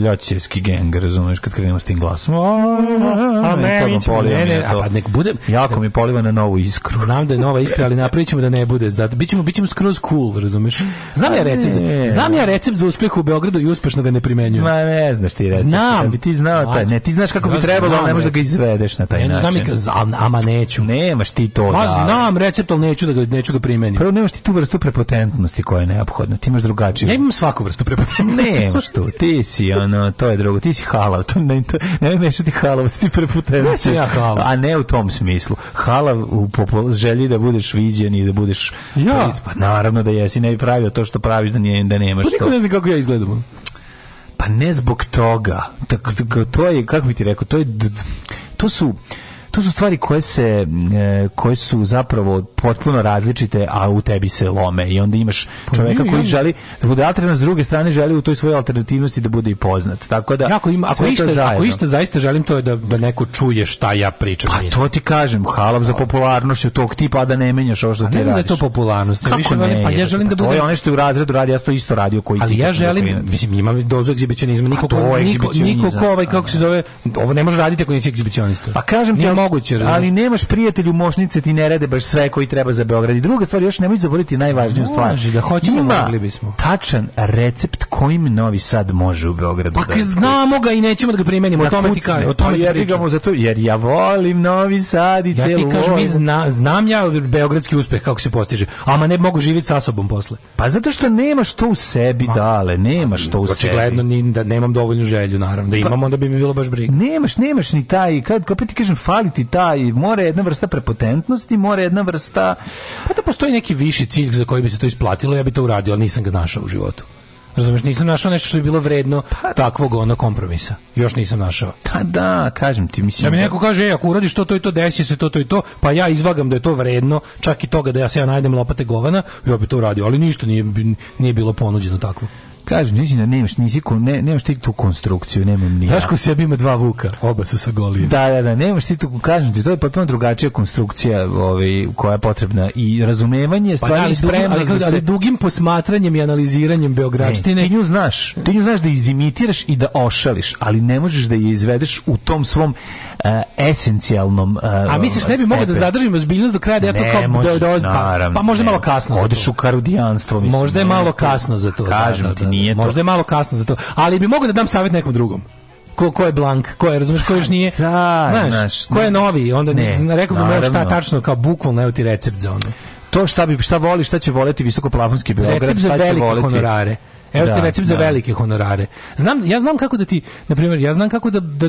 ljoćevski gang, razumeš, kad krenemo s tim glasom a ne, ne, a pa nek bude... Jako mi poliva na novu iskru. Znam da je nova iskra, ali napravit ćemo da ne bude. Zato, bićemo, bićemo skroz cool, razumeš? Znam ja recept, znam ja recept za uspjeh u Beogradu i uspešno ga ne primenjujem. Ma ne znaš ti recept. Znam. Bi ti znao taj, ne, ti znaš kako bi trebalo, ali ne možeš da ga izvedeš na taj način. Znam i kao, ama neću. Nemaš ti to. Ma da. znam recept, ali neću da ga, neću ga primenim. Prvo nemaš ti tu vrstu prepotentnosti koja je neophodna. Ti imaš drugačiju. Ja imam svaku vrstu prepotentnosti. Nemaš tu. Ti si, ono, to je drugo. Ti si halav. To, ne, to, ne ne mešati halavasti da preputence. Ja halav. A ne u tom smislu. Halav u popol želji da budeš viđen i da budeš ja. pa naravno da jesi ne bi pravio to što praviš da nije da nemaš. Pa niko ne zna kako ja izgledam. Pa ne zbog toga. Tako to je kako bi ti rekao, to je to su to su stvari koje se e, koje su zapravo potpuno različite, a u tebi se lome i onda imaš pa čovjeka koji želi da bude alternativan, s druge strane želi u toj svojoj alternativnosti da bude i poznat. Tako da ako ima ako isto ako išta zaista želim to je da da neko čuje šta ja pričam. Pa to ti kažem, halav za popularnost tog tipa da ne menjaš ovo što pa ti Ne znam da je to popularnost, ja više ne, pa ja želim da pa budem. To je ono što u razredu radi, ja sto isto radio koji Ali ja želim, mislim, imam dozu egzibicionizma, niko niko, niko ovaj da, kako da, se da. zove, ovo ne može raditi ako nisi egzibicionista. Pa kažem ti, moguće. Razumiješ? Ali nemaš prijatelju mošnice ti ne rade baš sve koji treba za Beograd. I druga stvar, još nemoj zaboraviti najvažniju Može, stvar. Može, da hoćemo, Ima mogli bismo. tačan recept kojim Novi Sad može u Beogradu. Pa da znamo ga i nećemo da ga primenimo. O da tome ti kaj, o pa tome jer pričam. Zato, jer ja volim Novi Sad i ja celu Ja ti kažem, zna, znam ja beogradski uspeh kako se postiže. Ama ne mogu živjeti sa sobom posle. Pa zato što nemaš to u sebi, Ma, dale, nemaš pa, to u sebi. Očigledno ni, da nemam dovoljnu želju, naravno. Da imam, pa, onda bi mi bilo baš briga. Nemaš, nemaš ni taj, kad, kad ti kažem, fali fali ti taj, da, mora jedna vrsta prepotentnosti, mora jedna vrsta... Pa da postoji neki viši cilj za koji bi se to isplatilo, ja bi to uradio, ali nisam ga našao u životu. Razumeš, nisam našao nešto što bi bilo vredno pa, takvog ono kompromisa. Još nisam našao. Pa da, kažem ti, mislim. Da mi neko kaže, ej, ako uradiš to, to i to, desi se to, to i to, pa ja izvagam da je to vredno, čak i toga da ja se ja najdem lopate govana, ja bi to uradio, ali ništa nije, nije bilo ponuđeno takvo. Kažem, nisi na nemaš, nisi ko, ne, nemaš ti tu konstrukciju, nemam ni ja. Daško sebi ima dva vuka, oba su sa golije Da, da, da, nemaš ti tu, kažem ti, to je potpuno drugačija konstrukcija ovaj, koja je potrebna i razumevanje pa stvari pa, da, ali, dugim, ali, dugim posmatranjem i analiziranjem beogradštine ti nju znaš, ti nju znaš da izimitiraš i da ošališ, ali ne možeš da je izvedeš u tom svom uh, esencijalnom uh, A misliš ne bi mogao da zadržim ozbiljnost do kraja da ja to kao da- može, da, da, pa, naravno, pa možda ne, malo kasno. Odeš u karudijanstvo, mislim. Možda je malo kasno za to. Da, kažem da, ti, nije Možda je malo kasno za to, ali bi mogao da dam savjet nekom drugom ko, ko je blank, ko je, razumeš, ko još nije, [LAUGHS] da, znaš, ko je novi, onda ne, ne rekao bi mu šta tačno, kao bukvalno, evo ti recept za ono. To šta, bi, šta voli, šta će voleti visokoplafonski Beograd, recept šta će velike voleti. honorare. Evo da, ti recept da. za velike honorare. Znam, ja znam kako da ti, na primjer, ja znam kako da, da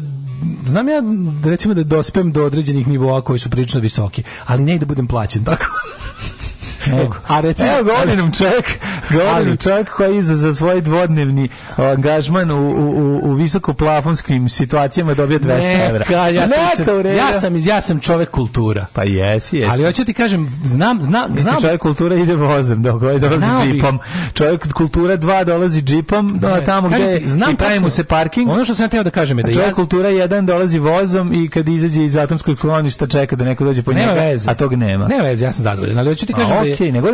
znam ja recimo da dospem do određenih nivoa koji su prilično visoki, ali ne i da budem plaćen, tako. [LAUGHS] Nego. A recimo, Evo Golinom čovjek, Golinom čovjek koji je za, za svoj dvodnevni angažman u, u, u visokoplafonskim situacijama dobio 200 evra. Neka, ja, Neka, sam, ja, sam, ja sam čovjek kultura. Pa jesi, jesi. Ali hoću ti kažem, znam, znam, Mislim, znam. čovjek kultura ide vozem, dok ovaj dolazi Znao džipom. Čovjek kultura 2 dolazi džipom, da, ne. tamo Kaži gde znam i pravi se parking. Ono što sam teo da kažem je da čovjek ja... kultura 1 dolazi vozom i kad izađe iz atomskog skloništa čeka da neko dođe po njega, veze. a tog nema. Nema veze, ja sam zadovoljan. Ali hoću ti kažem a, okay. da je okay, nego ne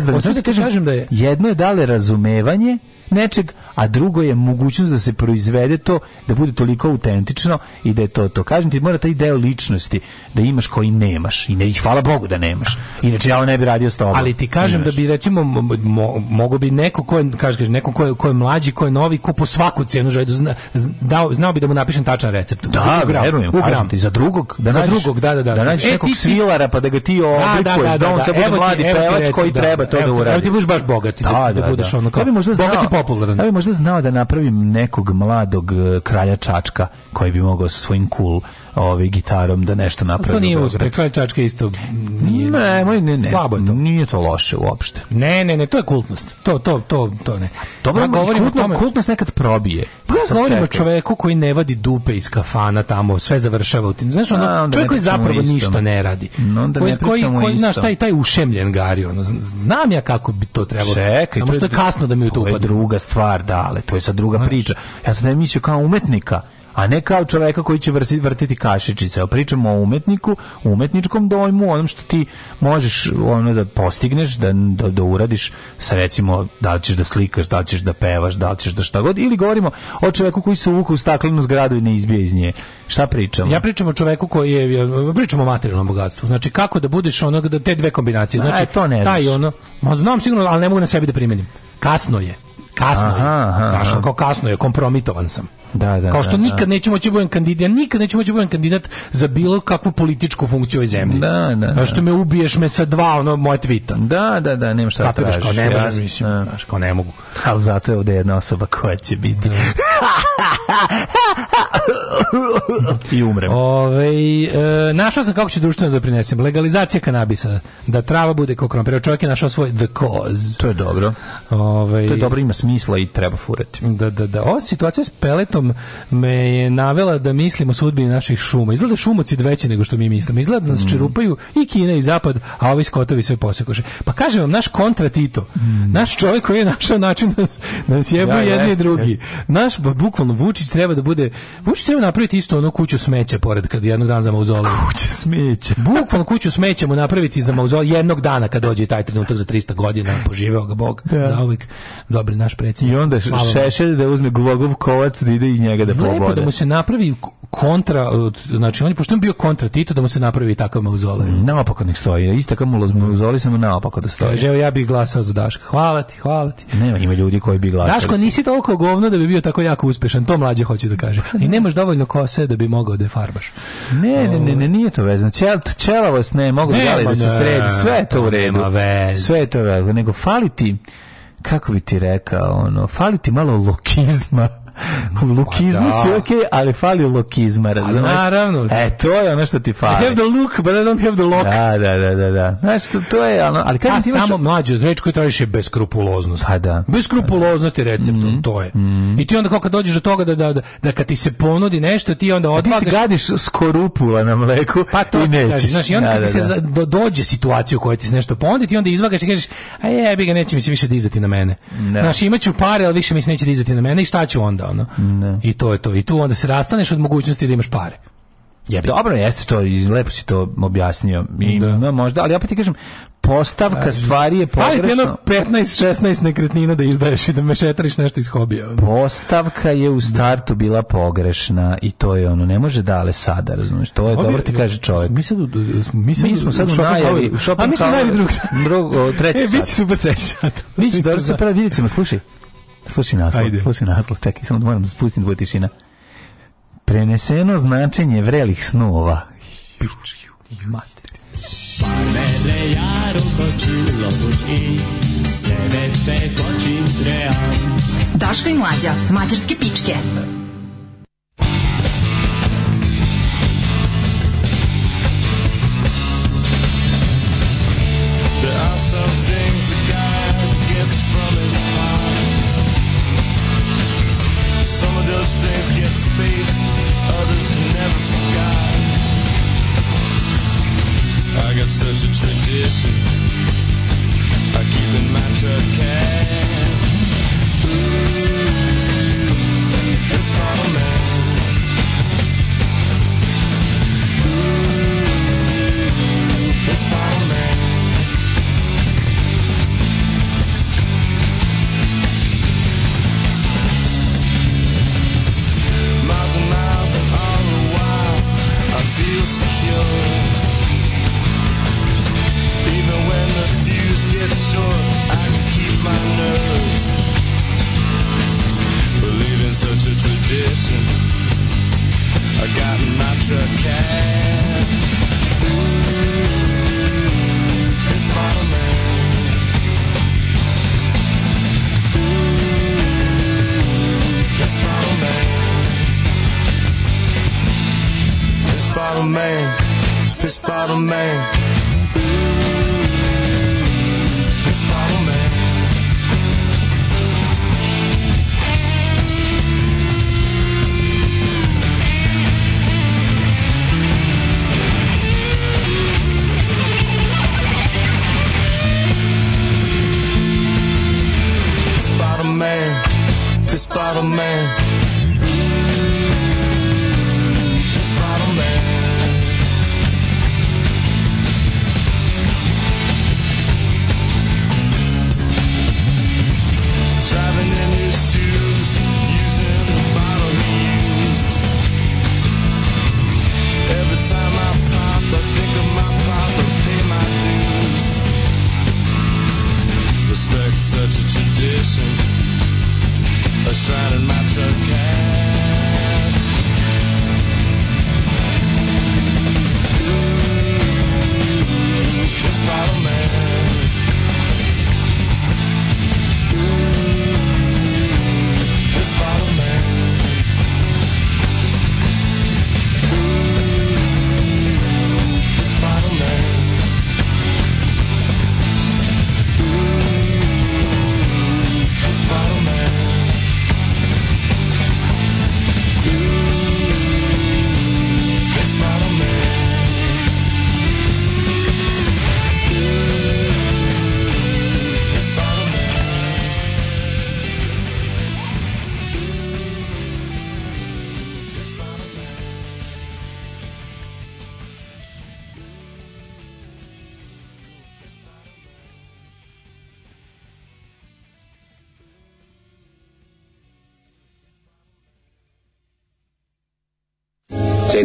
znam. Hoću ti da kažem da je jedno je dale razumevanje nečeg, a drugo je mogućnost da se proizvede to, da bude toliko autentično i da je to to. Kažem ti, mora taj deo ličnosti da imaš koji nemaš. I ne, hvala Bogu da nemaš. Inače, ja ovo ne bi radio s tobom. Ali ti kažem nemaš. da bi, recimo, mo, mogo bi neko ko je, kažeš, kažeš, neko ko je, ko je mlađi, ko je novi, ko po svaku cenu želi, da zna, znao, znao bi da mu napišem tačan recept. Da, verujem, kažem ti, za drugog, da za drugog, da, da, da. da nađeš e, nekog ti, svilara pa da ga ti oblikuješ, da, da, da, da, on da, se bude mladi pevač koji da. treba to da uradi. Evo ti budeš baš bogat, da, da, budeš da, kao, bogati popularan. Ja bih možda znao da napravim nekog mladog eh, kralja Čačka koji bi mogao sa svojim cool ovaj gitarom da nešto napravi. To nije uspeh, je Čačka isto nije. Ne, moj, ne, ne. Slabo to. Nije to loše uopšte. Ne, ne, ne, to je kultnost. To to to to ne. Dobro, ja govorim kultno, o tome. Kultnost nekad probije. Pa ja pa govorim o čoveku koji ne vadi dupe iz kafana tamo, sve završava u tim. Znaš, ono, A, čovjek koji zapravo ništa ne radi. No, onda koji, ne koji, koji, znaš, taj, taj ušemljen gari, ono, znam ja kako bi to trebalo. Čekaj, samo što je kasno da mi u to upadne. druga stvar, dale, to je sad druga priča. Ja sam ne mislio kao umetnika a ne kao čoveka koji će vrti, vrtiti kašičice. Evo, pričamo o umetniku, umetničkom dojmu, onom što ti možeš ono da postigneš, da, da, da uradiš sa recimo da li ćeš da slikaš, da li ćeš da pevaš, da li ćeš da šta god, ili govorimo o čoveku koji se uvuka u staklenu zgradu i ne izbije iz nje. Šta pričamo? Ja pričam o čoveku koji je, pričam o materijalnom bogatstvu. Znači, kako da budeš onog, da te dve kombinacije. Znači, A, e, to ne taj znaš. ono, ma znam sigurno, ali ne mogu na sebi da primenim. Kasno je kasno aha, je. Aha, aha. Kao kasno je, kompromitovan sam. Da, da, Kao što da, da. nikad neću moći da budem kandidat, nikad neću moći da budem kandidat za bilo kakvu političku funkciju u ovoj zemlji. Da, da. Kao što me ubiješ me sa dva ono moje tvita. Da, da, da, nema šta da tražiš. Kao ne možeš, mislim, znaš, kao ne mogu. Ali zato je ovde jedna osoba koja će biti. I umrem. Ove, e, našao sam kako će društveno doprinesem. Legalizacija kanabisa. Da trava bude kao krompir. Čovjek je našao svoj the cause. To je dobro. Ove, to je dobro, ima smisla i treba furati. Da, da, da. Ova situacija s peletom letom me je navela da mislimo sudbini naših šuma. Izgleda da šumoci veći nego što mi mislimo. Izgleda da nas mm. čerupaju i Kina i Zapad, a ovi skotovi sve posekoše. Pa kažem vam, naš kontra Tito, mm. naš čovjek koji je našao način da nas, nas da jebu ja, jedni i drugi. Jest. Naš, bukvalno, Vučić treba da bude, Vučić treba napraviti isto ono kuću smeća pored kad jednog dana za mauzolej. Kuća smeća. [LAUGHS] Bukvalno kuću smeća mu napraviti za mauzolej jednog dana kad dođe taj trenutak za 300 godina, poživeo ga Bog ja. Da. za uvijek. Dobri naš predsjednik. I onda Šešelj da uzme glogov kovac da ide ide da i njega da pogleda. da mu se napravi kontra, znači on je, pošto je bio kontra Tito, da mu se napravi takav mauzolej. Mm, naopako nek stoji, isto kao mauzolej, samo naopako da stoji. evo ja bih glasao za Daška. Hvala ti, hvala ti. Nema, ima ljudi koji bi glasali. Daško, nisi toliko govno da bi bio tako jako uspešan, to mlađe hoće da kaže. I nemaš dovoljno kose da bi mogao da farbaš. Ne, ne, ne, ne, ovaj. nije to vezano. Čel, čelavost ne, mogu da da se sredi, sve je to u redu. Sve je to u redu, nego fali ti, kako bi ti rekao, ono, fali ti malo lokizma [LAUGHS] Lukizmu pa si da. okej, okay, ali fali lokizma, pa razumiješ? Naravno. E, to je ono što ti fali. I have the look, but I don't have the look. Da, da, da, da. da. Znaš, to, to je ono... Ali kažem, A pa ti imaš... samo mlađe, reč koju tražiš je beskrupuloznost. Pa da. Beskrupuloznost je recept, mm -hmm. to je. Mm -hmm. I ti onda kako dođeš do toga da, da, da, da kad ti se ponudi nešto, ti onda odvagaš... A ti se gadiš skorupula na mleku pa to i nećeš. Znaš, i onda da, kad da, ti se da. dođe situacija u kojoj ti se nešto ponudi, ti onda izvagaš i kažeš, a jebi ga, neće mi se više dizati na mene. No. Da. Znaš, imaću pare, ali više mi se neće dizati na mene i šta ću onda? ono. Ne. I to je to. I tu onda se rastaneš od mogućnosti da imaš pare. Jebi. Dobro jeste to, lepo si to objasnio. I, da. no, možda, ali opet ti kažem, postavka Kaži. stvari je pogrešna. Fajte jedno 15-16 nekretnina da izdaješ i da mešetariš nešto iz hobija. Postavka je u startu bila pogrešna i to je ono, ne može dale da, sada, razumiješ, to je, Obje, dobro ti kaže čovjek. Mi, sad, mi, sad, mi smo sad u najavi, u šopom A mi smo najavi drug, drug treći e, sat. [LAUGHS] E, bit će super treći sat. Biće, dobro se pravi, vidjet ćemo, slušaj. Slušaj naslov, Ajde. slušaj naslov, čekaj, samo moram da spustim dvoje tišina. Preneseno značenje vrelih snova. Pičku, Pičju, mater. Parmele ja rukoču lopuš i tebe se kočim tream. Daško i mlađa, mađarske pičke. things get spaced, others never forgot. I got such a tradition. I keep in my truck can. Ooh, it's bottle man. Ooh, it's bottle all the oh, while I feel secure. Even when the fuse gets short, I can keep my such a tradition. I got my truck cab. bottle man, piss bottle man. man. Piss man, bottle man.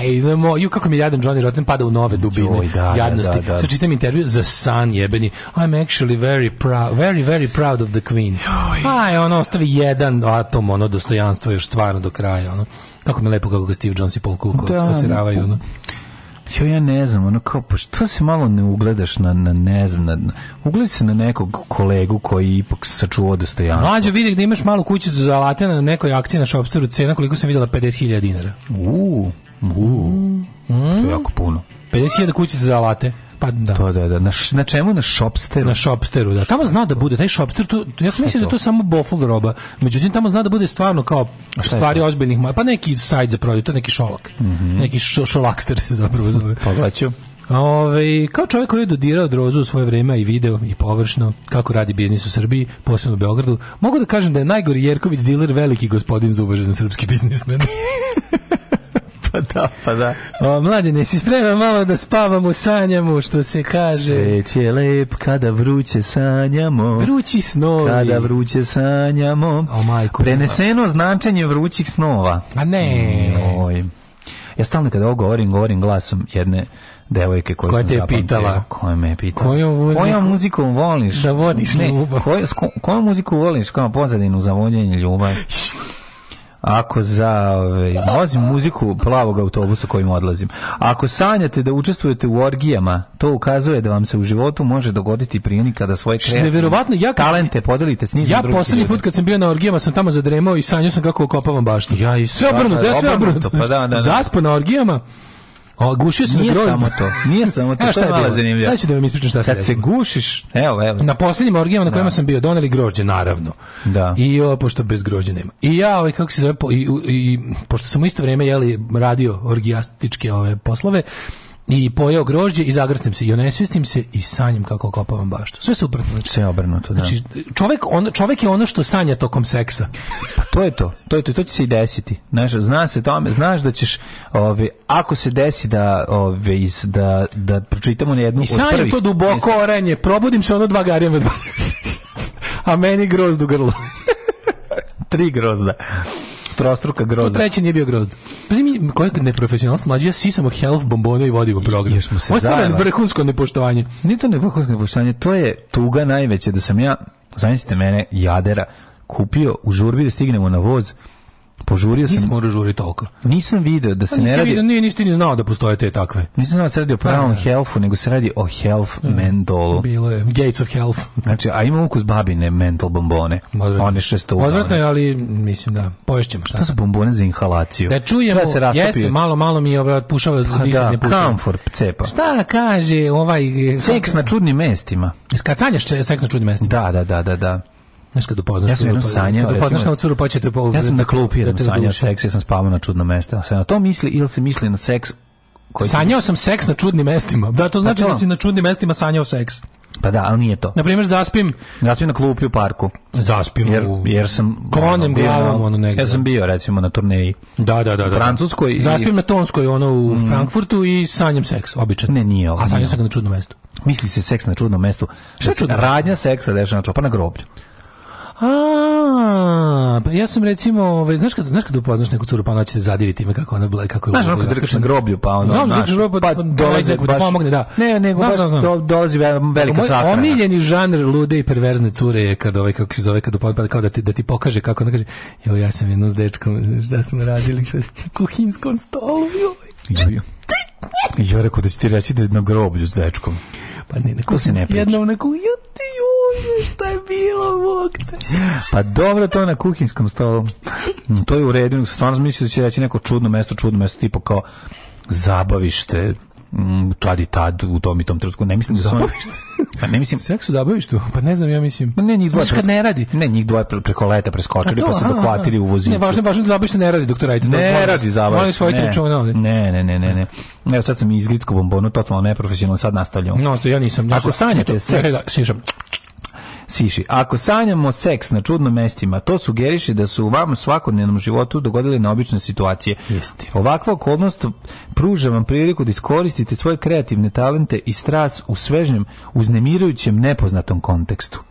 svi... Ajmo, ju kako mi jadan Johnny Rotten pada u nove dubine Joj, da, da jadnosti. Da, da, Sad čitam intervju za san jebeni. I'm actually very proud, very, very proud of the queen. Aj, ono, ostavi jedan atom, ono, dostojanstvo još stvarno do kraja, ono. Kako mi lepo kako Steve Jones i Paul Cook da, osiravaju, ono. Jo, ja ne znam, ono kao, pa što se malo ne ugledaš na, na ne znam, na, ugledi se na nekog kolegu koji ipak sačuvao dostojanstvo. Mlađo, vidi gde imaš malu kućicu za alate na nekoj akciji na Shopsteru, cena koliko sam vidjela 50.000 dinara. U, U, to je jako puno. 50.000 kućica za alate. Pa da. To da, da. Na, š, na čemu? Na šopsteru? Na šopsteru, da. Tamo zna da bude, taj šopster, tu, ja sam mislio da to samo bofl roba, međutim tamo zna da bude stvarno kao stvari ozbiljnih, pa neki sajt za prodaju, to neki šolak. Mm -hmm. Neki šo, šolakster se zapravo zove. Pogledaću. Pa, Ove, kao čovjek koji je dodirao drozu u svoje vrijeme i video i površno kako radi biznis u Srbiji, posebno u Beogradu, mogu da kažem da je najgori Jerković dealer veliki gospodin za uvažen srpski biznismen. [LAUGHS] [LAUGHS] pa da, pa da. O, mladine, si spreman malo da spavam u sanjamu, što se kaže. Svet je lep kada vruće sanjamo. Vrući snovi. Kada vruće sanjamo. O, majko. Preneseno značenje vrućih snova. A ne. Oj. Ja stalno kada ovo govorim, govorim glasom jedne devojke koju koja sam te je pitala koja me je pitala kojom muziku, kojom muziku voliš da vodiš ne, ljubav Koju, kojom muziku voliš kao pozadinu za vođenje ljubavi [LAUGHS] ako za ove, ovaj, vozim muziku plavog autobusa kojim odlazim. Ako sanjate da učestvujete u orgijama, to ukazuje da vam se u životu može dogoditi prilika da svoje kreativne ja talente podelite s njim. Ja poslednji put kad sam bio na orgijama sam tamo zadremao i sanjao sam kako okopavam baštu. Ja isto. Sve obrnuto, ja da, sve obrnuto. Pa da, znači, da, da. Zaspo na orgijama, O, gušio se grozd. samo to. Nije samo to. [LAUGHS] Evo šta je, je bilo. Sad ću da vam ispričam šta se Kad se gušiš, evo, evo. Na poslednjim orgijama na kojima da. sam bio, doneli grožđe, naravno. Da. I o, pošto bez grožđa nema. I ja, ovaj, kako se zove, i, i, pošto sam u isto vrijeme jeli, radio orgijastičke ove poslove, i pojeo grožđe i zagrstim se i onesvestim se i sanjam kako kopavam baštu. Sve suprotno. Znači. Sve je obrnuto, da. Znači, čovek, on, čovek je ono što sanja tokom seksa. Pa to je to. To je to. To će se i desiti. Znaš, zna se tome. Znaš da ćeš, ove, ako se desi da, ove, iz, da, da pročitamo na jednu I od prvih. to duboko orenje. Probudim se ono dva garijama. [LAUGHS] A meni grozdu grlo. [LAUGHS] Tri grozda trostruka grozda. To treći nije bio grozd. Pazi mi, koja je neprofesionalnost mlađa, ja sisamo health bombona i vodimo program. Još smo se Ovo je stvarno vrhunsko nepoštovanje. Nije to vrhunsko nepoštovanje, to je tuga najveća da sam ja, zamislite mene, jadera, kupio u žurbi da stignemo na voz, Požurio sam. Nisam morao žuri toliko. Nisam video da se pa ne radi. Nisam Vidio, nije niste ni znao da postoje te takve. Nisam znao da se radi o pravom pa, da. healthu, nego se radi o health mm. mendolu. Bilo je Gates of Health. [LAUGHS] Znači, a ima ukus babine mental bombone. Odvratno. One šesto Odvratno je, ali mislim da poješćemo šta. To su bombone za inhalaciju. Da čujemo, da se rastopio. jeste, malo, malo mi je ovaj pušava pa, da, ne kamfor, cepa. Šta kaže ovaj... Eh, seks na čudnim mestima. Kad sanjaš seks na čudnim mestima? Da, da, da, da. da. Znaš kad upoznaš ja sam jednom pa- sanjao, Da upoznaš na curu počete pa polu. Ja sam na klupi jednom da sanjao seks, ja sam spavao na čudno mesto. Sam na to misli ili se misli na seks koji Sanjao sam seks na čudnim mestima. Da, to pa znači da si na čudnim mestima sanjao seks. Pa da, ali nije to. Na primjer, zaspim... Zaspim na klupi u parku. Zaspim jer, Jer sam... Klonem glavom, ono negdje. Ja sam bio, recimo, na turneji. Da, da, da. U da, da. Francuskoj. Da. Zaspim i... na Tonskoj, ono, u mm. Frankfurtu i sanjam seks, obično. Ne, nije ovo. A sanjao sam ga na čudnom mestu. Misli se seks na čudnom mestu. Šta da čudno? Radnja seksa dešava na čopa na groblju. A, pa ja sam recimo, ovaj znaš kad znaš kad upoznaš neku curu pa ona se zadiviti ime kako ona bila kako je. Znaš kad drkaš na groblju pa ona. Da znaš. drkaš groblju pa, pa dolazi da pomogne, da. Ne, nego baš to dolazi velika sahrana. Omiljeni žanr lude i perverzne cure je kad ovaj kako se zove kad upadne kao da ti da ti pokaže kako ona kaže, "Jo, ja sam jednom s dečkom, šta smo radili sa kuhinskom stolu." Jo, jo. rekao da će ti reći da je na groblju s dečkom. Pa ne, neko se ne priča. Jednom neko, jo, ti, jo, šta je bilo, Bog Pa dobro, to je na kuhinskom stolu. To je u redu, stvarno mislim da će reći neko čudno mesto, čudno mesto, tipa kao zabavište, mm, tad i tad u tom i tom trenutku ne mislim da zabavište. pa ne mislim sve su zabavištu pa ne znam ja mislim pa ne njih dvoje kad ne radi ne njih dvoje preko leta preskočili to, pa se dokvatili u voziću ne važno važno da zabavište ne radi dok Ajde. radite ne dok, radi zabavište oni svoje račune ovde ne ne ne ne ne evo sad sam izgricko bombonu totalno neprofesionalno sad nastavljamo no ja nisam ja ako sanjate seks da, siši. Ako sanjamo seks na čudnom mestima, to sugeriše da su u vam svakodnevnom životu dogodile neobične situacije. Jeste. Ovakva okolnost pruža vam priliku da iskoristite svoje kreativne talente i stras u svežnjem, uznemirujućem, nepoznatom kontekstu.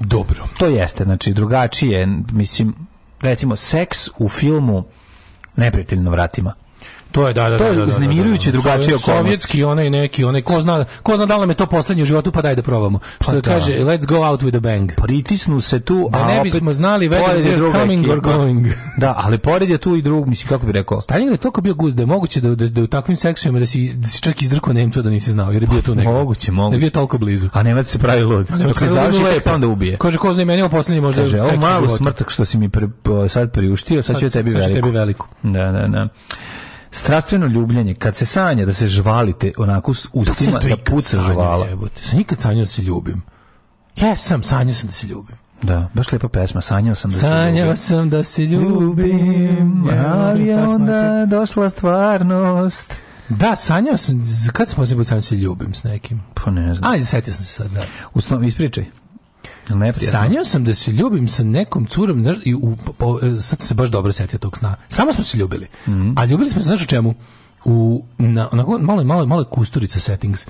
Dobro. To jeste, znači drugačije, mislim, recimo seks u filmu neprijateljno vratima. To je da da to da, je da, da, uznemirujuće da, da, da. drugačije okolnosti. Sovjetski onaj neki, onaj ko zna, ko zna da li me to poslednje u životu pa daj da probamo. Što pa da. kaže da. let's go out with a bang. Pritisnu se tu, da a ne bismo znali whether we're coming or going. [LAUGHS] Da, ali pored je tu i drug, mislim kako bi rekao. Stalin je toliko bio guzde, moguće da, da, da u takvim seksovima da si, da si čak izdrko Nemcu da nisi znao, jer je bio tu negde. Moguće, moguće. Da je bio toliko blizu. A Nemac se pravi lud. A Nemac se završi lepo onda ubije. Kaže ko zna meni ovo poslednje možda kaže, o, malu smrtak što si mi pre, sad priuštio, sad, sad ću tebi Sad ću tebi veliku. Da, da, da strastveno ljubljenje, kad se sanja da se žvalite onako s da ustima, da, da puca žvala. Jebote. Sam nikad sanjao da se ljubim. Jesam, sanjao sam da se ljubim. Da, baš lepa pesma, sanjao sam da sanjao se ljubim. Sanjao sam da se ljubim, ali je onda došla stvarnost. Da, sanjao sam, kad sam posljedno sanjao da se ljubim s nekim? Pa ne znam. Ajde, setio sam se sad, da. Usno, ispričaj. Sanjao sam da se ljubim sa nekom curom, znaš, i u, po, e, sad se baš dobro setio tog sna. Samo smo se ljubili. Mm -hmm. A ljubili smo se, znaš o čemu? u na onako malo malo malo kusturica settings.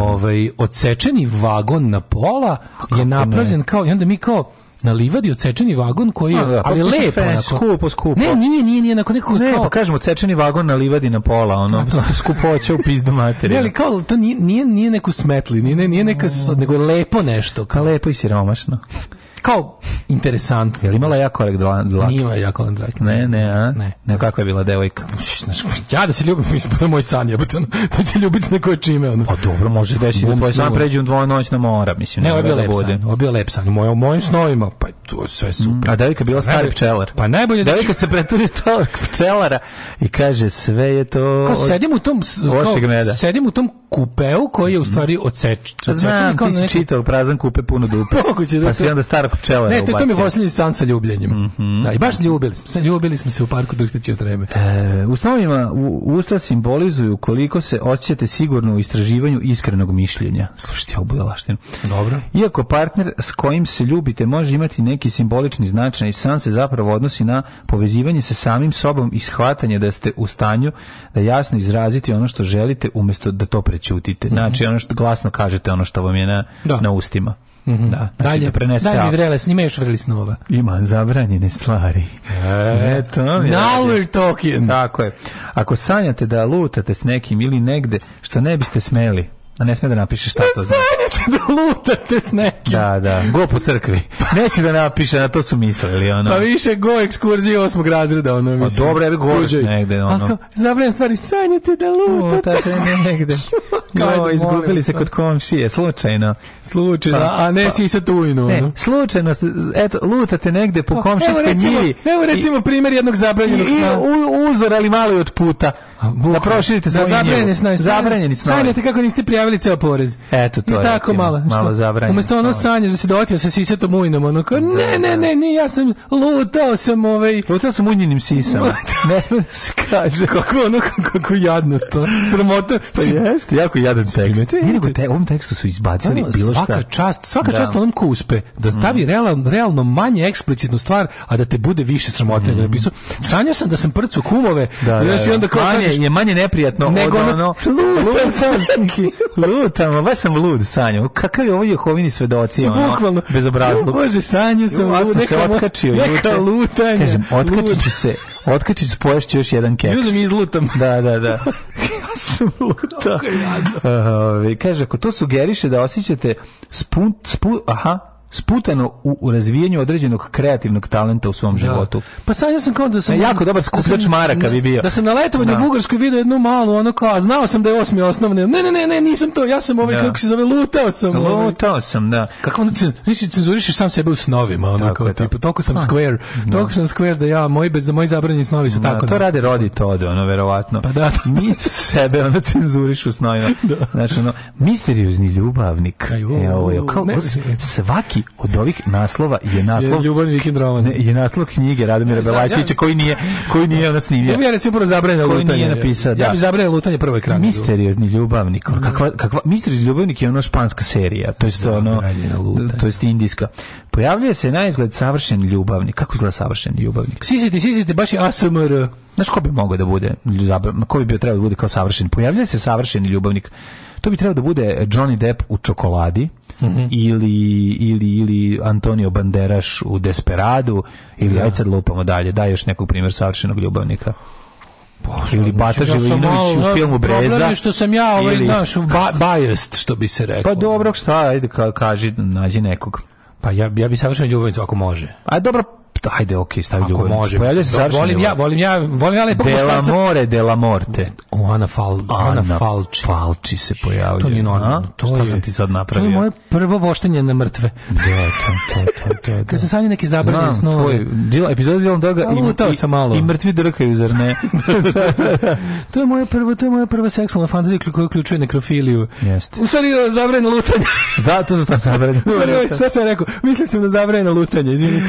Ovaj odsečeni vagon na pola pa je napravljen ne? kao i onda mi kao na livadi odsečeni vagon koji je, da, ali pa lepo, fe, onako, skupo, skupo. Ne, nije, nije, nije, onako nekako ne, kao... pa kažemo odsečeni vagon na livadi na pola, ono, [LAUGHS] skupoće u pizdu materiju. Ne, ali kao, to nije, nije, nije neku smetli, nije, nije neka, nego lepo nešto. Kao. Pa lepo i siromašno kao interesantno. Je imala jako lak dlak? Nije imala jako lak Ne, ne, a? Ne. ne. Kako je bila devojka? ja da se ljubim, [LAUGHS] mislim, to je moj san, jebote, ono, [LAUGHS] da će ljubiti neko je čime, ono. Pa dobro, može da si da tvoj san pređe u dvoje noć na mora, mislim. Ne, ovo je bio da lep san, ovo je bio lep san, moj, mojim snovima, pa to sve super. Mm, a devojka bila pa stari pčelar. Pa najbolje da devojka se preturi starog pčelara i kaže sve je to Kao sedim u tom kao, sedim u tom kupeu koji je u stvari mhm. odsečen. Odsečen kao neki čitao prazan kupe puno dupe. [LAUGHS] Da pa si onda stara pčela Ne, to, to mi je posljednji san sa ljubljenjem. Mm -hmm. da, I baš ljubili smo, ljubili smo se u parku Drhteće od Reme. E, u snovima usta simbolizuju koliko se osjećate sigurno u istraživanju iskrenog mišljenja. Slušajte, ovo budalaštinu. Dobro. Iako partner s kojim se ljubite može imati neki simbolični značaj, san se zapravo odnosi na povezivanje sa samim sobom i shvatanje da ste u stanju da jasno izrazite ono što želite umjesto da to prećutite. Mhm. Znači, ono što glasno kažete ono što vam je na, da. na ustima. -hmm. da. Znači dalje, da prenese dalje vreles, nima još vreles nova. Ima zabranjene stvari. E, Eto, now ja. we're talking. Tako je. Ako sanjate da lutate s nekim ili negde što ne biste smeli, a ne sme da napiše šta ne to znači. Sanjate da lutate s nekim. Da, da. Go po crkvi. Neće da napiše, na to su mislili. Ono. Pa više go ekskurzije osmog razreda. Ono, pa mislim. A dobro, ja bih negde. Ono. Ako zabranjene stvari, sanjate da lutate, lutate s nekim. negde. No, izgubili se da. kod komšije, slučajno. Slučajno, pa, a ne pa, si sa tujnu. Ne, slučajno, eto, lutate negde po pa, komšijskoj milji. Evo recimo primjer jednog zabranjenog sna. I, u, uzor, ali malo je od puta. Buka. Da proširite svoju da, zabranjeni snovi. Zabranjeni snovi. Sanjate kako niste prijavili ceo porez. Eto, to I je. tako recimo, malo. Malo pa, zabranjeno. Umesto ono sanjaš da se dotio sa sisatom ujnom, ono kao, da, ne, ne, da. ne, ne, ja sam lutao sam ovaj... Lutao sam unjenim sisom. [LAUGHS] ne smije [LAUGHS] da se kaže. Kako ono, kako jadnost. Sramota. Pa jeste, jako jadan tekst. Ne, nego te, ovom tekstu su izbacili Stvarno, bilo šta. Svaka čast, svaka da. čast onom ko uspe da stavi mm. realno, realno manje eksplicitnu stvar, a da te bude više sramotno mm. napisao. Sanjao sam da sam prcu kumove, da, i, da. i da. onda kao manje, kažeš, je manje neprijatno nego od ono, lutam sam, lutam, baš sam lud sanjao. Kakav je ovo Jehovini svedoci, ono, Bukvalno. bezobrazno. Bože, sanjao sam, lud, neka, se otkačio, neka lutanja. Kažem, otkačit ću se, Otkačić poješću još jedan keks. Ljudem izlutam. Da, da, da. [LAUGHS] ja sam luta. Uh, da. kaže, ako to sugeriše da osjećate spunt, spunt, aha, sputano u, u razvijanju određenog kreativnog talenta u svom da. životu. Pa sad ja sam kao da sam... E, jako dobar da skupljač da maraka bi bio. Da sam na letovanju u da. Bugarskoj video jednu malu, ono kao, znao sam da je osmi osnovne. Ne, ne, ne, ne, nisam to, ja sam ovaj, da. kako se zove, lutao sam. Lutao ovaj. sam, da. Kako ono, nisi cenzurišeš sam sebe u snovima, ono tako kao, tipa, toliko sam pa, square, da. toliko sam square da ja, moj bez, moj zabranjeni snovi su da, tako. To ne. rade rodi Tode, ono, verovatno. Pa da, da. [LAUGHS] Mi sebe, ono, cenzuriš u snovima. Da. Znači, ono, misteriozni ljubavnik. Aj, o, e, ovo, kao, ne, svaki neki od ovih naslova je naslov ljubavni vikend roman. Ne, je naslov knjige Radomira Belačića koji nije koji nije da. ona snimio. Ja bih recimo prvo zabranio lutanje. Koji nije napisao, da. Ja bih zabranio lutanje prvo ekran. Misteriozni ljubavnik. Kakva da. kakva misteriozni ljubavnik je ona španska serija, to jest ono to jest indijska. Pojavljuje se na izgled savršen ljubavnik. Kako izgleda savršen ljubavnik? Sisiti, sisiti, baš je ASMR. Znaš ko bi mogao da bude, ko bi bio trebao da bude kao savršen? Pojavlja se savršeni ljubavnik. To bi trebao da bude Johnny Depp u čokoladi. Mhm. ili, ili, ili Antonio Banderaš u Desperadu ili da. ajde sad lupamo dalje, daj još nekog primjer savršenog ljubavnika. Bože, ili Bata Živinović u filmu Breza. Problem je što sam ja ovaj, ili... naš, biased, što bi se rekao. Pa dobro, šta, ajde, ka, kaži, nađi nekog. Pa ja, ja bi savršeno ljubavnicu ako može. A dobro, ajde, okej, okay, stavi Ako može. Pojavlja se završena volim ja, volim ja, volim ja lepog Dela muškarca. more, dela morte. O, Ana, Fal, Ana, Ana Falči. Falči se pojavlja. To nije normalno. To Šta je, sam ti sad napravio? To je moje prvo voštenje na mrtve. Da, to, to, to, to. [LAUGHS] Kad sam neki neke no, snove. Tvoj, dio epizoda Dilom Doga i, sam malo. i mrtvi drkaju, zar ne? [LAUGHS] to je moje prvo, to je moje prvo seksualna fantazija koja uključuje nekrofiliju. Jeste. U stvari, e, zabranjeno lutanje. Zato što to zabranjeno. [LAUGHS] Ovaj, šta se rekao? Mislim da sam na zabranjeno lutanje, izvinite.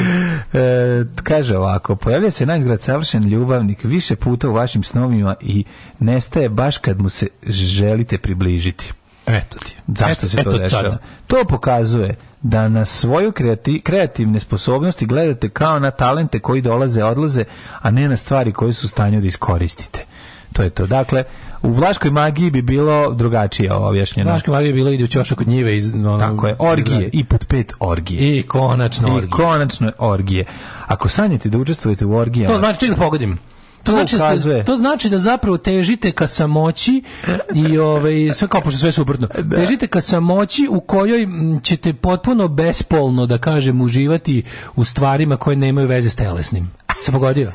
E, E, kaže ovako, pojavlja se najzgrad savršen ljubavnik više puta u vašim snovima i nestaje baš kad mu se želite približiti. Eto ti. Zašto eto, se to dešava? To pokazuje da na svoju kreati, kreativne sposobnosti gledate kao na talente koji dolaze, odlaze, a ne na stvari koje su u stanju da iskoristite. To je to. Dakle, u vlaškoj magiji bi bilo drugačije objašnjeno. Vlaška magija je bilo ide u ćošak od njive iz ono, Tako je, orgije da. i pod pet orgije. I konačno orgije. I konačno orgije. Ako sanjate da učestvujete u orgijama... To znači, ček da pogodim. To, to znači, da ste, to znači da zapravo težite ka samoći i ovaj sve kao pošto sve suprotno. Da. Težite ka samoći u kojoj ćete potpuno bespolno da kažem uživati u stvarima koje nemaju veze s telesnim. Se pogodio?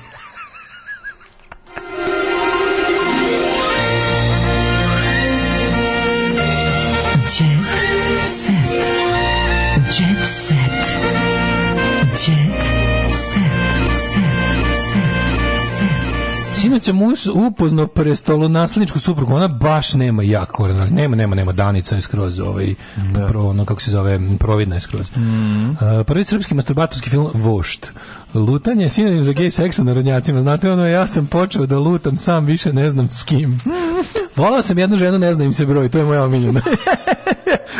Sinoć muž upoznao prestolo nasledničku suprugu, ona baš nema jak Nema, nema, nema danica je skroz ovaj da. pro, ono, kako se zove, providna je skroz. Mm -hmm. uh, prvi srpski masturbatorski film Vošt. Lutanje je sinonim za gej seksu na rodnjacima. Znate, ono, ja sam počeo da lutam sam, više ne znam s kim. [LAUGHS] Volao sam jednu ženu, ne znam im se broj, to je moja omiljena. [LAUGHS]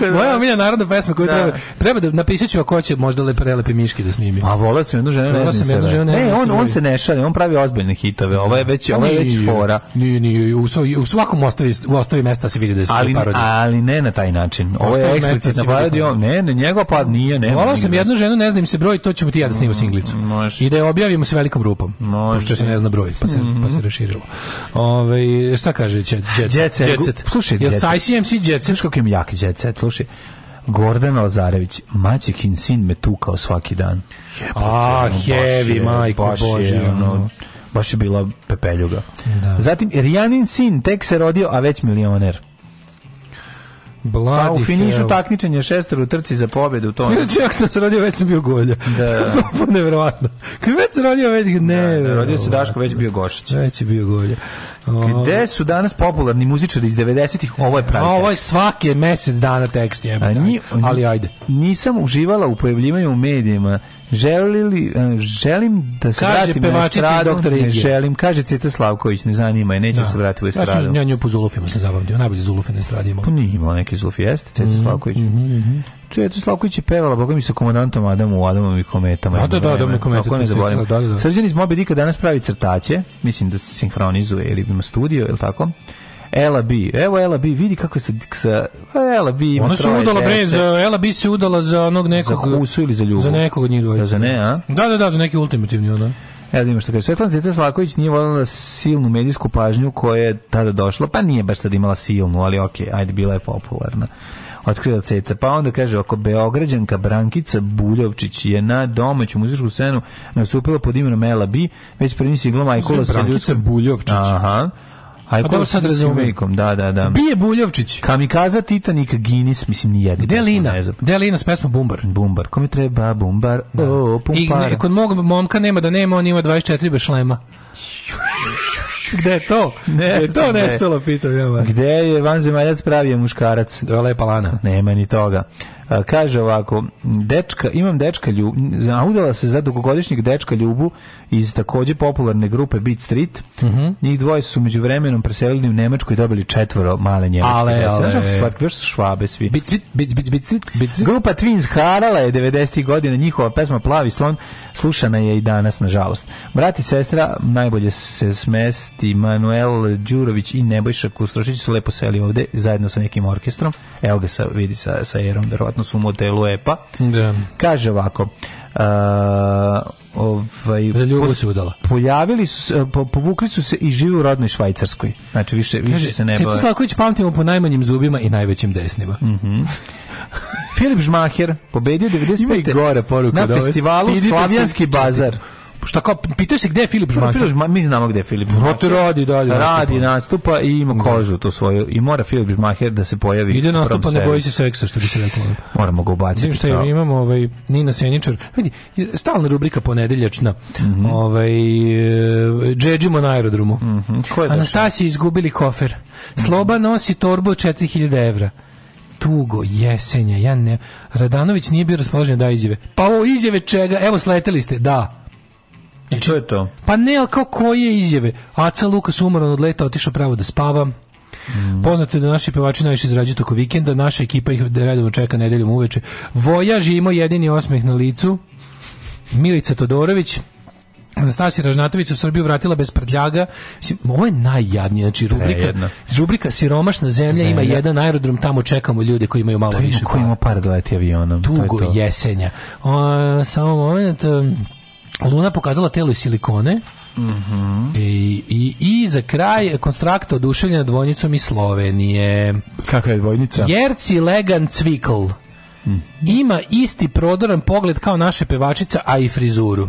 Da. Moja omilja narodna pesma koju da. treba, treba da napisat ću ako hoće možda le prelepe miški da snimi. A volao sam jednu ženu, ne, sam jednu ženu, ne, ne, on, on se ne šali, on pravi ozbiljne hitove, ovo je već, ovo je već fora. Nije, nije, u, u svakom ostavi, u ostavi mesta se vidi da je ali, parodija. Ali ne na taj način. Ovo je eksplicitna parodija, ne, ne, njegov pa nije, ne. Volao sam jednu ženu, ne znam se broj, to ćemo ti ja da snimim mm, singlicu. I da je objavimo sa velikom rupom. Pošto se ne zna broj, pa se, pa se proširilo. Mhm. Ovaj šta kaže će Set? Jet Set. Slušaj, Jet Jel sa ICMC Jet Set? Slušaj im jaki Jet Set slušaj, Gordana Lazarević, Maćekin sin me tukao svaki dan. Jebate, A, ono, heavy, majko Bože. Je, ono, baš je bila pepeljuga. Da. Zatim, Rijanin sin tek se rodio, a već milioner. Bladi pa u finišu takmičenja šestor u trci za pobedu to. Inače ja sam se rodio već sam bio golja. Da. [LAUGHS] Neverovatno. Kad već se rodio već ne. Da, da, rodio se Daško već bio Gošić. Već je bio golja. Ovaj. Gde su danas popularni muzičari iz 90-ih? Ovo je pravi. Ovo je svake mesec dana tekst je. Ali ajde. Nisam uživala u pojavljivanju u medijima Želi eh, želim da se kaže vratim na estradu, ne želim, kaže Cita Slavković, ne zanima je, neće da. se vratiti u estradu. Ja sam nju po Zulufima se zabavio, najbolje Zulufe na estradi imao. Pa nije imao neki Zuluf, jeste, Cita mm, Slavković. Mm -hmm. Cveta Slavković je pevala, boga mi sa komandantom Adamu u Adamom i kometama. Da, da, da, Adam i kometa. Kako ne zaboravim. Da, da, da. Srđan iz Moby Dika danas pravi crtaće, mislim da se sinhronizuje ili ima studio, ili tako. Ela bi, Evo Ela bi, vidi kako se sa pa Ela bi. Ona se udala bre za Ela bi se udala za onog nekog za ili za Ljubu. Za nekog od njih dvojice. za ne, a? Da, da, da, za neki ultimativni ona. Da? Evo ima što kaže. Svetlana Cica Slaković nije voljela silnu medijsku pažnju koja je tada došla, pa nije baš sad imala silnu, ali okej, okay, ajde, bila je popularna otkrila ceca. Pa onda kaže, ako Beograđanka Brankica Buljovčić je na domaću muzičku scenu nastupila pod imenom Ela B, već prvi si gloma Ajkola sa Brankica Buljovčić. Aha. Ajko pa sa sad razumijem. Da, da, da. Bije Buljovčić. Kamikaza Titanik Guinness, mislim ni jedan. Delina, Lina? s pesmom Bumbar? Bumbar. Kome treba Bumbar? Da. O, pumpara. I kod mog momka nema da nema, on ima 24 bešlema. [LAUGHS] Gde je to? Ne, je to nestalo, pitam ja. Gde je vanzemaljac pravi muškarac? Do lepa lana. Nema ni toga kaže ovako, dečka, imam dečka ljubu, udala se za dugogodišnjeg dečka ljubu iz takođe popularne grupe Beat Street. Mm -hmm. Njih dvoje su među vremenom preselili u Nemačku i dobili četvoro male njemačke ale, dece. Ale, ale. još su švabe svi. Beat, beat, beat, beat, beat, beat, beat. Grupa Twins harala je 90. godina, njihova pesma Plavi slon slušana je i danas, nažalost. Brat i sestra, najbolje se smesti Manuel Đurović i Nebojša Kustrošić su lepo seli ovde zajedno sa nekim orkestrom. Evo ga sa, vidi sa, sa Erom, verovatno trenutno su modelu EPA. Da. Kaže ovako, uh, ovaj za ljubu se udala. Pojavili su po, povukli su se i žive u rodnoj Švajcarskoj. Znači više više Kaže, se ne bave. Slaković pamtimo po najmanjim zubima i najvećim desnima. Mhm. Mm Filip Žmaher pobedio 95. Ima i gore poruka na da festivalu Slavijanski bazar šta kao pitaju se gde je Filip Žmaker? Filip Žmaker, mi znamo gde je Filip Žmaker. Rote radi dalje. Radi nastupa i ima da. kožu tu svoju i mora Filip Žmaker da se pojavi. Ide nastupa ne boji se seksa što bi se reklo. Moramo ga ubaciti. Vidim što je, imamo ovaj Nina Seničar. Vidi, stalna rubrika ponedeljačna. Mm -hmm. Ovaj džedžimo na aerodromu. Mm -hmm. Anastasija izgubili kofer. Sloba nosi torbu 4000 evra tugo, jesenja, ja ne... Radanović nije bio raspoložen da izjave. Pa ovo izjave čega? Evo, sleteli ste, da. I znači, to je to? Pa ne, ali kao koje izjave? Aca Lukas umoran od leta, otišao pravo da spava. Mm. Poznato da naši pevači najviše izrađuju toko vikenda, naša ekipa ih redovno čeka nedeljom uveče. Vojaž ima jedini osmeh na licu. Milica Todorović, Anastasija Ražnatović u Srbiju vratila bez prtljaga. Mislim, ovo je najjadnije. Znači, rubrika, rubrika siromašna zemlja, zemlja, ima jedan aerodrom, tamo čekamo ljude koji imaju malo više. Koji ima par da leti avionom. Tugo to je to. jesenja. O, samo moment... Um, Luna pokazala telo iz silikone mm -hmm. E, I, i, i, za kraj konstrakta oduševljena dvojnicom iz Slovenije. Kakva je dvojnica? Jerci Legan Cvikl. Mm. Ima isti prodoran pogled kao naše pevačica, a i frizuru.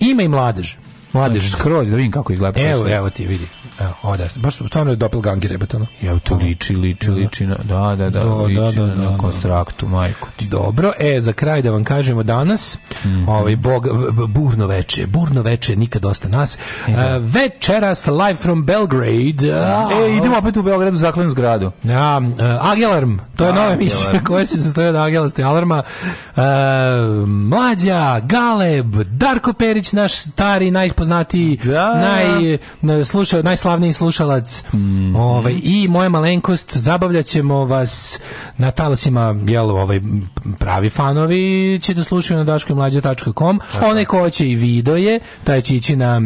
Ima i mladež. Mladež skroz, da vidim kako izgleda. Evo, evo ti vidi. Evo, ovo desno. Baš stvarno je doppelganger jebote, no. Evo to liči, liči, da. liči na da, da, da, Do, da, da, liči da, da, na da, konstraktu, majku ti. Dobro, e za kraj da vam kažemo danas, mm ovaj bog burno veče, burno veče nikad dosta nas. E, e da. Uh, večeras live from Belgrade. A, e, idemo opet u Beograd u zaklanu zgradu. Ja, uh, e, Agelarm, to je nova emisija koja se sastoji od Agelasti alarma. Uh, e, mlađa, Galeb, Darko Perić, naš stari najpoznatiji najpoznatiji, da. naj, slušao, najslavniji slušalac. Mm. Ovaj, I moja malenkost, zabavljaćemo vas na talasima, jelo ovaj, pravi fanovi će da slušaju na daškomlađe.com. one ko će i video je, taj će ići na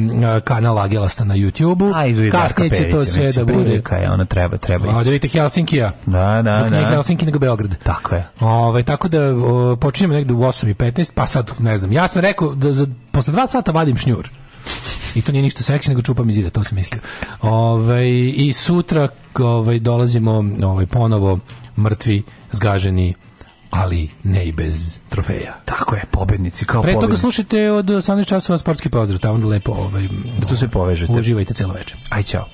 kanal Agelasta na YouTubeu u Kasnije će to sve da bude. Je, ona treba, treba ići. Ovdje da vidite Helsinkija. Da, da, Dok da. Helsinki, nego Beograd. Tako je. Ove, ovaj, tako da o, počinjemo negde u 8.15, pa sad, ne znam, ja sam rekao da za, posle 2 sata vadim šnjur. I to nije ništa seksi, nego čupam iz zida, to sam mislio. Ove, ovaj, I sutra ove, ovaj, dolazimo ove, ovaj, ponovo mrtvi, zgaženi, ali ne i bez trofeja. Tako je, pobednici kao Pre toga slušajte od 18 časova sportski pozdrav, tamo da lepo ovaj, da tu se povežete. Uživajte celo večer. Aj, čao.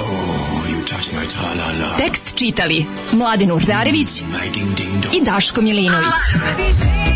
Oh, you touch my -la -la. Tekst čitali Mladin Urdarević i Daško Milinović. Ah,